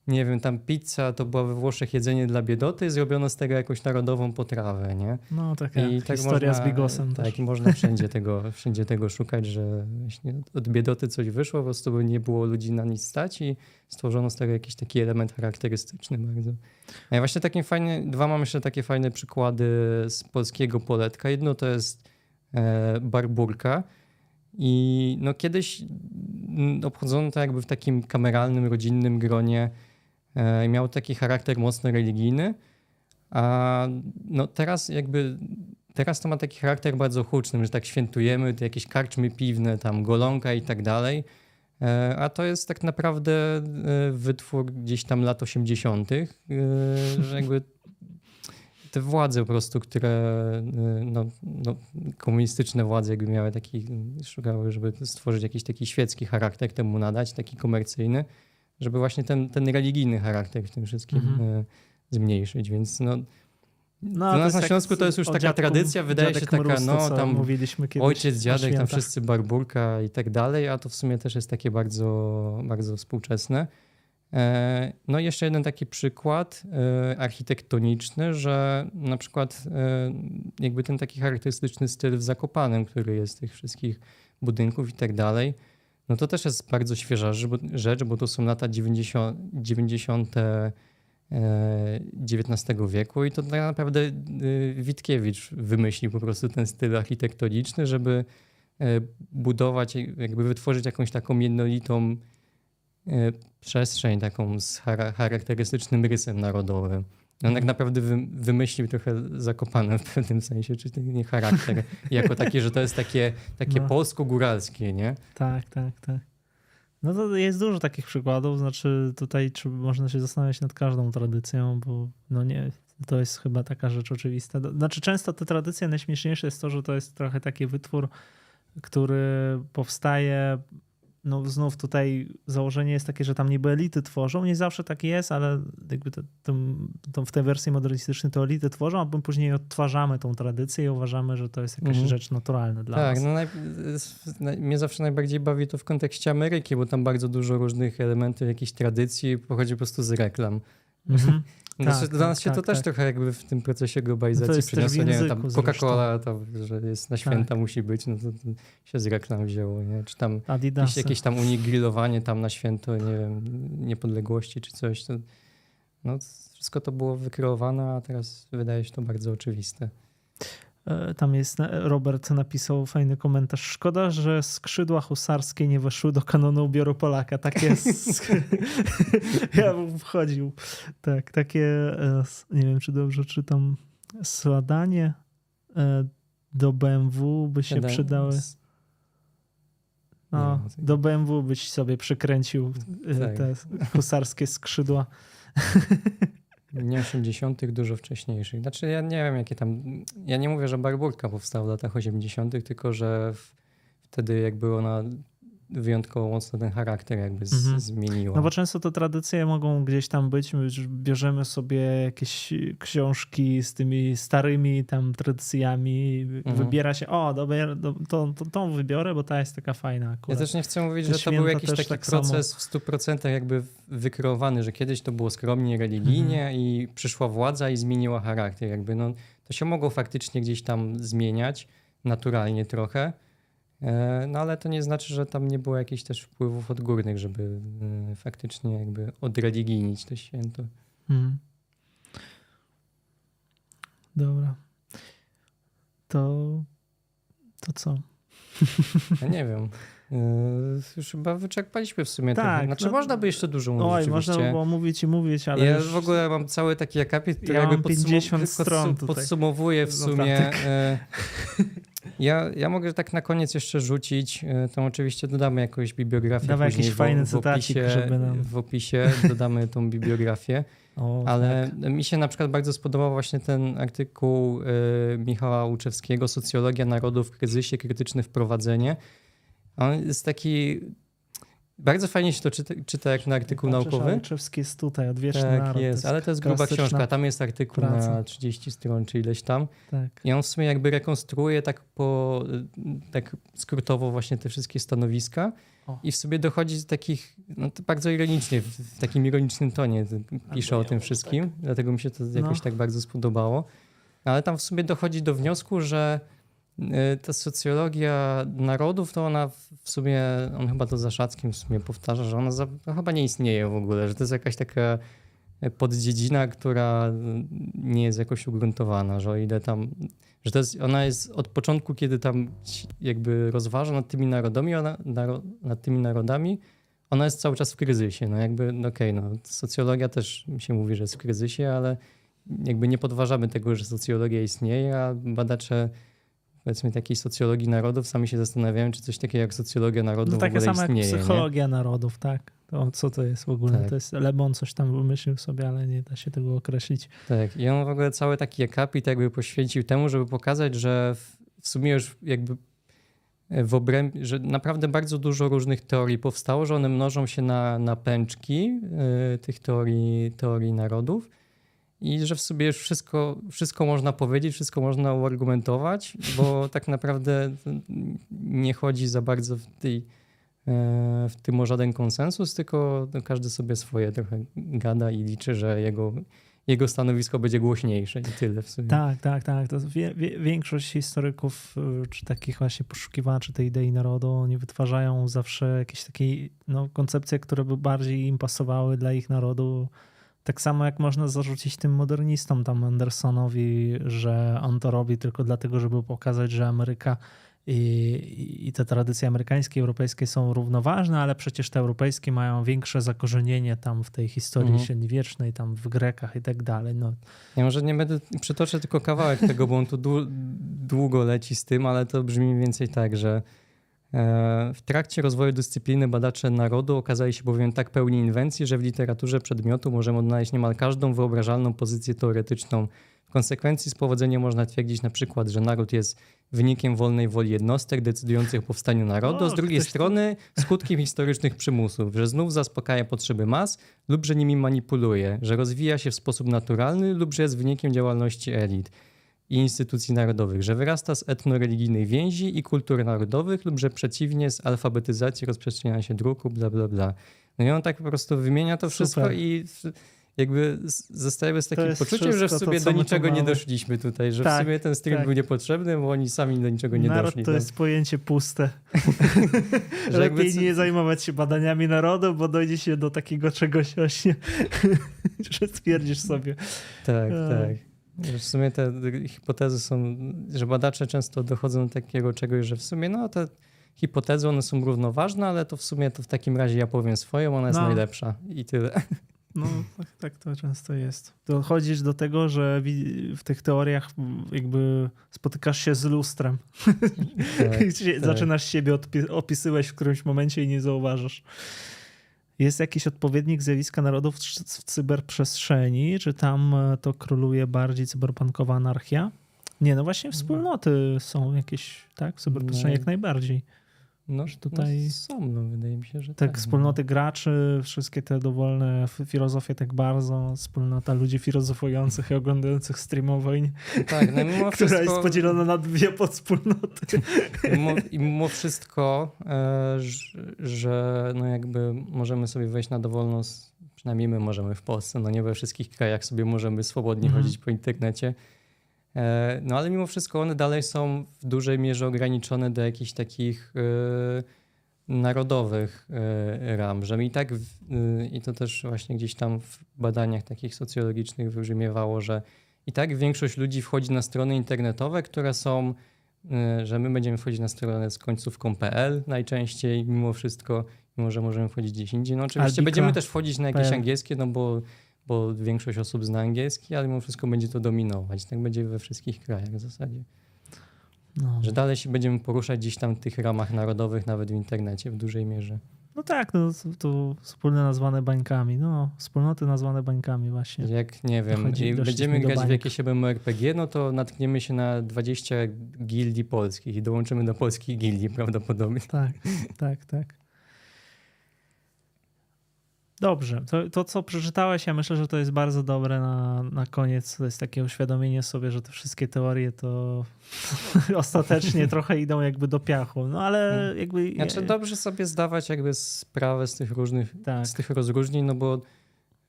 nie wiem, tam pizza to była we Włoszech jedzenie dla biedoty, zrobiono z tego jakąś narodową potrawę, nie? No taka I tak historia można, z Bigosem Tak, też. i można wszędzie tego, wszędzie tego szukać, że od biedoty coś wyszło, po prostu nie było ludzi na nic stać i stworzono z tego jakiś taki element charakterystyczny bardzo. A ja właśnie takie fajne, dwa mam jeszcze takie fajne przykłady z polskiego poletka. Jedno to jest e, barburka i no kiedyś mm, obchodzono to jakby w takim kameralnym, rodzinnym gronie miał taki charakter mocno religijny, a no teraz jakby teraz to ma taki charakter bardzo huczny, że tak świętujemy, to jakieś karczmy piwne, tam golonka i tak dalej. E, A to jest tak naprawdę e, wytwór gdzieś tam lat 80., e, że jakby te władze po prostu, które e, no, no, komunistyczne władze jakby miały taki, szukały, żeby stworzyć jakiś taki świecki charakter temu nadać, taki komercyjny, żeby właśnie ten, ten religijny charakter w tym wszystkim Mhm. e, zmniejszyć, więc no, No, to nas na Śląsku to jest już taka dziadku- tradycja, wydaje się taka, Mróz, no, tam mówiliśmy kiedyś ojciec, dziadek, tam wszyscy barburka i tak dalej, a to w sumie też jest takie bardzo, bardzo współczesne. E, No i jeszcze jeden taki przykład e, architektoniczny, że na przykład jakby ten taki charakterystyczny styl w Zakopanem, który jest tych wszystkich budynków i tak dalej, no to też jest bardzo świeża rzecz, bo- to są lata 90, 90 e, XIX wieku i to tak naprawdę e, Witkiewicz wymyślił po prostu ten styl architektoniczny, żeby e, budować, jakby wytworzyć jakąś taką jednolitą e, przestrzeń, taką z chara- charakterystycznym rysem narodowym. On tak naprawdę wy, wymyślił trochę zakopane w pewnym sensie, czy ten nie charakter, jako taki, że to jest takie, takie No. polsko-góralskie, nie? Tak, tak, tak. No to jest dużo takich przykładów, znaczy tutaj można się zastanawiać nad każdą tradycją, bo no nie, to jest chyba taka rzecz oczywista. Znaczy często te tradycje najśmieszniejsze jest to, że to jest trochę taki wytwór, który powstaje, no znów tutaj założenie jest takie, że tam niby elity tworzą, nie zawsze tak jest, ale jakby to, to, to w tej wersji modernistycznej to elity tworzą, a my później odtwarzamy tą tradycję i uważamy, że to jest jakaś Mhm. rzecz naturalna dla tak, nas. no naj, mnie zawsze najbardziej bawi to w kontekście Ameryki, bo tam bardzo dużo różnych elementów, jakichś tradycji pochodzi po prostu z reklam. Mhm. No Tak, znaczy, dla tak, nas się to tak, też tak. trochę jakby w tym procesie No globalizacji w przyniosło, nie wiem, tam Coca-Cola, to, że jest na święta musi być, no to, to się z reklam wzięło, nie? Czy tam jakieś, jakieś tam u nich grillowanie tam na święto, nie wiem, niepodległości czy coś, to no wszystko to było wykreowane, a teraz wydaje się to bardzo oczywiste. E, Tam jest, na- Robert napisał fajny komentarz. Szkoda, że skrzydła husarskie nie weszły do kanonu ubioru Polaka. Takie. ja bym wchodził. Tak, takie. e, Nie wiem, czy dobrze czytam. Sladanie e, do BMW by się Siadałem przydały. No, do BMW byś sobie przykręcił e, Tak. te husarskie skrzydła. Nie 80., dużo wcześniejszych. Znaczy, ja nie wiem, jakie tam. Ja nie mówię, że barburka powstała w latach 80., tylko że wtedy jakby ona wyjątkowo mocno ten charakter jakby z, Mhm. zmieniła. No bo często te tradycje mogą gdzieś tam być, my już bierzemy sobie jakieś książki z tymi starymi tam tradycjami, Mhm. wybiera się, o, dobra, do- to, to, tą wybiorę, bo ta jest taka fajna Ja akurat. też nie chcę mówić, Te że to był jakiś taki tak proces w 100% jakby wykreowany, że kiedyś to było skromnie, religijnie Mhm. i przyszła władza i zmieniła charakter. Jakby no, to się mogło faktycznie gdzieś tam zmieniać, naturalnie trochę, no ale to nie znaczy, że tam nie było jakichś też wpływów odgórnych, żeby e, faktycznie jakby odreligijnić to święto. Mhm. Dobra. To, to co? Ja nie wiem. E, Już chyba wyczerpaliśmy w sumie Tak, trochę. Znaczy no- można by jeszcze dużo mówić Oj, oczywiście. można by było mówić i mówić, ale ja już w ogóle mam cały taki akapit, który Ja jakby podsum- 50 podsu- stron tutaj. podsumowuje w sumie. Ja, ja mogę tak na koniec jeszcze rzucić, e, to oczywiście dodamy jakąś bibliografię Dawaj później jakiś w, fajny w cytacik, opisie, żeby nam- w opisie dodamy tą bibliografię, o, ale tak. mi się na przykład bardzo spodobał właśnie ten artykuł e, Michała Łuczewskiego Socjologia narodów w kryzysie, krytyczne wprowadzenie. On jest taki bardzo fajnie się to czyta, czyta jak na artykuł Patrzysz, naukowy. Alekszewski jest tutaj, odwieczny Tak, naród. jest, ale to jest gruba książka. Tam jest artykuł praca. na 30 stron, czy ileś tam. Tak. I on w sumie jakby rekonstruuje tak po, tak skrótowo właśnie te wszystkie stanowiska. O. I w sobie dochodzi z takich, no to bardzo ironicznie, w, takim ironicznym tonie pisze Albo o tym nie, wszystkim, tak. dlatego mi się to jakoś No. tak bardzo spodobało. Ale tam w sobie dochodzi do wniosku, że ta socjologia narodów, to ona w- sumie, on chyba to za Szackim w sumie powtarza, że ona za, no chyba nie istnieje w ogóle, że to jest jakaś taka poddziedzina, która nie jest jakoś ugruntowana, że o ile tam, że to jest, ona jest od początku, kiedy tam jakby rozważa nad tymi narodami, ona, naro, nad tymi narodami, ona jest cały czas w kryzysie. No jakby, no okej, no socjologia też się mówi, że jest w kryzysie, ale jakby nie podważamy tego, że socjologia istnieje, a badacze powiedzmy takiej socjologii narodów sami się zastanawiają, czy coś takiego jak socjologia narodów No w takie ogóle samo jak istnieje. nie? psychologia narodów, tak. To co to jest w ogóle? Tak. To jest Lebon coś tam wymyślił sobie, ale nie da się tego określić. Tak, i on w ogóle cały taki akapit jakby poświęcił temu, żeby pokazać, że w, w sumie już jakby w obrębie, że naprawdę bardzo dużo różnych teorii powstało, że one mnożą się na, na pęczki y, tych teorii, teorii narodów i że w sobie już wszystko, wszystko można powiedzieć, wszystko można uargumentować, bo tak naprawdę nie chodzi za bardzo w tej e, w tym o żaden konsensus, tylko no, każdy sobie swoje trochę gada i liczy, że jego, jego stanowisko będzie głośniejsze i tyle w sumie. Tak, tak, tak. To wie, wie, większość historyków, y, czy takich właśnie poszukiwaczy tej idei narodu, oni wytwarzają zawsze jakieś takie no, koncepcje, które by bardziej im pasowały dla ich narodu. Tak samo jak można zarzucić tym modernistom, tam Andersonowi, że on to robi tylko dlatego, żeby pokazać, że Ameryka i, i te tradycje amerykańskie i europejskie są równoważne, ale przecież te europejskie mają większe zakorzenienie tam w tej historii Mhm. średniowiecznej, tam w Grekach i tak dalej. No, Ja może nie będę, przytoczę tylko kawałek tego, bo on tu dłu- długo leci z tym, ale to brzmi mniej więcej tak, że w trakcie rozwoju dyscypliny badacze narodu okazali się bowiem tak pełni inwencji, że w literaturze przedmiotu możemy odnaleźć niemal każdą wyobrażalną pozycję teoretyczną. W konsekwencji z powodzeniem można twierdzić na przykład, że naród jest wynikiem wolnej woli jednostek decydujących o powstaniu narodu, a z drugiej strony skutkiem historycznych przymusów, że znów zaspokaja potrzeby mas lub że nimi manipuluje, że rozwija się w sposób naturalny lub że jest wynikiem działalności elit i instytucji narodowych, że wyrasta z etnoreligijnej więzi i kultur narodowych lub że przeciwnie z alfabetyzacji rozprzestrzeniania się druku, bla bla bla. No i on tak po prostu wymienia to Super. wszystko i jakby zostajemy z takim poczuciem, że w to, sumie do niczego nie doszliśmy tutaj, że Tak, w sumie ten stream tak. był niepotrzebny, bo oni sami do niczego nie Naród doszli. to no. jest pojęcie puste. Lepiej co- nie zajmować się badaniami narodu, bo dojdzie się do takiego czegoś właśnie, że stwierdzisz sobie. Tak, tak. W sumie te hipotezy są, że badacze często dochodzą do takiego czegoś, że w sumie no te hipotezy one są równoważne, ale to w sumie to w takim razie ja powiem swoją, ona jest No. najlepsza i tyle. No, tak, tak to często jest. Dochodzisz do tego, że w tych teoriach jakby spotykasz się z lustrem. Tak, tak. Zaczynasz siebie opisywać w którymś momencie i nie zauważasz. Jest jakiś odpowiednik zjawiska narodów w cy- w cyberprzestrzeni? Czy tam e, to króluje bardziej cyberpunkowa anarchia? Nie, no właśnie wspólnoty są jakieś, tak? W cyberprzestrzeni No. jak najbardziej. No, że tutaj- no są, no wydaje mi się, że Tak, tak. wspólnoty graczy, wszystkie te dowolne filozofie tak bardzo, wspólnota ludzi filozofujących i oglądających No tak, no mimo która wszystko, jest podzielona na dwie podspólnoty. mimo, i mimo wszystko, e, że, no jakby możemy sobie wejść na dowolną, przynajmniej my możemy w Polsce, no nie we wszystkich krajach sobie możemy swobodnie Mhm. chodzić po internecie. E, No ale mimo wszystko one dalej są w dużej mierze ograniczone do jakichś takich e, narodowych e, ram, że i tak, i to też właśnie gdzieś tam w badaniach takich socjologicznych wybrzmiewało, że i tak większość ludzi wchodzi na strony internetowe, które są, że my będziemy wchodzić na stronę z końcówką.pl najczęściej, mimo wszystko, mimo że możemy wchodzić gdzieś indziej. No oczywiście Albika. będziemy też wchodzić na jakieś PL. angielskie, no bo, bo większość osób zna angielski, ale mimo wszystko będzie to dominować. Tak będzie we wszystkich krajach w zasadzie. No. Że dalej się będziemy poruszać gdzieś tam w tych ramach narodowych, nawet w internecie w dużej mierze. no tak, no, to, wspólne nazwane bańkami. No, wspólnoty nazwane bańkami właśnie. Jak nie wiem, i będziemy grać w jakieś MMORPG, no to natkniemy się na 20 gildii polskich i dołączymy do polskich gildii prawdopodobnie. Tak, tak, tak. Dobrze, to, to co przeczytałeś, ja myślę, że to jest bardzo dobre na, na koniec. To jest takie uświadomienie sobie, że te wszystkie teorie to ostatecznie trochę idą jakby do piachu. No ale Hmm. jakby. Znaczy dobrze sobie zdawać jakby sprawę z tych różnych, tak, z tych rozróżnień, no bo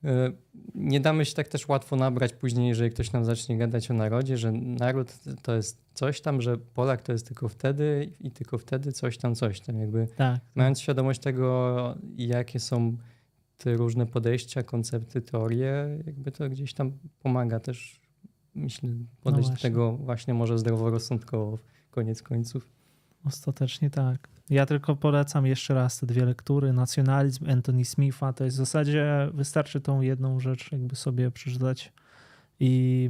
e, nie damy się tak też łatwo nabrać później, jeżeli ktoś nam zacznie gadać o narodzie, że naród to jest coś tam, że Polak to jest tylko wtedy i tylko wtedy coś tam, coś tam. Jakby tak. mając świadomość tego, jakie są różne podejścia, koncepty, teorie, jakby to gdzieś tam pomaga też, myślę, podejść do właśnie. tego właśnie może zdroworozsądkowo koniec końców. Ostatecznie tak. Ja tylko polecam jeszcze raz te dwie lektury. Nacjonalizm Anthony Smitha. To jest w zasadzie wystarczy tą jedną rzecz jakby sobie przeczytać i,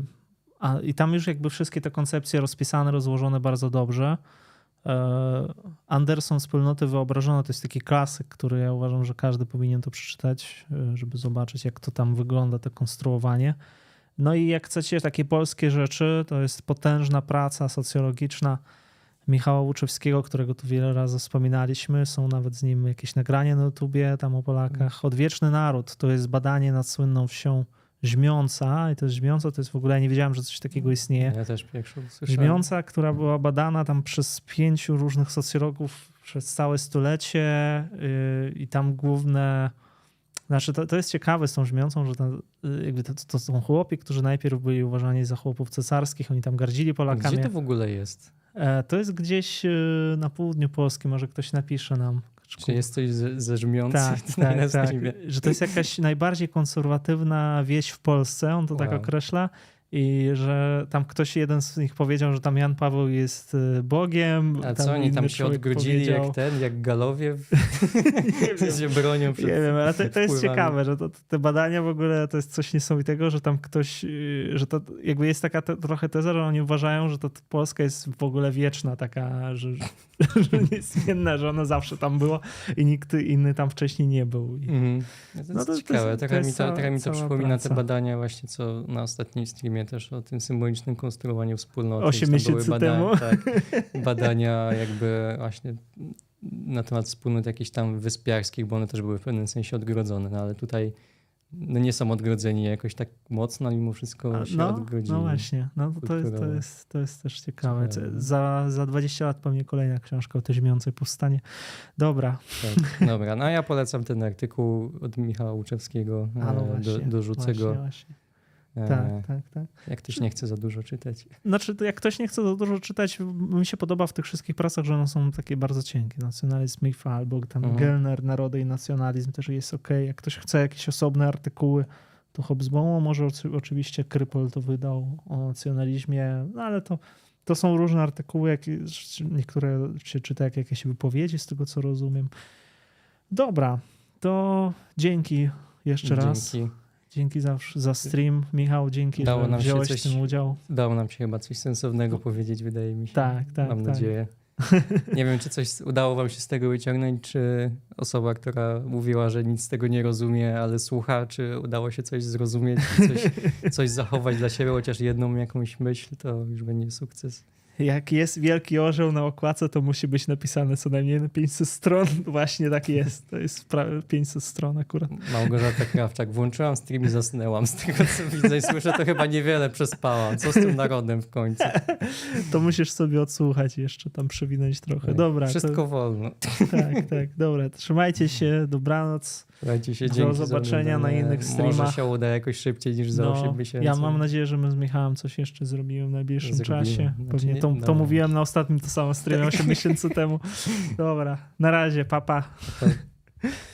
a, i tam już jakby wszystkie te koncepcje rozpisane, rozłożone bardzo dobrze. E, Anderson Wspólnoty Wyobrażone to jest taki klasyk, który ja uważam, że każdy powinien to przeczytać, e, żeby zobaczyć jak to tam wygląda, to konstruowanie. No i jak chcecie takie polskie rzeczy, to jest potężna praca socjologiczna Michała Łuczewskiego, którego tu wiele razy wspominaliśmy. Są nawet z nim jakieś nagrania na YouTubie tam o Polakach. Odwieczny Naród to jest badanie nad słynną wsią Żmiąca i to jest Żmiąca, to jest w ogóle, ja nie wiedziałem, że coś takiego istnieje. Ja też pierwszy. Żmiąca, która była badana tam przez pięciu różnych socjologów przez całe stulecie yy, i tam główne... Znaczy, to, to jest ciekawe z tą Żmiącą, że tam, yy, jakby to, to są chłopi, którzy najpierw byli uważani za chłopów cesarskich, oni tam gardzili Polakami. Gdzie to w ogóle jest? E, To jest gdzieś e, na południu Polski, może ktoś napisze nam. Czy jest coś ze, ze żmiących tak, tak, tak, że to jest jakaś najbardziej konserwatywna wieś w Polsce, on to tak Wow. określa. I że tam ktoś, jeden z nich powiedział, że tam Jan Paweł jest e, Bogiem. A co, oni tam się odgrodzili powiedział- jak ten, jak galowie w... nie się bronią przed nie wiem, ale to, to jest ciekawe, że to, te badania w ogóle to jest coś niesamowitego, że tam ktoś, yy, że to jakby jest taka te, trochę teza, że oni uważają, że to Polska jest w ogóle wieczna, taka, że, że niezmienna, że ona zawsze tam była i nikt inny tam wcześniej nie był. I, Mhm. No to No jest to- to ciekawe. jest- to trochę, jest mi to, trochę mi to przypomina praca. te badania właśnie, co na ostatnim streamie też o tym symbolicznym konstruowaniu wspólnoty. Osiem miesięcy temu. Tak, badania jakby właśnie na temat wspólnot jakichś tam wyspiarskich, bo one też były w pewnym sensie odgrodzone, no ale tutaj no nie są odgrodzeni jakoś tak mocno, mimo wszystko się no, odgrodzili. no właśnie, no to, to, jest, to, jest, to jest też ciekawe. Ciekawe. Za, za 20 lat pewnie kolejna książka o tej powstanie. Dobra, Tak, dobra, no ja polecam ten artykuł od Michała Łuczewskiego. a no e, właśnie, dorzucę go. właśnie. Tak, tak, tak. Jak ktoś nie chce za dużo czytać. Znaczy, jak ktoś nie chce za dużo czytać, mi się podoba w tych wszystkich pracach, że one są takie bardzo cienkie. Nacjonalizm Mifa albo tam Mhm. Gelner, Narody i Nacjonalizm też jest ok. Jak ktoś chce jakieś osobne artykuły, to Hobsbawm, może oczy- oczywiście Krypol to wydał o nacjonalizmie, no ale to, to są różne artykuły, jak, niektóre się czyta jak jakieś wypowiedzi, z tego co rozumiem. Dobra, to dzięki jeszcze raz. Dzięki. Za, za stream. Michał, dzięki, Dało że wziąłeś coś- w tym udział. Udało nam się chyba coś sensownego powiedzieć, wydaje mi się. Tak, tak, Mam tak. nadzieję. Nie wiem, czy coś udało wam się z tego wyciągnąć, czy osoba, która mówiła, że nic z tego nie rozumie, ale słucha, czy udało się coś zrozumieć, coś, coś zachować dla siebie, chociaż jedną jakąś myśl, to już będzie sukces. Jak jest wielki orzeł na okładce, to musi być napisane co najmniej na 500 stron. Właśnie tak jest. To jest pra- 500 stron akurat. Małgorzata Krawczak, włączyłam stream i zasnęłam. Z tego, co widzę i słyszę, to chyba niewiele przespałam. Co z tym narodem w końcu? To musisz sobie odsłuchać jeszcze, tam przewinąć trochę. Dobra, Wszystko wolno. to, tak, tak, dobra. Trzymajcie się, dobranoc. Słuchajcie się, Do dzięki za zobaczenia na innych streamach. Może się uda jakoś szybciej niż za 8 miesięcy. No, ja mam nadzieję, że my z Michałem coś jeszcze zrobimy w najbliższym Zrobimy. czasie. Znaczy Pewnie to, to mówiłem na ostatnim to samo streamie 8 miesięcy temu. Dobra, na razie, papa. Pa.